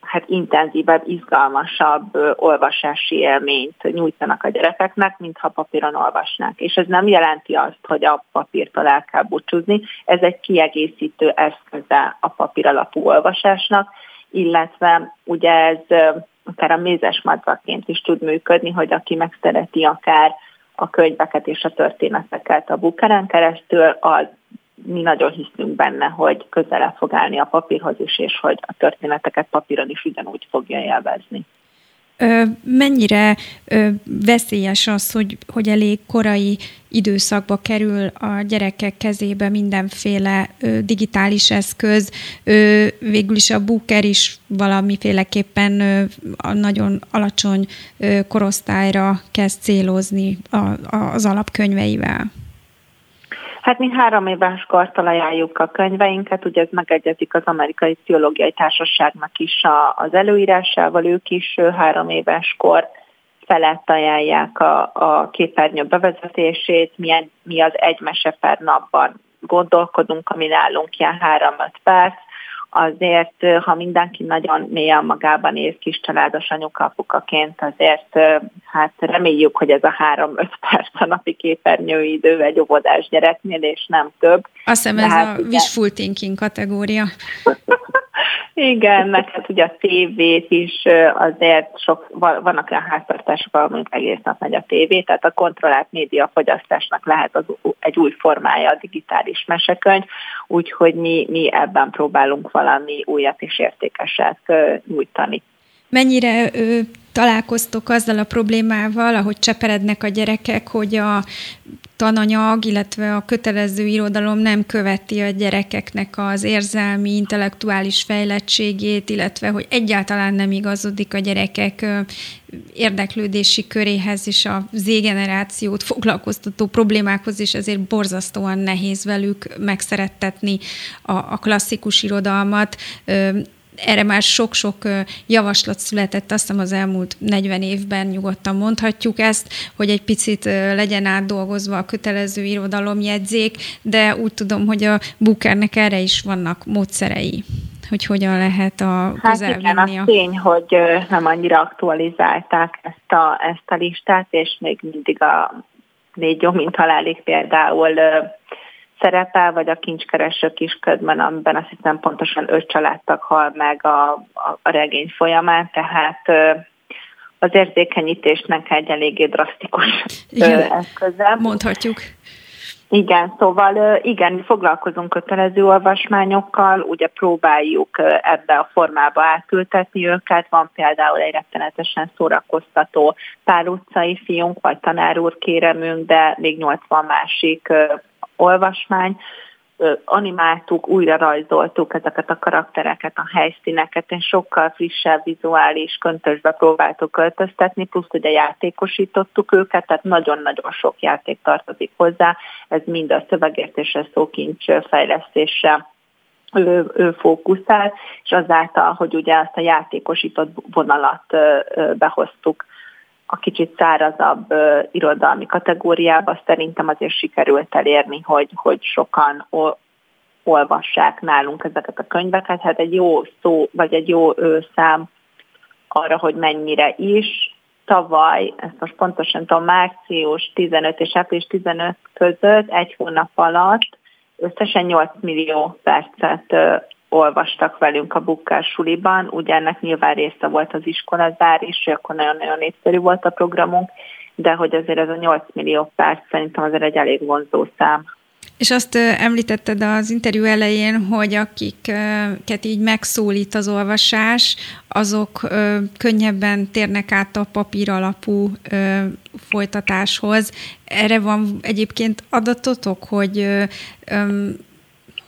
E: hát intenzívebb, izgalmasabb ö, olvasási élményt nyújtanak a gyerekeknek, mintha papíron olvasnák. És ez nem jelenti azt, hogy a papírtól el kell búcsúzni, ez egy kiegészítő eszköze a papír alapú olvasásnak, illetve ugye ez ö, akár a mézes madzaként is tud működni, hogy aki megszereti akár a könyveket és a történeteket a bukeren keresztül, az mi nagyon hiszünk benne, hogy közelebb fog állni a papírhoz is, és hogy a történeteket papíron is ugyanúgy fogja élvezni.
B: Mennyire veszélyes az, hogy, hogy elég korai időszakba kerül a gyerekek kezébe mindenféle digitális eszköz, végül is a booker is valamiféleképpen a nagyon alacsony korosztályra kezd célozni az alapkönyveivel?
E: Hát mi három éves kortól ajánljuk a könyveinket, ugye ez megegyezik az Amerikai Pszichológiai Társaságnak is a, az előírásával, ők is három éves kor felett ajánlják a, a képernyő bevezetését, milyen, mi az egy mese per napban gondolkodunk, ami nálunk ilyen három perc, azért, ha mindenki nagyon mélyen magában ér kis családos anyukapukaként, azért hát reméljük, hogy ez a három-öt perc a napi képernyőidő egy óvodás gyereknél, és nem több.
B: Azt hiszem ez hát, a wishful thinking kategória.
E: Igen, meg hát ugye a tévét is azért sok, vannak olyan háztartások, ahol egész nap megy a tévé, tehát a kontrollált média fogyasztásnak lehet az, egy új formája a digitális mesekönyv, úgyhogy mi, mi ebben próbálunk valami újat és értékeset nyújtani.
B: Mennyire ö, találkoztok azzal a problémával, ahogy cseperednek a gyerekek, hogy a tananyag, illetve a kötelező irodalom nem követi a gyerekeknek az érzelmi, intellektuális fejlettségét, illetve hogy egyáltalán nem igazodik a gyerekek érdeklődési köréhez és a Z-generációt foglalkoztató problémákhoz, és ezért borzasztóan nehéz velük megszerettetni a, a klasszikus irodalmat erre már sok-sok javaslat született, azt hiszem az elmúlt 40 évben nyugodtan mondhatjuk ezt, hogy egy picit legyen átdolgozva a kötelező irodalomjegyzék, de úgy tudom, hogy a Bukernek erre is vannak módszerei hogy hogyan lehet a
E: Hát igen, a tény, hogy nem annyira aktualizálták ezt a, ezt a listát, és még mindig a négy jó, mint halálig például szerepel, vagy a kincskereső kisködben, amiben azt hiszem pontosan öt családtag hal meg a, a, a regény folyamán, tehát az érzékenyítésnek egy eléggé drasztikus
B: igen, eszköze. Mondhatjuk.
E: Igen, szóval igen, foglalkozunk kötelező olvasmányokkal, ugye próbáljuk ebbe a formába átültetni őket. Van például egy rettenetesen szórakoztató pár utcai fiunk, vagy tanárúr kéremünk, de még 80 másik olvasmány, animáltuk, újra rajzoltuk ezeket a karaktereket, a helyszíneket, és sokkal frissebb vizuális köntösbe próbáltuk költöztetni, plusz ugye játékosítottuk őket, tehát nagyon-nagyon sok játék tartozik hozzá, ez mind a szövegértésre, szókincs fejlesztésre ő, ő fókuszál, és azáltal, hogy ugye ezt a játékosított vonalat behoztuk a kicsit szárazabb uh, irodalmi kategóriába szerintem azért sikerült elérni, hogy, hogy sokan o, olvassák nálunk ezeket a könyveket. Hát egy jó szó, vagy egy jó ő, szám arra, hogy mennyire is. Tavaly, ezt most pontosan tudom, március 15 és április 15 között egy hónap alatt összesen 8 millió percet olvastak velünk a bukkás suliban, ugye ennek nyilván része volt az iskolazár is, akkor nagyon-nagyon népszerű volt a programunk, de hogy azért ez a 8 millió perc szerintem azért egy elég vonzó szám.
B: És azt említetted az interjú elején, hogy akiket így megszólít az olvasás, azok könnyebben térnek át a papír alapú folytatáshoz. Erre van egyébként adatotok, hogy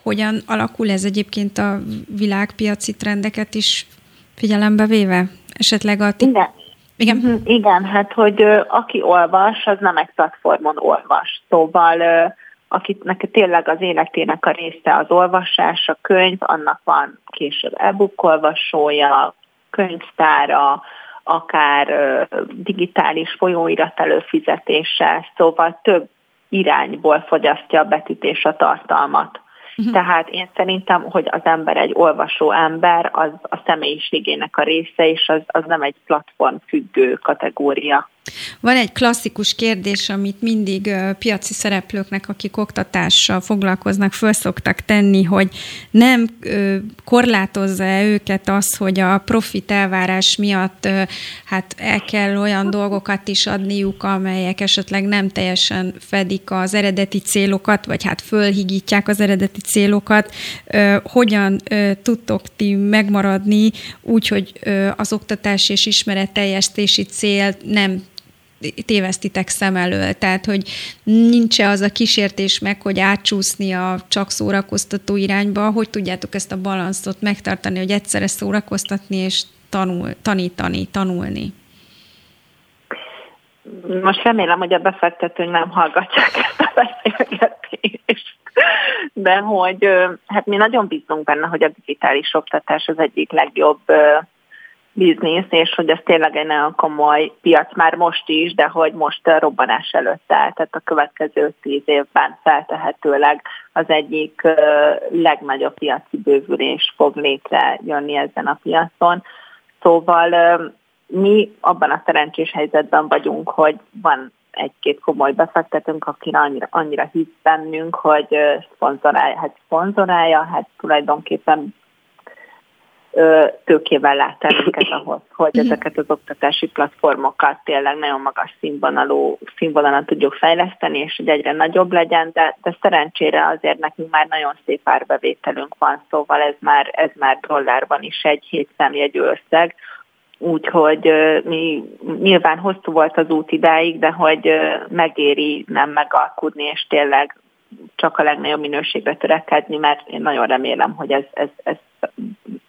B: hogyan alakul ez egyébként a világpiaci trendeket is figyelembe véve? Esetleg a...
E: Ti... Igen. Igen. Mhm, igen, hát hogy aki olvas, az nem egy platformon olvas. Szóval akinek tényleg az életének a része az olvasás, a könyv, annak van később e-book olvasója, könyvtára, akár digitális folyóirat előfizetése, szóval több irányból fogyasztja a betűtés a tartalmat. Uh-huh. Tehát én szerintem, hogy az ember egy olvasó ember, az a személyiségének a része, és az, az nem egy platform függő kategória.
B: Van egy klasszikus kérdés, amit mindig piaci szereplőknek, akik oktatással foglalkoznak, föl tenni, hogy nem korlátozza őket az, hogy a profit elvárás miatt hát el kell olyan dolgokat is adniuk, amelyek esetleg nem teljesen fedik az eredeti célokat, vagy hát fölhigítják az eredeti célokat. Hogyan tudtok ti megmaradni úgy, hogy az oktatás és ismeretteljesztési cél nem tévesztitek szem elől. Tehát, hogy nincs -e az a kísértés meg, hogy átcsúszni a csak szórakoztató irányba, hogy tudjátok ezt a balanszot megtartani, hogy egyszerre szórakoztatni és tanul, tanítani, tanulni?
E: Most remélem, hogy a befektetők nem hallgatják ezt a beszélgetést, de hogy hát mi nagyon bízunk benne, hogy a digitális oktatás az egyik legjobb biznisz, és hogy ez tényleg egy nagyon komoly piac már most is, de hogy most robbanás előtt áll, tehát a következő tíz évben feltehetőleg az egyik legnagyobb piaci bővülés fog létrejönni ezen a piacon. Szóval mi abban a szerencsés helyzetben vagyunk, hogy van egy-két komoly befektetőnk, aki annyira, annyira hisz bennünk, hogy szponzorálja, hát szponzorálja, hát tulajdonképpen tőkével lát el minket ahhoz, hogy ezeket az oktatási platformokat tényleg nagyon magas színvonalú, színvonalan tudjuk fejleszteni, és hogy egyre nagyobb legyen, de, de szerencsére azért nekünk már nagyon szép árbevételünk van, szóval ez már, ez már dollárban is egy hétszámjegyű összeg, úgyhogy mi nyilván hosszú volt az út idáig, de hogy megéri nem megalkudni, és tényleg csak a legnagyobb minőségre törekedni, mert én nagyon remélem, hogy ez, ez, ez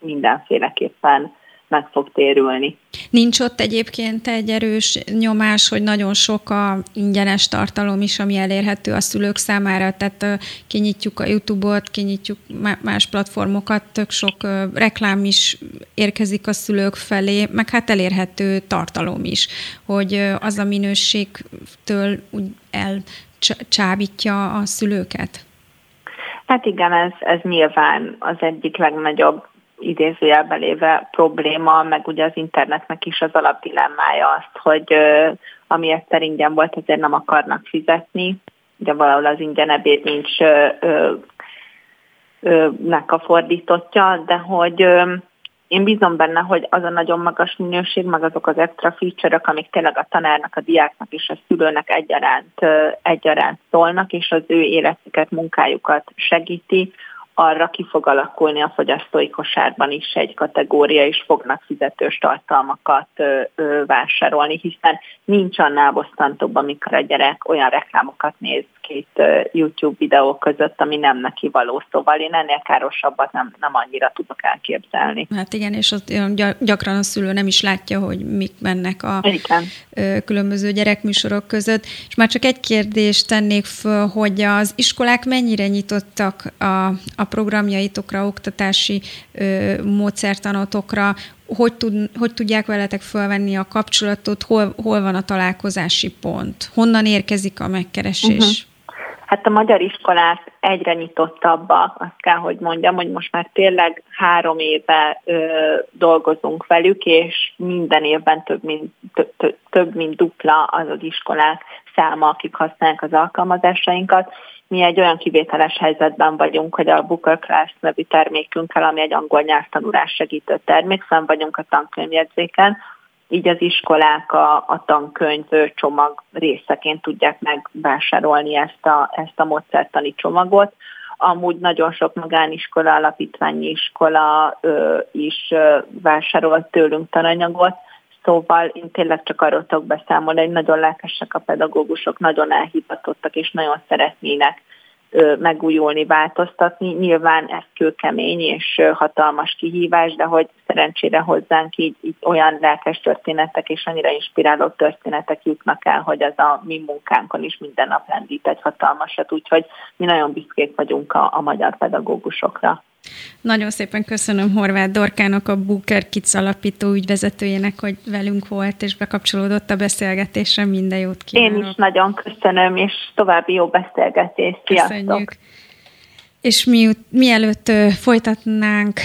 E: mindenféleképpen meg fog térülni.
B: Nincs ott egyébként egy erős nyomás, hogy nagyon sok a ingyenes tartalom is, ami elérhető a szülők számára, tehát kinyitjuk a YouTube-ot, kinyitjuk más platformokat, tök sok reklám is érkezik a szülők felé, meg hát elérhető tartalom is, hogy az a minőségtől úgy elcsábítja a szülőket.
E: Hát igen, ez, ez nyilván az egyik legnagyobb idézőjelben léve probléma, meg ugye az internetnek is az alapdilemmája azt, hogy ami egyszer ingyen volt, azért nem akarnak fizetni. Ugye valahol az ingyen ebéd nincs nek a fordítottja, de hogy én bízom benne, hogy az a nagyon magas minőség, meg azok az extra feature amik tényleg a tanárnak, a diáknak és a szülőnek egyaránt, egyaránt szólnak, és az ő életüket, munkájukat segíti, arra ki fog alakulni a fogyasztói kosárban is egy kategória, és fognak fizetős tartalmakat vásárolni, hiszen nincs annál bosszantóbb, amikor a gyerek olyan reklámokat néz két YouTube videó között, ami nem neki való. Szóval én ennél károsabbat nem, nem annyira tudok elképzelni.
B: Hát igen, és ott gyakran a szülő nem is látja, hogy mik mennek a igen. különböző gyerekműsorok között. És már csak egy kérdést tennék föl, hogy az iskolák mennyire nyitottak a, a programjaitokra, oktatási ö, módszertanotokra, hogy, tud, hogy tudják veletek felvenni a kapcsolatot, hol, hol van a találkozási pont, honnan érkezik a megkeresés? Uh-huh.
E: Hát a magyar iskolák egyre nyitottabbak, azt kell, hogy mondjam, hogy most már tényleg három éve ö, dolgozunk velük, és minden évben több mint, több, mint dupla az az iskolák száma, akik használják az alkalmazásainkat, mi egy olyan kivételes helyzetben vagyunk, hogy a Booker Class nevű termékünkkel, ami egy angol nyelvtanulás segítő termék, fenn vagyunk a tankönyvjegyzéken, így az iskolák a, a tankönyv csomag részeként tudják megvásárolni ezt a, ezt a módszertani csomagot. Amúgy nagyon sok magániskola, alapítványi iskola ö, is ö, vásárol tőlünk tananyagot, Szóval én tényleg csak arról tudok beszámolni, hogy nagyon lelkesek a pedagógusok, nagyon elhivatottak, és nagyon szeretnének megújulni, változtatni. Nyilván ez kőkemény és hatalmas kihívás, de hogy szerencsére hozzánk így, így olyan lelkes történetek és annyira inspiráló történetek jutnak el, hogy az a mi munkánkon is minden nap lendít egy hatalmasat, úgyhogy mi nagyon büszkék vagyunk a, a magyar pedagógusokra.
B: Nagyon szépen köszönöm Horváth Dorkának, a Booker Kids alapító ügyvezetőjének, hogy velünk volt és bekapcsolódott a beszélgetésre. Minden jót kívánok.
E: Én is nagyon köszönöm, és további jó beszélgetést. Sziasztok! Köszönjük.
B: És mi, mielőtt folytatnánk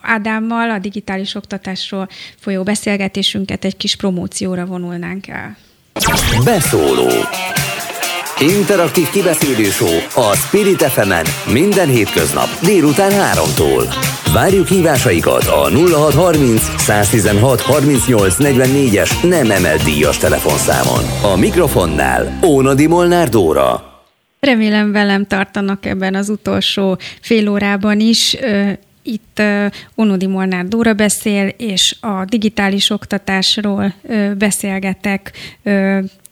B: Ádámmal a digitális oktatásról folyó beszélgetésünket, egy kis promócióra vonulnánk el.
A: Beszóló Interaktív kibeszélő a Spirit fm minden hétköznap délután 3-tól. Várjuk hívásaikat a 0630 116 38 44-es nem emelt díjas telefonszámon. A mikrofonnál Ónadi Molnár Dóra.
B: Remélem velem tartanak ebben az utolsó fél órában is. Itt Onodi Molnár Dóra beszél, és a digitális oktatásról beszélgetek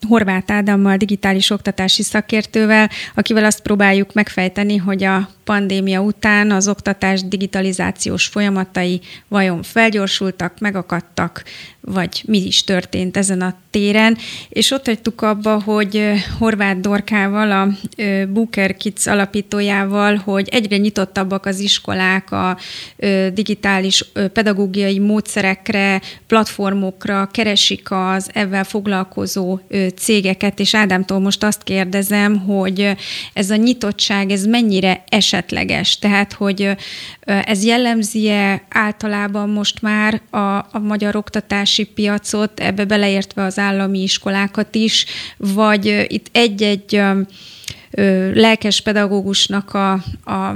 B: Horváth Ádámmal, digitális oktatási szakértővel, akivel azt próbáljuk megfejteni, hogy a pandémia után az oktatás digitalizációs folyamatai vajon felgyorsultak, megakadtak, vagy mi is történt ezen a téren. És ott hagytuk abba, hogy Horváth Dorkával, a Booker Kids alapítójával, hogy egyre nyitottabbak az iskolák a digitális pedagógiai módszerekre, platformokra, keresik az ebben foglalkozó cégeket, és Ádámtól most azt kérdezem, hogy ez a nyitottság, ez mennyire esetleges? Tehát, hogy ez jellemzi-e általában most már a, a magyar oktatási piacot, ebbe beleértve az állami iskolákat is, vagy itt egy-egy lelkes pedagógusnak a, a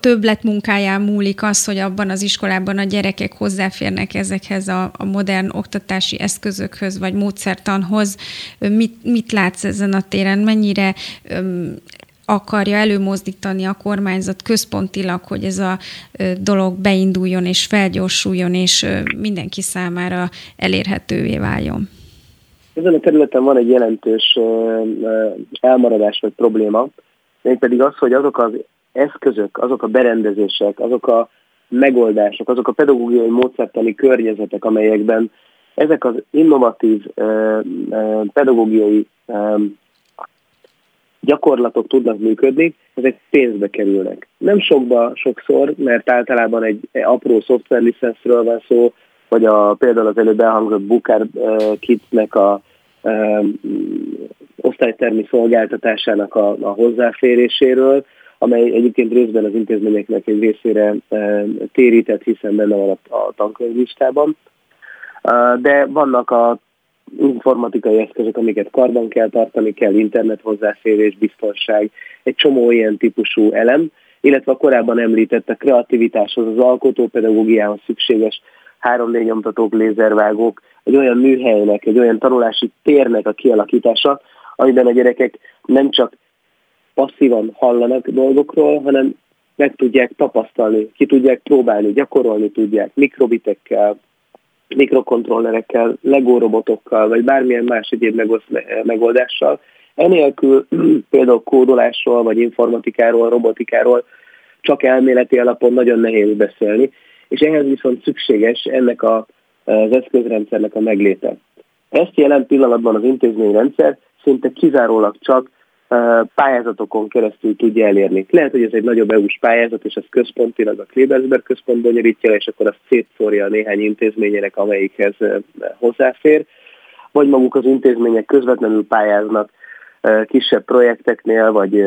B: többlet munkáján múlik az, hogy abban az iskolában a gyerekek hozzáférnek ezekhez a, a modern oktatási eszközökhöz, vagy módszertanhoz. Mit, mit látsz ezen a téren? Mennyire öm, akarja előmozdítani a kormányzat központilag, hogy ez a dolog beinduljon és felgyorsuljon, és mindenki számára elérhetővé váljon?
C: Ezen a területen van egy jelentős elmaradás vagy probléma, mégpedig az, hogy azok az eszközök, azok a berendezések, azok a megoldások, azok a pedagógiai módszertani környezetek, amelyekben ezek az innovatív pedagógiai gyakorlatok tudnak működni, ezek pénzbe kerülnek. Nem sokba sokszor, mert általában egy apró szoftverlicenszről van szó, vagy a, például az előbb elhangzott Booker Kidsnek a osztálytermi szolgáltatásának a, a hozzáféréséről, amely egyébként részben az intézményeknek egy részére e, térített, hiszen benne van a, tankönyvlistában. E, de vannak a informatikai eszközök, amiket karban kell tartani, kell internet hozzáférés, biztonság, egy csomó ilyen típusú elem, illetve a korábban említett a kreativitáshoz, az alkotópedagógiához szükséges 3D nyomtatók, lézervágók, egy olyan műhelynek, egy olyan tanulási térnek a kialakítása, amiben a gyerekek nem csak passzívan hallanak dolgokról, hanem meg tudják tapasztalni, ki tudják próbálni, gyakorolni tudják mikrobitekkel, mikrokontrollerekkel, Lego robotokkal, vagy bármilyen más egyéb megoldással. Enélkül például kódolásról, vagy informatikáról, robotikáról csak elméleti alapon nagyon nehéz beszélni, és ehhez viszont szükséges ennek a, az eszközrendszernek a megléte. Ezt jelen pillanatban az intézményrendszer szinte kizárólag csak pályázatokon keresztül tudja elérni. Lehet, hogy ez egy nagyobb EU-s pályázat, és ez központilag a Klebersberg központ bonyolítja, és akkor azt szétszórja a néhány intézményének, amelyikhez hozzáfér, vagy maguk az intézmények közvetlenül pályáznak kisebb projekteknél, vagy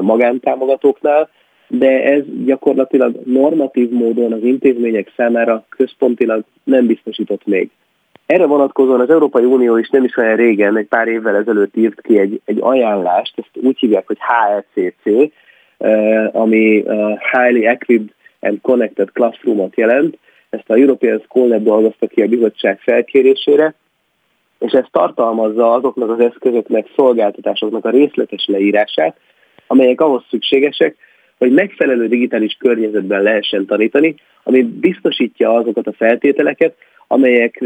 C: magántámogatóknál, de ez gyakorlatilag normatív módon az intézmények számára központilag nem biztosított még. Erre vonatkozóan az Európai Unió is nem is olyan régen, egy pár évvel ezelőtt írt ki egy, egy ajánlást, ezt úgy hívják, hogy HECC, eh, ami eh, Highly Equipped and Connected Classroom-ot jelent. Ezt a European School Lab dolgozta ki a bizottság felkérésére, és ez tartalmazza azoknak az eszközöknek, szolgáltatásoknak a részletes leírását, amelyek ahhoz szükségesek, hogy megfelelő digitális környezetben lehessen tanítani, ami biztosítja azokat a feltételeket, amelyek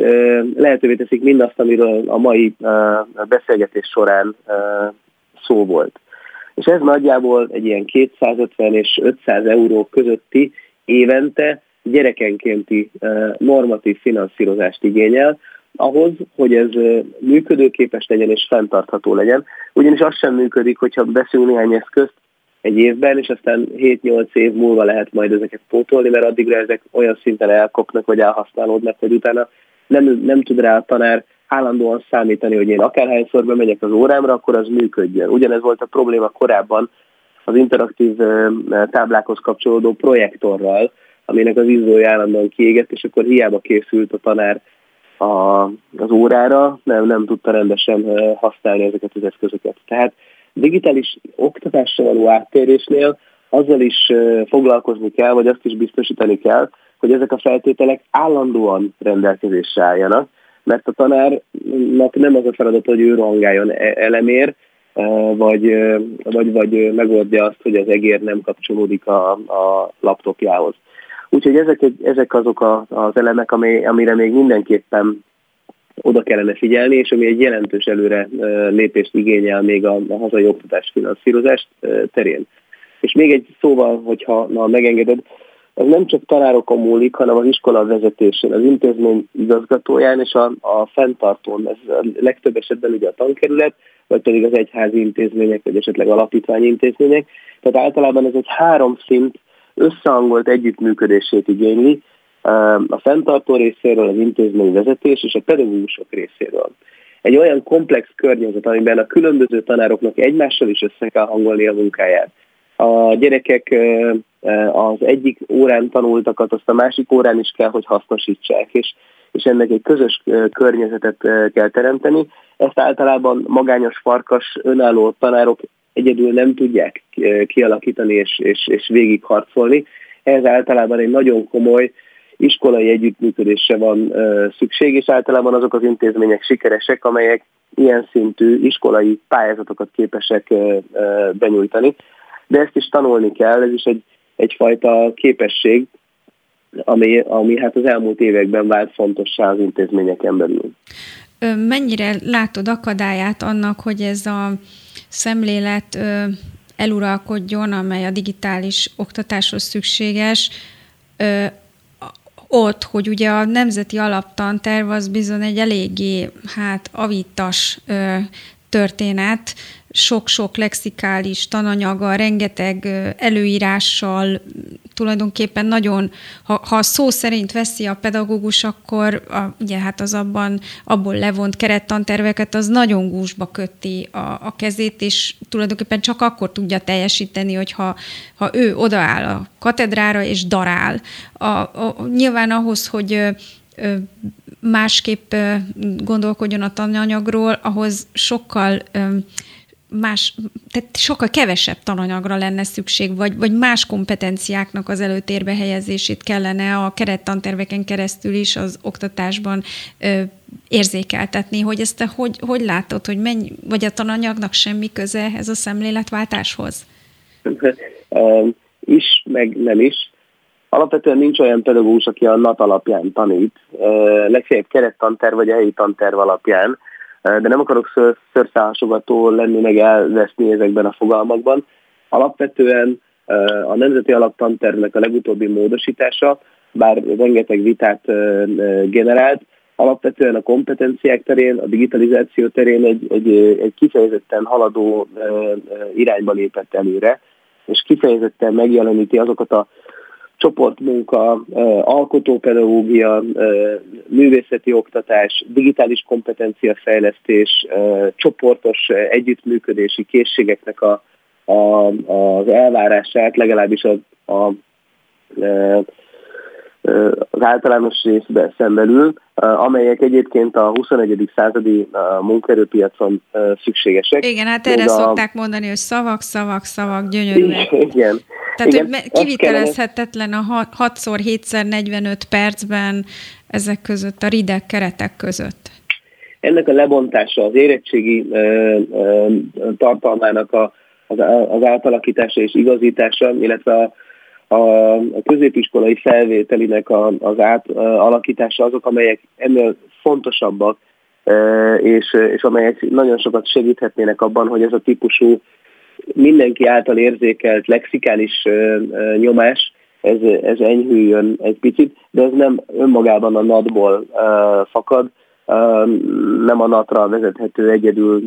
C: lehetővé teszik mindazt, amiről a mai beszélgetés során szó volt. És ez nagyjából egy ilyen 250 és 500 euró közötti évente gyerekenkénti normatív finanszírozást igényel, ahhoz, hogy ez működőképes legyen és fenntartható legyen. Ugyanis az sem működik, hogyha beszélünk néhány eszközt, egy évben, és aztán 7-8 év múlva lehet majd ezeket pótolni, mert addigra ezek olyan szinten elkopnak, vagy elhasználódnak, hogy utána nem, nem tud rá a tanár állandóan számítani, hogy én akárhányszor bemegyek az órámra, akkor az működjön. Ugyanez volt a probléma korábban az interaktív táblákhoz kapcsolódó projektorral, aminek az izzója állandóan kiégett, és akkor hiába készült a tanár a, az órára, nem, nem tudta rendesen használni ezeket az eszközöket. Tehát digitális oktatásra való áttérésnél azzal is foglalkozni kell, vagy azt is biztosítani kell, hogy ezek a feltételek állandóan rendelkezésre álljanak, mert a tanárnak nem az a feladat, hogy ő rongáljon e-, elemér, vagy, vagy, vagy megoldja azt, hogy az egér nem kapcsolódik a, a laptopjához. Úgyhogy ezek, ezek azok a, az elemek, ami, amire még mindenképpen oda kellene figyelni, és ami egy jelentős előre lépést igényel még a, a hazai oktatás finanszírozás terén. És még egy szóval, hogyha na, megengeded, ez nem csak tanárokon múlik, hanem az iskola vezetésén, az intézmény igazgatóján és a, a fenntartón. Ez a legtöbb esetben ugye a tankerület, vagy pedig az egyházi intézmények, vagy esetleg alapítványi intézmények. Tehát általában ez egy három szint összehangolt együttműködését igényli, a fenntartó részéről, az intézmény vezetés és a pedagógusok részéről. Egy olyan komplex környezet, amiben a különböző tanároknak egymással is össze kell hangolni a munkáját. A gyerekek az egyik órán tanultakat, azt a másik órán is kell, hogy hasznosítsák, és, és ennek egy közös környezetet kell teremteni. Ezt általában magányos farkas, önálló tanárok egyedül nem tudják kialakítani és, és, és végigharcolni. Ez általában egy nagyon komoly iskolai együttműködésre van szükség, és általában azok az intézmények sikeresek, amelyek ilyen szintű iskolai pályázatokat képesek benyújtani. De ezt is tanulni kell, ez is egy, egyfajta képesség, ami, ami hát az elmúlt években vált fontossá az intézményeken belül.
B: Mennyire látod akadályát annak, hogy ez a szemlélet eluralkodjon, amely a digitális oktatáshoz szükséges, ott, hogy ugye a nemzeti alaptanterv az bizony egy eléggé hát avitas ö, történet, sok-sok lexikális tananyaga, rengeteg előírással, tulajdonképpen nagyon, ha, ha szó szerint veszi a pedagógus, akkor a, ugye hát az abban, abból levont kerettanterveket, az nagyon gúzsba kötti a, a kezét, és tulajdonképpen csak akkor tudja teljesíteni, hogyha ha ő odaáll a katedrára és darál. A, a, nyilván ahhoz, hogy másképp gondolkodjon a tananyagról, ahhoz sokkal más, tehát sokkal kevesebb tananyagra lenne szükség, vagy, vagy más kompetenciáknak az előtérbe helyezését kellene a kerettanterveken keresztül is az oktatásban ö, érzékeltetni, hogy ezt te hogy, hogy látod, hogy mennyi, vagy a tananyagnak semmi köze ez a szemléletváltáshoz?
C: is, meg nem is. Alapvetően nincs olyan pedagógus, aki a NAT alapján tanít, legfeljebb kerettanterv vagy a helyi tanterv alapján, de nem akarok szőrszálhasogató lenni, meg elveszni ezekben a fogalmakban. Alapvetően a Nemzeti Alaptantervnek a legutóbbi módosítása, bár rengeteg vitát generált, alapvetően a kompetenciák terén, a digitalizáció terén egy, egy, egy kifejezetten haladó irányba lépett előre, és kifejezetten megjeleníti azokat a csoportmunka, alkotópedagógia, művészeti oktatás, digitális kompetenciafejlesztés, csoportos együttműködési készségeknek a, a, az elvárását, legalábbis a, a az általános részbe szembelül, amelyek egyébként a 21. századi munkaerőpiacon szükségesek.
B: Igen, hát erre a... szokták mondani, hogy szavak, szavak, szavak, gyönyörűek.
C: Igen.
B: Tehát, Igen, hogy kivitelezhetetlen a 6x7x 45 percben ezek között, a rideg keretek között.
C: Ennek a lebontása, az érettségi ö, ö, tartalmának a, az, az átalakítása és igazítása, illetve a a, középiskolai felvételinek a, az átalakítása azok, amelyek ennél fontosabbak, és, és amelyek nagyon sokat segíthetnének abban, hogy ez a típusú mindenki által érzékelt lexikális nyomás, ez, ez enyhüljön egy picit, de ez nem önmagában a NAT-ból fakad, nem a NAT-ra vezethető egyedül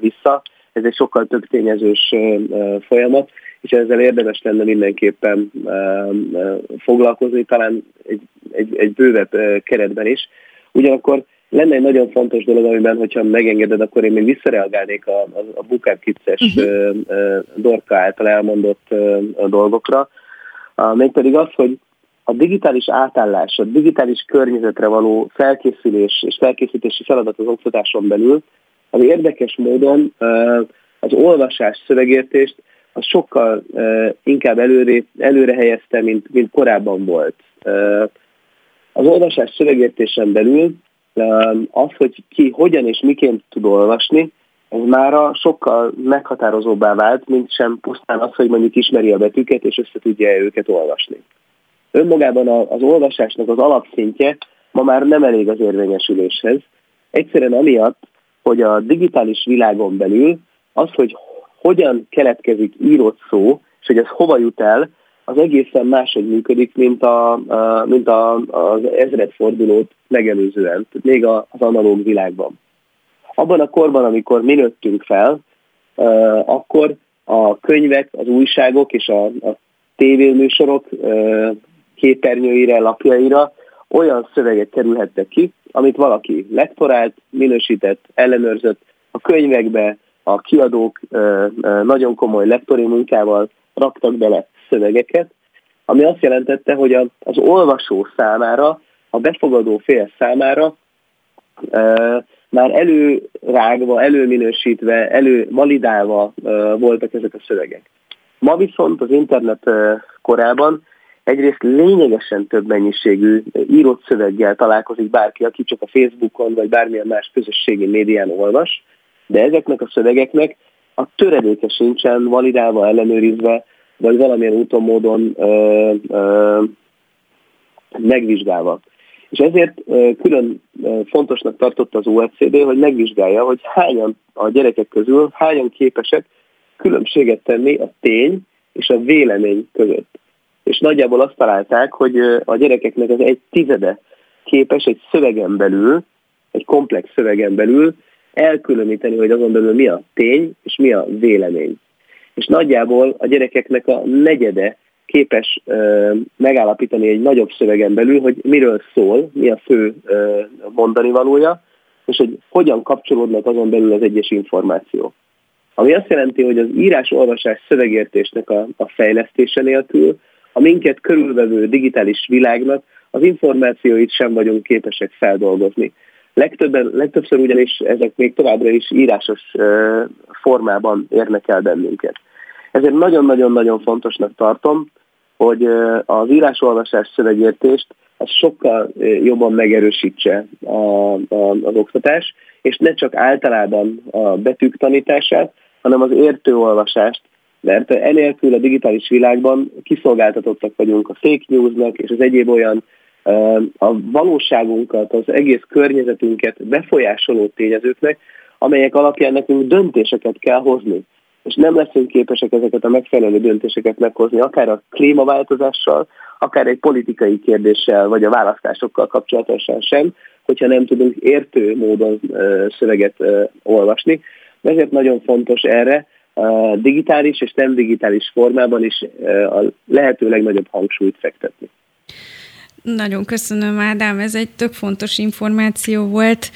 C: vissza, ez egy sokkal több tényezős folyamat, és ezzel érdemes lenne mindenképpen foglalkozni, talán egy, egy, egy bővebb keretben is. Ugyanakkor lenne egy nagyon fontos dolog, amiben, hogyha megengeded, akkor én még visszareagálnék a, a, a Bukár Kicces uh-huh. Dorka által elmondott dolgokra, mégpedig az, hogy a digitális átállás, a digitális környezetre való felkészülés és felkészítési feladat az oktatáson belül, az érdekes módon az olvasás, szövegértést az sokkal inkább előre, előre helyezte, mint, mint korábban volt. Az olvasás szövegértésen belül az, hogy ki hogyan és miként tud olvasni, ez már sokkal meghatározóbbá vált, mint sem pusztán az, hogy mondjuk ismeri a betűket és össze tudja őket olvasni. Önmagában az olvasásnak az alapszintje ma már nem elég az érvényesüléshez, Egyszerűen amiatt, hogy a digitális világon belül az, hogy hogyan keletkezik írott szó, és hogy ez hova jut el, az egészen máshogy működik, mint, a, mint a, az ezredfordulót megelőzően, még az analóg világban. Abban a korban, amikor mi nőttünk fel, akkor a könyvek, az újságok és a, a tévéműsorok képernyőire, lapjaira olyan szövegek kerülhettek ki, amit valaki lektorált, minősített, ellenőrzött, a könyvekbe a kiadók nagyon komoly lektori munkával raktak bele szövegeket, ami azt jelentette, hogy az olvasó számára, a befogadó fél számára már előrágva, előminősítve, elővalidálva voltak ezek a szövegek. Ma viszont az internet korában egyrészt lényegesen több mennyiségű írott szöveggel találkozik bárki, aki csak a Facebookon vagy bármilyen más közösségi médián olvas, de ezeknek a szövegeknek a töredéke sincsen validálva, ellenőrizve, vagy valamilyen úton, módon ö, ö, megvizsgálva. És ezért külön fontosnak tartotta az OECD, hogy megvizsgálja, hogy hányan a gyerekek közül, hányan képesek különbséget tenni a tény és a vélemény között. És nagyjából azt találták, hogy a gyerekeknek az egy tizede képes egy szövegen belül, egy komplex szövegen belül elkülöníteni, hogy azon belül mi a tény és mi a vélemény. És nagyjából a gyerekeknek a negyede képes ö, megállapítani egy nagyobb szövegen belül, hogy miről szól, mi a fő ö, mondani valója, és hogy hogyan kapcsolódnak azon belül az egyes információk. Ami azt jelenti, hogy az írás-olvasás szövegértésnek a, a fejlesztése nélkül a minket körülvevő digitális világnak az információit sem vagyunk képesek feldolgozni. Legtöbben, legtöbbször ugyanis ezek még továbbra is írásos formában érnek el bennünket. Ezért nagyon-nagyon-nagyon fontosnak tartom, hogy az írásolvasás szövegértést az sokkal jobban megerősítse a, a, az oktatás, és ne csak általában a betűk tanítását, hanem az értőolvasást, mert enélkül a digitális világban kiszolgáltatottak vagyunk a fake newsnak és az egyéb olyan a valóságunkat, az egész környezetünket befolyásoló tényezőknek, amelyek alapján nekünk döntéseket kell hozni. És nem leszünk képesek ezeket a megfelelő döntéseket meghozni, akár a klímaváltozással, akár egy politikai kérdéssel, vagy a választásokkal kapcsolatosan sem, hogyha nem tudunk értő módon szöveget olvasni. Ezért nagyon fontos erre digitális és nem digitális formában is a lehető legnagyobb hangsúlyt fektetni.
B: Nagyon köszönöm, Ádám, ez egy tök fontos információ volt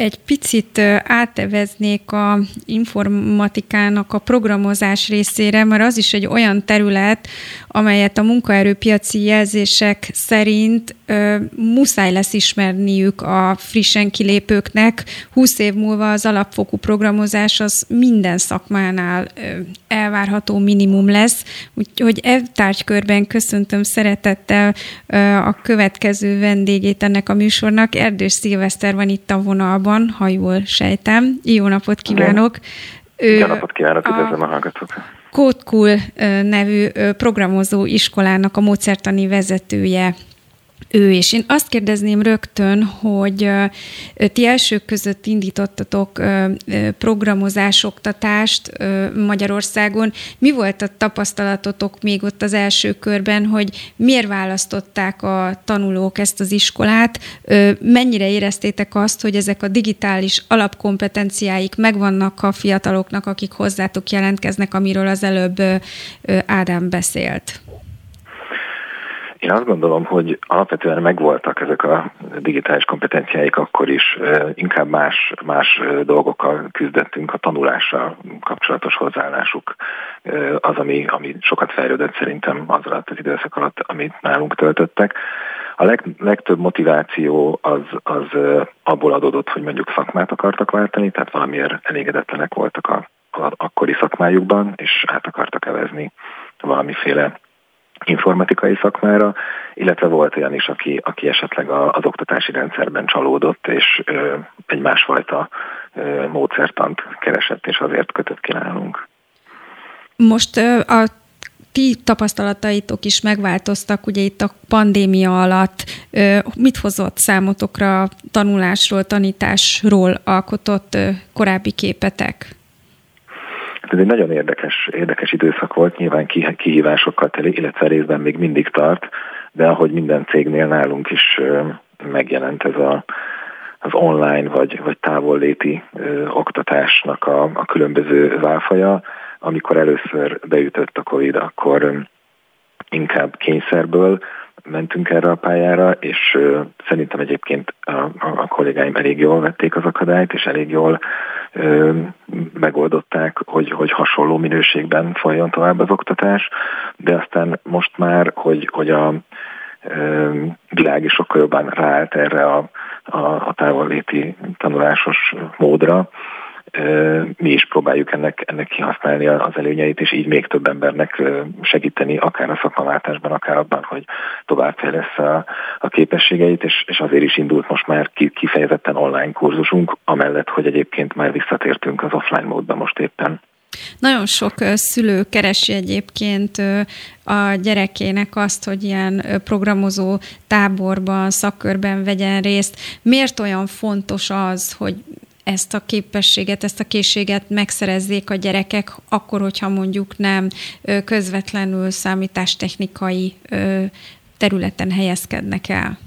B: egy picit áteveznék a informatikának a programozás részére, mert az is egy olyan terület, amelyet a munkaerőpiaci jelzések szerint ö, muszáj lesz ismerniük a frissen kilépőknek. 20 év múlva az alapfokú programozás az minden szakmánál ö, elvárható minimum lesz. Úgyhogy e tárgykörben köszöntöm szeretettel ö, a következő vendégét ennek a műsornak. Erdős Szilveszter van itt a vonalban, ha jól sejtem. Jó napot kívánok!
F: Jó napot kívánok, üdvözlöm a, a hallgatókat!
B: Code nevű programozó iskolának a módszertani vezetője ő, és én azt kérdezném rögtön, hogy ti elsők között indítottatok programozás oktatást Magyarországon. Mi volt a tapasztalatotok még ott az első körben, hogy miért választották a tanulók ezt az iskolát? Mennyire éreztétek azt, hogy ezek a digitális alapkompetenciáik megvannak a fiataloknak, akik hozzátok jelentkeznek, amiről az előbb Ádám beszélt?
F: Én azt gondolom, hogy alapvetően megvoltak ezek a digitális kompetenciáik akkor is, inkább más, más dolgokkal küzdettünk, a tanulással kapcsolatos hozzáállásuk az, ami, ami sokat fejlődött szerintem az alatt az időszak alatt, amit nálunk töltöttek. A leg, legtöbb motiváció az, az abból adódott, hogy mondjuk szakmát akartak váltani, tehát valamiért elégedetlenek voltak a, a akkori szakmájukban, és át akartak evezni valamiféle informatikai szakmára, illetve volt olyan is, aki, aki esetleg az oktatási rendszerben csalódott, és ö, egy másfajta ö, módszertant keresett, és azért kötött ki nálunk.
B: Most ö, a ti tapasztalataitok is megváltoztak ugye itt a pandémia alatt. Mit hozott számotokra tanulásról, tanításról alkotott korábbi képetek?
F: Hát ez egy nagyon érdekes, érdekes időszak volt, nyilván kihívásokkal teli, illetve részben még mindig tart, de ahogy minden cégnél nálunk is megjelent ez a, az online vagy, vagy távolléti oktatásnak a, a különböző válfaja. Amikor először beütött a Covid, akkor inkább kényszerből mentünk erre a pályára, és ö, szerintem egyébként a, a, a kollégáim elég jól vették az akadályt, és elég jól ö, megoldották, hogy, hogy hasonló minőségben folyjon tovább az oktatás, de aztán most már, hogy, hogy a világ is sokkal jobban ráállt erre a, a, a távolléti tanulásos módra. Mi is próbáljuk ennek, ennek kihasználni az előnyeit, és így még több embernek segíteni, akár a szakmaváltásban, akár abban, hogy továbbfejlesz a, a képességeit, és, és azért is indult most már kifejezetten online kurzusunk, amellett, hogy egyébként már visszatértünk az offline módba most éppen.
B: Nagyon sok szülő keresi egyébként a gyerekének azt, hogy ilyen programozó táborban, szakkörben vegyen részt. Miért olyan fontos az, hogy ezt a képességet, ezt a készséget megszerezzék a gyerekek, akkor, hogyha mondjuk nem közvetlenül számítástechnikai területen helyezkednek el?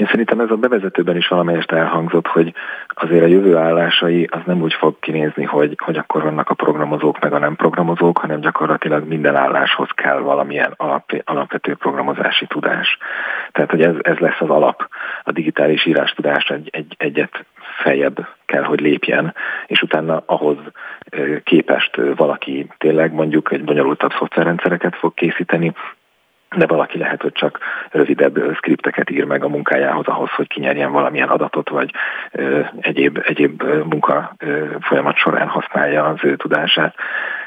F: Én szerintem ez a bevezetőben is valamelyest elhangzott, hogy azért a jövő állásai az nem úgy fog kinézni, hogy, hogy akkor vannak a programozók meg a nem programozók, hanem gyakorlatilag minden álláshoz kell valamilyen alap, alapvető programozási tudás. Tehát, hogy ez, ez lesz az alap. A digitális írás tudás egy, egy, egyet feljebb kell, hogy lépjen, és utána ahhoz képest valaki tényleg mondjuk egy bonyolultabb szoftverrendszereket fog készíteni, de valaki lehet, hogy csak rövidebb skripteket ír meg a munkájához ahhoz, hogy kinyerjen valamilyen adatot, vagy ö, egyéb, egyéb munka ö, folyamat során használja az ő tudását.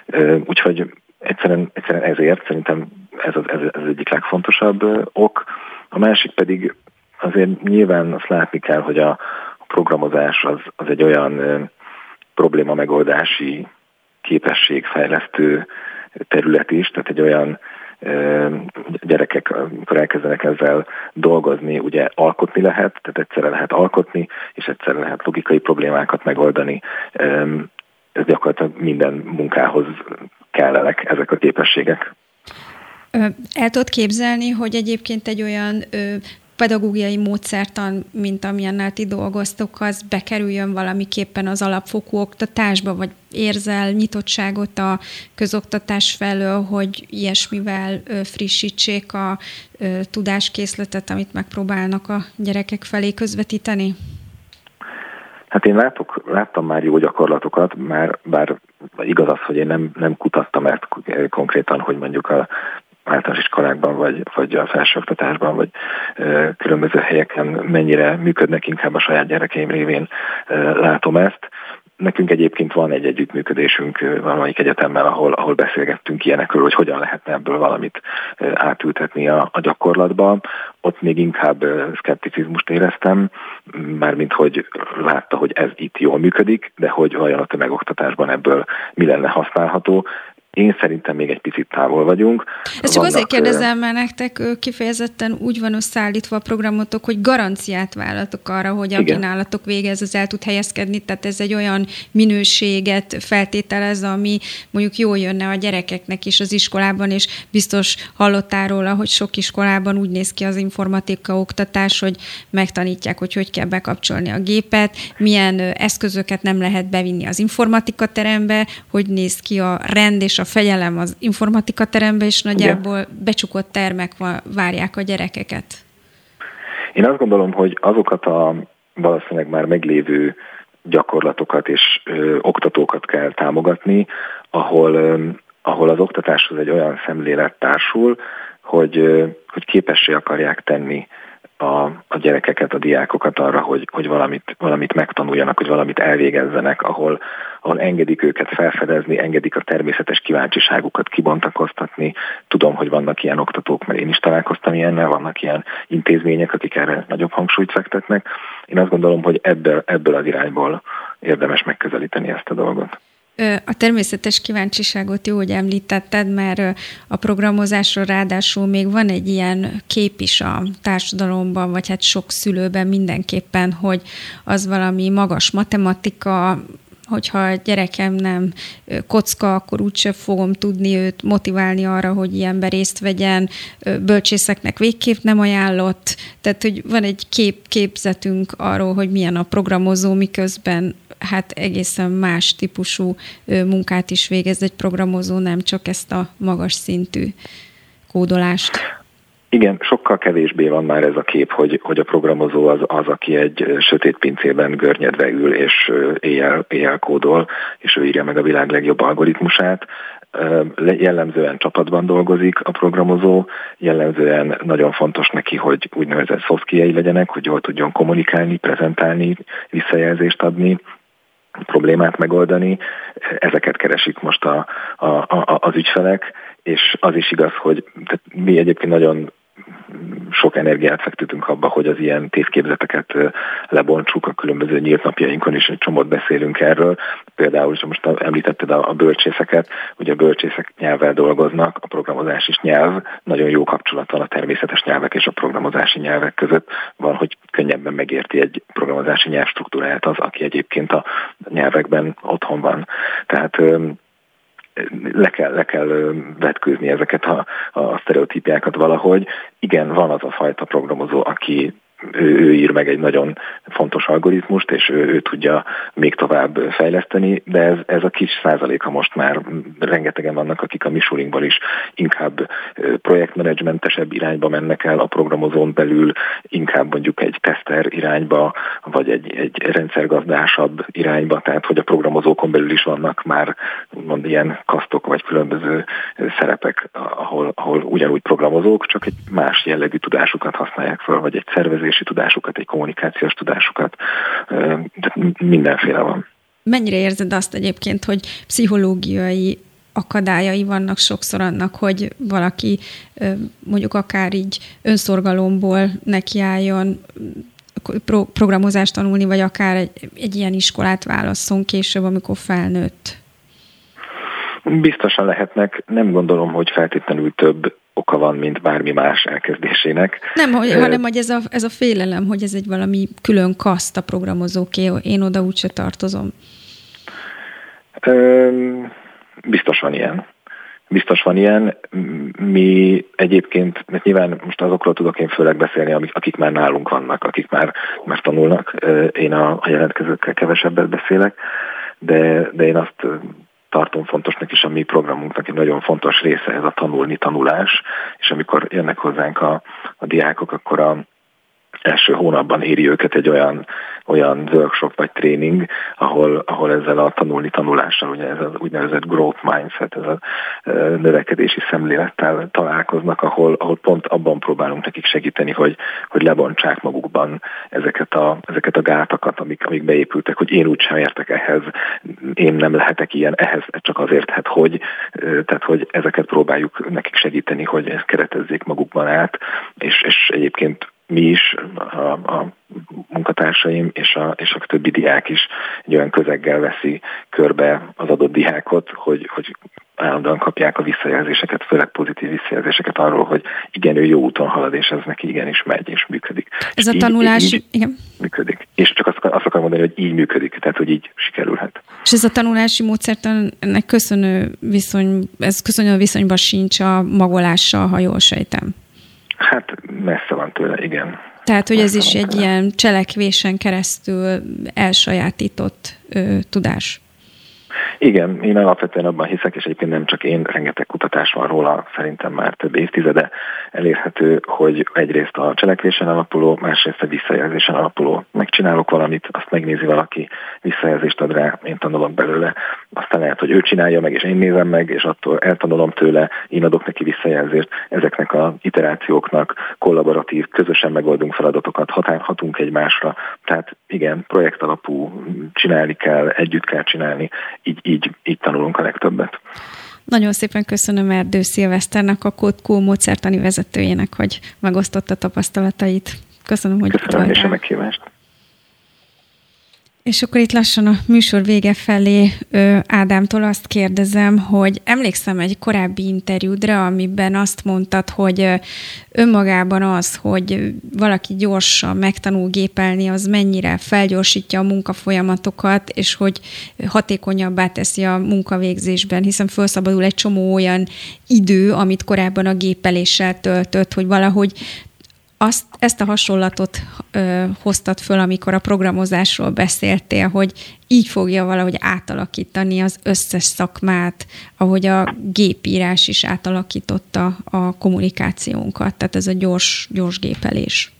F: Ö, úgyhogy egyszerűen, egyszerűen ezért szerintem ez az, ez, ez egyik legfontosabb ok. A másik pedig azért nyilván azt látni kell, hogy a, a programozás az, az egy olyan ö, probléma megoldási képességfejlesztő terület is, tehát egy olyan gyerekek, amikor elkezdenek ezzel dolgozni, ugye alkotni lehet, tehát egyszerre lehet alkotni, és egyszerre lehet logikai problémákat megoldani. Ez gyakorlatilag minden munkához kellenek ezek a képességek.
B: El tudod képzelni, hogy egyébként egy olyan pedagógiai módszertan, mint amilyennel ti dolgoztok, az bekerüljön valamiképpen az alapfokú oktatásba, vagy érzel nyitottságot a közoktatás felől, hogy ilyesmivel frissítsék a tudáskészletet, amit megpróbálnak a gyerekek felé közvetíteni?
F: Hát én látok, láttam már jó gyakorlatokat, már bár igaz az, hogy én nem, nem kutattam ezt konkrétan, hogy mondjuk a általános iskolákban, vagy, vagy a felsőoktatásban, vagy ö, különböző helyeken mennyire működnek, inkább a saját gyerekeim révén ö, látom ezt. Nekünk egyébként van egy együttműködésünk valamelyik egyetemmel, ahol, ahol beszélgettünk ilyenekről, hogy hogyan lehetne ebből valamit átültetni a, a gyakorlatba. Ott még inkább szkepticizmust éreztem, mármint hogy látta, hogy ez itt jól működik, de hogy vajon a tömegoktatásban ebből mi lenne használható. Én szerintem még egy picit távol vagyunk.
B: Ezt csak azért kérdezem, mert nektek kifejezetten úgy van összeállítva a programotok, hogy garanciát vállalatok arra, hogy aki nálatok végez, az el tud helyezkedni, tehát ez egy olyan minőséget feltételez, ami mondjuk jól jönne a gyerekeknek is az iskolában, és biztos hallottál róla, hogy sok iskolában úgy néz ki az informatika oktatás, hogy megtanítják, hogy hogy kell bekapcsolni a gépet, milyen eszközöket nem lehet bevinni az informatika terembe, hogy néz ki a rend és a a fegyelem az informatika terembe, és nagyjából Igen. becsukott termek várják a gyerekeket.
F: Én azt gondolom, hogy azokat a valószínűleg már meglévő gyakorlatokat és ö, oktatókat kell támogatni, ahol, ö, ahol az oktatáshoz egy olyan szemlélet társul, hogy, ö, hogy képessé akarják tenni a, a gyerekeket, a diákokat arra, hogy, hogy valamit, valamit megtanuljanak, hogy valamit elvégezzenek, ahol, ahol engedik őket felfedezni, engedik a természetes kíváncsiságukat kibontakoztatni. Tudom, hogy vannak ilyen oktatók, mert én is találkoztam ilyennel, vannak ilyen intézmények, akik erre nagyobb hangsúlyt fektetnek. Én azt gondolom, hogy ebből, ebből az irányból érdemes megközelíteni ezt a dolgot.
B: A természetes kíváncsiságot jó, hogy említetted, mert a programozásról ráadásul még van egy ilyen kép is a társadalomban, vagy hát sok szülőben mindenképpen, hogy az valami magas matematika, hogyha a gyerekem nem kocka, akkor úgyse fogom tudni őt motiválni arra, hogy ilyenbe részt vegyen, bölcsészeknek végképp nem ajánlott, tehát hogy van egy kép, képzetünk arról, hogy milyen a programozó, miközben hát egészen más típusú munkát is végez egy programozó, nem csak ezt a magas szintű kódolást.
F: Igen, sokkal kevésbé van már ez a kép, hogy, hogy a programozó az, az, aki egy sötét pincében görnyedve ül és éjjel, éjjel kódol, és ő írja meg a világ legjobb algoritmusát. Jellemzően csapatban dolgozik a programozó, jellemzően nagyon fontos neki, hogy úgynevezett soft legyenek, hogy jól tudjon kommunikálni, prezentálni, visszajelzést adni, problémát megoldani. Ezeket keresik most a, a, a, az ügyfelek, és az is igaz, hogy tehát mi egyébként nagyon sok energiát fektetünk abba, hogy az ilyen tévképzeteket lebontsuk a különböző nyílt napjainkon, és egy csomót beszélünk erről. Például, és most említetted a, bölcsészeket, hogy a bölcsészek nyelvvel dolgoznak, a programozás is nyelv, nagyon jó kapcsolat van a természetes nyelvek és a programozási nyelvek között. Van, hogy könnyebben megérti egy programozási nyelvstruktúráját az, aki egyébként a nyelvekben otthon van. Tehát le kell, le kell vetkőzni ezeket a, a sztereotípiákat valahogy. Igen, van az a fajta programozó, aki ő, ő ír meg egy nagyon fontos algoritmust, és ő, ő tudja még tovább fejleszteni, de ez, ez a kis százaléka most már rengetegen vannak, akik a Misuringból is inkább projektmenedzsmentesebb irányba mennek el a programozón belül, inkább mondjuk egy teszter irányba, vagy egy, egy rendszergazdásabb irányba, tehát hogy a programozókon belül is vannak már mond, ilyen kasztok, vagy különböző szerepek, ahol, ahol ugyanúgy programozók, csak egy más jellegű tudásukat használják fel, vagy egy szervezés szerzési tudásukat, egy kommunikációs tudásukat, de mindenféle van.
B: Mennyire érzed azt egyébként, hogy pszichológiai akadályai vannak sokszor annak, hogy valaki mondjuk akár így önszorgalomból nekiálljon pro- programozást tanulni, vagy akár egy, egy ilyen iskolát válasszon később, amikor felnőtt?
F: Biztosan lehetnek. Nem gondolom, hogy feltétlenül több oka van, mint bármi más elkezdésének.
B: Nem, hogy, hanem hogy ez a, ez a félelem, hogy ez egy valami külön kaszt a programozóké, én oda úgyse tartozom.
F: Biztos van ilyen. Biztos van ilyen. Mi egyébként, mert nyilván most azokról tudok én főleg beszélni, akik már nálunk vannak, akik már, már tanulnak. Én a, a jelentkezőkkel kevesebbet beszélek, de, de én azt tartom fontosnak, és a mi programunknak egy nagyon fontos része ez a tanulni, tanulás, és amikor jönnek hozzánk a, a diákok, akkor a első hónapban éri őket egy olyan, olyan workshop vagy tréning, ahol, ahol ezzel a tanulni tanulással, ugye ez az úgynevezett growth mindset, ez a növekedési szemlélettel találkoznak, ahol, ahol pont abban próbálunk nekik segíteni, hogy, hogy lebontsák magukban ezeket a, ezeket a gátakat, amik, amik beépültek, hogy én úgysem értek ehhez, én nem lehetek ilyen, ehhez csak azért, hát hogy, tehát hogy ezeket próbáljuk nekik segíteni, hogy ezt keretezzék magukban át, és, és egyébként mi is, a, a munkatársaim és a, és a többi diák is egy olyan közeggel veszi körbe az adott diákot, hogy, hogy állandóan kapják a visszajelzéseket, főleg pozitív visszajelzéseket arról, hogy igen, ő jó úton halad, és ez neki igenis megy, és működik.
B: Ez és a tanulás, így, így igen.
F: Működik. És csak azt, azt akarom mondani, hogy így működik, tehát hogy így sikerülhet.
B: És ez a tanulási módszertan ennek köszönő viszony, ez köszönő viszonyban sincs a magolással, ha jól sejtem.
F: Hát messze van tőle, igen.
B: Tehát, hogy ez is egy ilyen cselekvésen keresztül elsajátított ö, tudás.
F: Igen, én alapvetően abban hiszek, és egyébként nem csak én, rengeteg kutatás van róla, szerintem már több évtizede elérhető, hogy egyrészt a cselekvésen alapuló, másrészt a visszajelzésen alapuló. Megcsinálok valamit, azt megnézi valaki, visszajelzést ad rá, én tanulok belőle, aztán lehet, hogy ő csinálja meg, és én nézem meg, és attól eltanulom tőle, én adok neki visszajelzést. Ezeknek a iterációknak kollaboratív, közösen megoldunk feladatokat, határhatunk egymásra. Tehát igen, projekt alapú, csinálni kell, együtt kell csinálni, így, így, így tanulunk a legtöbbet.
B: Nagyon szépen köszönöm Erdő Szilveszternek, a Kódkó módszertani vezetőjének, hogy megosztotta tapasztalatait. Köszönöm, hogy
F: Köszönöm és a meghívást.
B: És akkor itt lassan a műsor vége felé ö, Ádámtól azt kérdezem, hogy emlékszem egy korábbi interjúdra, amiben azt mondtad, hogy önmagában az, hogy valaki gyorsan megtanul gépelni, az mennyire felgyorsítja a munkafolyamatokat, és hogy hatékonyabbá teszi a munkavégzésben, hiszen felszabadul egy csomó olyan idő, amit korábban a gépeléssel töltött, hogy valahogy azt, ezt a hasonlatot ö, hoztad föl, amikor a programozásról beszéltél, hogy így fogja valahogy átalakítani az összes szakmát, ahogy a gépírás is átalakította a kommunikációnkat, tehát ez a gyors, gyors gépelés.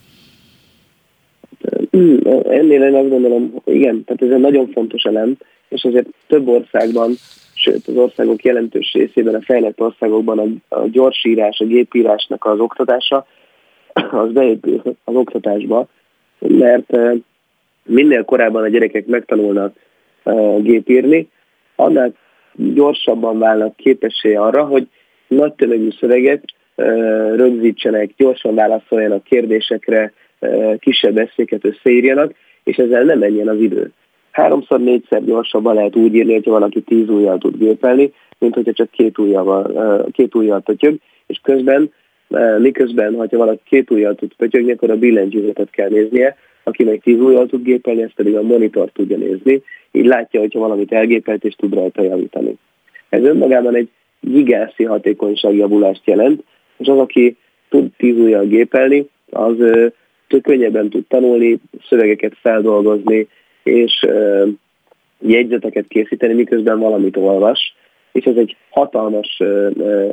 C: Hmm, ennél én azt gondolom, igen, tehát ez egy nagyon fontos elem, és azért több országban, sőt az országok jelentős részében, a fejlett országokban a, a gyorsírás, a gépírásnak az oktatása az beépül az oktatásba, mert minél korábban a gyerekek megtanulnak gépírni, annál gyorsabban válnak képessé arra, hogy nagy tömegű szöveget rögzítsenek, gyorsan válaszoljanak kérdésekre, kisebb eszéket összeírjanak, és ezzel nem menjen az idő. Háromszor, négyszer gyorsabban lehet úgy írni, hogyha valaki tíz ujjal tud gépelni, mint hogyha csak két ujjal, két ujjal tötyög, és közben miközben, ha valaki két ujjal tud pötyögni, akkor a billentyűzetet kell néznie, aki meg tíz ujjal tud gépelni, ezt pedig a monitor tudja nézni, így látja, hogyha valamit elgépelt, és tud rajta javítani. Ez önmagában egy gigászi hatékonyságjavulást jelent, és az, aki tud tíz ujjal gépelni, az tök könnyebben tud tanulni, szövegeket feldolgozni, és jegyzeteket készíteni, miközben valamit olvas, és ez egy hatalmas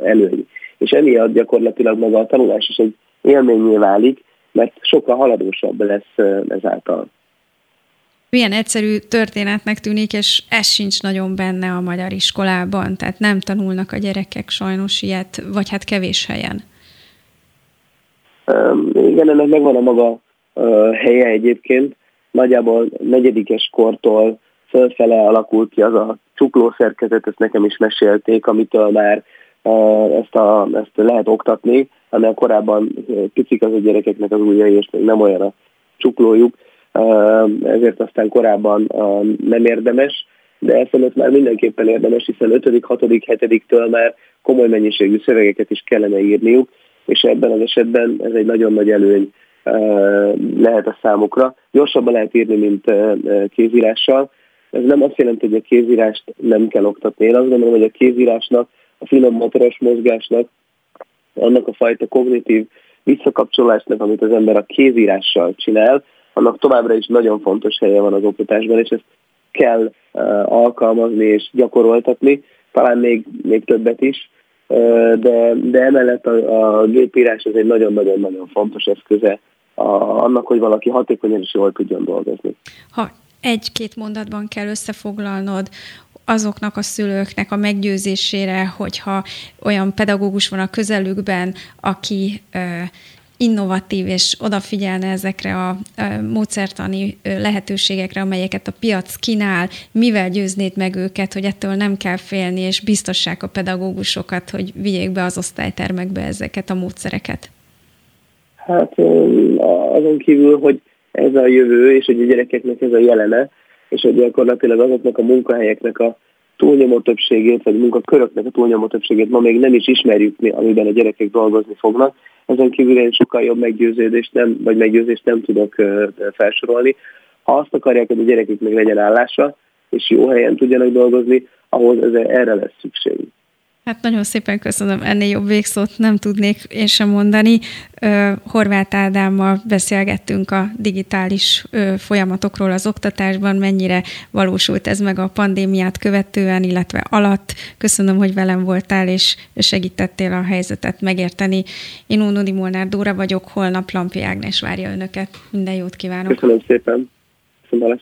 C: előny és emiatt gyakorlatilag maga a tanulás is egy élményé válik, mert sokkal haladósabb lesz ezáltal.
B: Milyen egyszerű történetnek tűnik, és ez sincs nagyon benne a magyar iskolában, tehát nem tanulnak a gyerekek sajnos ilyet, vagy hát kevés helyen.
C: igen, ennek megvan a maga helye egyébként. Nagyjából negyedikes kortól fölfele alakult ki az a csuklószerkezet, ezt nekem is mesélték, amitől már ezt, a, ezt lehet oktatni, hanem korábban picik az a gyerekeknek az ujjai, és még nem olyan a csuklójuk, ezért aztán korábban nem érdemes, de ezt már mindenképpen érdemes, hiszen 5., 6., 7-től már komoly mennyiségű szövegeket is kellene írniuk, és ebben az esetben ez egy nagyon nagy előny lehet a számukra. Gyorsabban lehet írni, mint kézírással. Ez nem azt jelenti, hogy a kézírást nem kell oktatni. Én azt gondolom, hogy a kézírásnak a finom motoros mozgásnak, annak a fajta kognitív visszakapcsolásnak, amit az ember a kézírással csinál, annak továbbra is nagyon fontos helye van az oktatásban, és ezt kell uh, alkalmazni és gyakoroltatni, talán még, még többet is, uh, de, de emellett a, a gépírás ez egy nagyon-nagyon-nagyon fontos eszköze a, annak, hogy valaki hatékonyan és jól tudjon dolgozni.
B: Ha egy-két mondatban kell összefoglalnod, azoknak a szülőknek a meggyőzésére, hogyha olyan pedagógus van a közelükben, aki innovatív és odafigyelne ezekre a módszertani lehetőségekre, amelyeket a piac kínál, mivel győznéd meg őket, hogy ettől nem kell félni, és biztossák a pedagógusokat, hogy vigyék be az osztálytermekbe ezeket a módszereket?
C: Hát azon kívül, hogy ez a jövő, és hogy a gyerekeknek ez a jelene, és hogy gyakorlatilag azoknak a munkahelyeknek a túlnyomó többségét, vagy munkaköröknek a túlnyomó többségét ma még nem is ismerjük mi, amiben a gyerekek dolgozni fognak. Ezen kívül én sokkal jobb meggyőződést nem, vagy meggyőzést nem tudok felsorolni. Ha azt akarják, hogy a gyerekeknek legyen állása, és jó helyen tudjanak dolgozni, ahhoz erre lesz szükség.
B: Hát nagyon szépen köszönöm, ennél jobb végszót nem tudnék én sem mondani. Horváth Ádámmal beszélgettünk a digitális folyamatokról az oktatásban, mennyire valósult ez meg a pandémiát követően, illetve alatt. Köszönöm, hogy velem voltál, és segítettél a helyzetet megérteni. Én Ónodi Molnár Dóra vagyok, holnap Lampi Ágnes várja önöket. Minden jót kívánok!
C: Köszönöm szépen! Köszönöm,